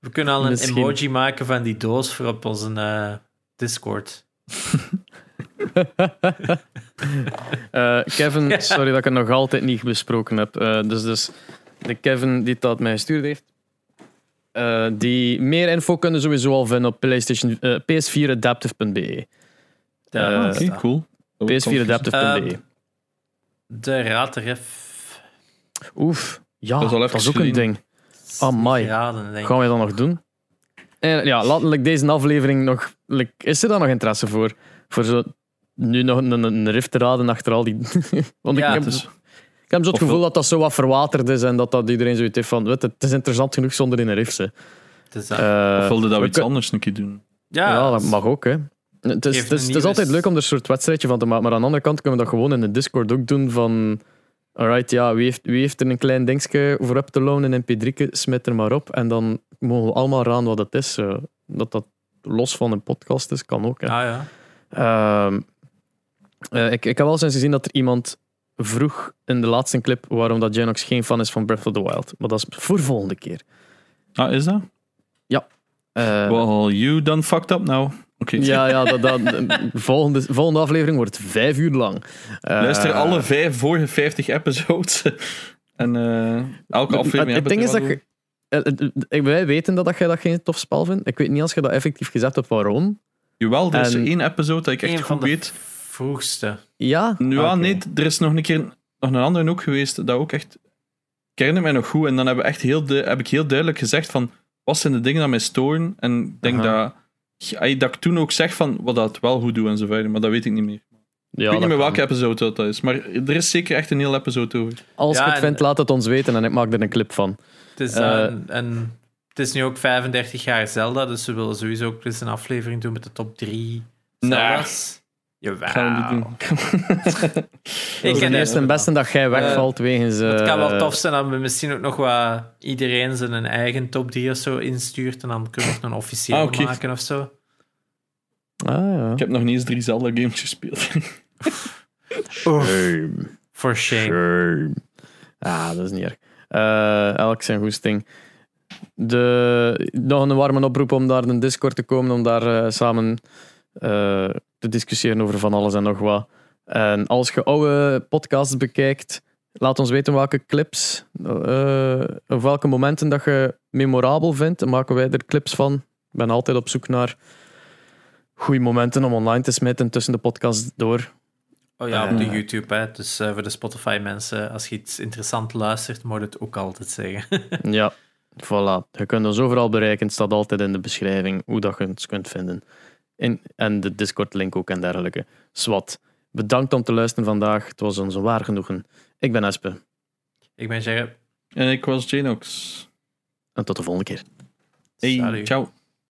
S1: We kunnen al een
S2: Misschien.
S1: emoji maken van die doos voor op onze eh, Discord.
S2: Eh, Kevin, sorry dat ik het nog altijd niet besproken heb. Eh, dus, dus de Kevin die dat mij gestuurd heeft. eh, die meer info kunnen sowieso al vinden op PlayStation, eh, ps4adaptive.be.
S1: Ja,
S2: Eh,
S3: ah, Oké, cool. Dat wordt
S2: ps4adaptive.be.
S1: De Raad.
S2: Oef, ja,
S3: Dat is al
S2: dat
S3: even
S2: is ook een ding. Amai. Gaan we dat nog doen? En ja, laat like, deze aflevering nog. like, is er daar nog interesse voor? Voor zo nu nog een, een te raden achter al die. Want
S1: Ja,
S2: ik, heb,
S3: het is-
S2: ik heb zo het gevoel dat dat zo wat verwaterd is en dat, dat iedereen zoiets heeft van. Weet, het is interessant genoeg zonder in een riff. ze.
S1: Het is dat.
S2: Eh,
S3: Of wilde dat we iets
S2: kun-
S3: anders een keer doen?
S1: ja,
S2: Ja, dat mag ook. Hè. Het is, het, is, het is altijd leuk om er een soort wedstrijdje van te maken, maar aan de andere kant kunnen we dat gewoon in de Discord ook doen van... Alright, ja, wie heeft, wie heeft er een klein dingetje voor up te loaden in mp3, smit er maar op. En dan mogen we allemaal raden wat het is. eh, dat dat los van een podcast is, kan ook. Hè.
S1: Ah, ja.
S2: Ehm, eh, ik, ik heb wel eens gezien dat er iemand vroeg in de laatste clip waarom dat Janox geen fan is van Breath of the Wild. Maar dat is voor volgende keer.
S3: Ah, is dat?
S2: Eh,
S3: Well, you done fucked up now. Oké.
S2: Ja, ja dat, dat, de volgende, volgende aflevering wordt vijf uur lang. Eh,
S3: Luister alle vijf vorige 50 episodes. en eh, elke aflevering
S2: Het, het ding is dat je. Wij weten dat, dat jij dat geen tof spel vindt. Ik weet niet als je dat effectief gezegd hebt waarom.
S3: Jawel, er is
S2: en-
S3: één episode dat ik echt goed weet.
S1: Vroegste.
S2: Ja?
S3: Nu, ja,
S2: Oké.
S3: nee, er is nog een keer nog een andere ook geweest dat ook echt. Ik herinner mij nog goed. En dan hebben we echt heel du- heb ik heel duidelijk gezegd van wat zijn de dingen dat mij storen. En ik denk
S2: Aha.
S3: dat, ik toen ook zeg van wat dat wel goed doe en zo verder. Maar dat weet ik niet meer.
S2: Ja,
S3: ik weet niet meer welke episode dat is. Maar er is zeker echt een heel episode over.
S2: Als
S1: Ja,
S2: je het
S1: en-
S2: vindt, laat het ons weten en ik maak er een clip van.
S1: Het is,
S2: Eh,
S1: eh, een, het is nu ook 35 jaar Zelda, dus we willen sowieso ook eens een aflevering doen met de top 3 Zelda's. Jawel.
S3: Gaan we niet doen.
S1: Ik ken
S2: de eerste en beste dat jij wegvalt wegens.
S1: Het kan wel
S2: eh,
S1: tof zijn dat we misschien ook nog wat iedereen zijn eigen top 3 of zo instuurt en dan kunnen we nog een officieel
S3: Ah,
S1: maken of zo.
S2: Ah ja.
S3: Ik heb nog niet eens drie Zelda games gespeeld.
S1: For shame.
S2: Shame. Ah, dat is niet erg. Eh, elk zijn goesting. De, nog een warme oproep om daar in een Discord te komen, om daar eh, samen eh, te discussiëren over van alles en nog wat. En als je oude podcasts bekijkt, laat ons weten welke clips, eh, of welke momenten dat je memorabel vindt. Dan maken wij er clips van. Ik ben altijd op zoek naar goede momenten om online te smitten tussen de podcasts door.
S1: Oh ja, op de
S2: Eh.
S1: YouTube. Hè. Dus eh, voor de Spotify-mensen, als je iets interessant luistert, moet je het ook altijd zeggen.
S2: Ja, voilà. Je kunt ons overal bereiken. Het staat altijd in de beschrijving hoe dat je ons kunt vinden. In, en de Discord-link ook en dergelijke. Swat. Bedankt om te luisteren vandaag. Het was ons een waar genoegen. Ik ben Espe.
S1: Ik ben Gerrit.
S3: en ik was Janox.
S2: En tot de volgende keer.
S3: Hey,
S1: Salut.
S3: ciao.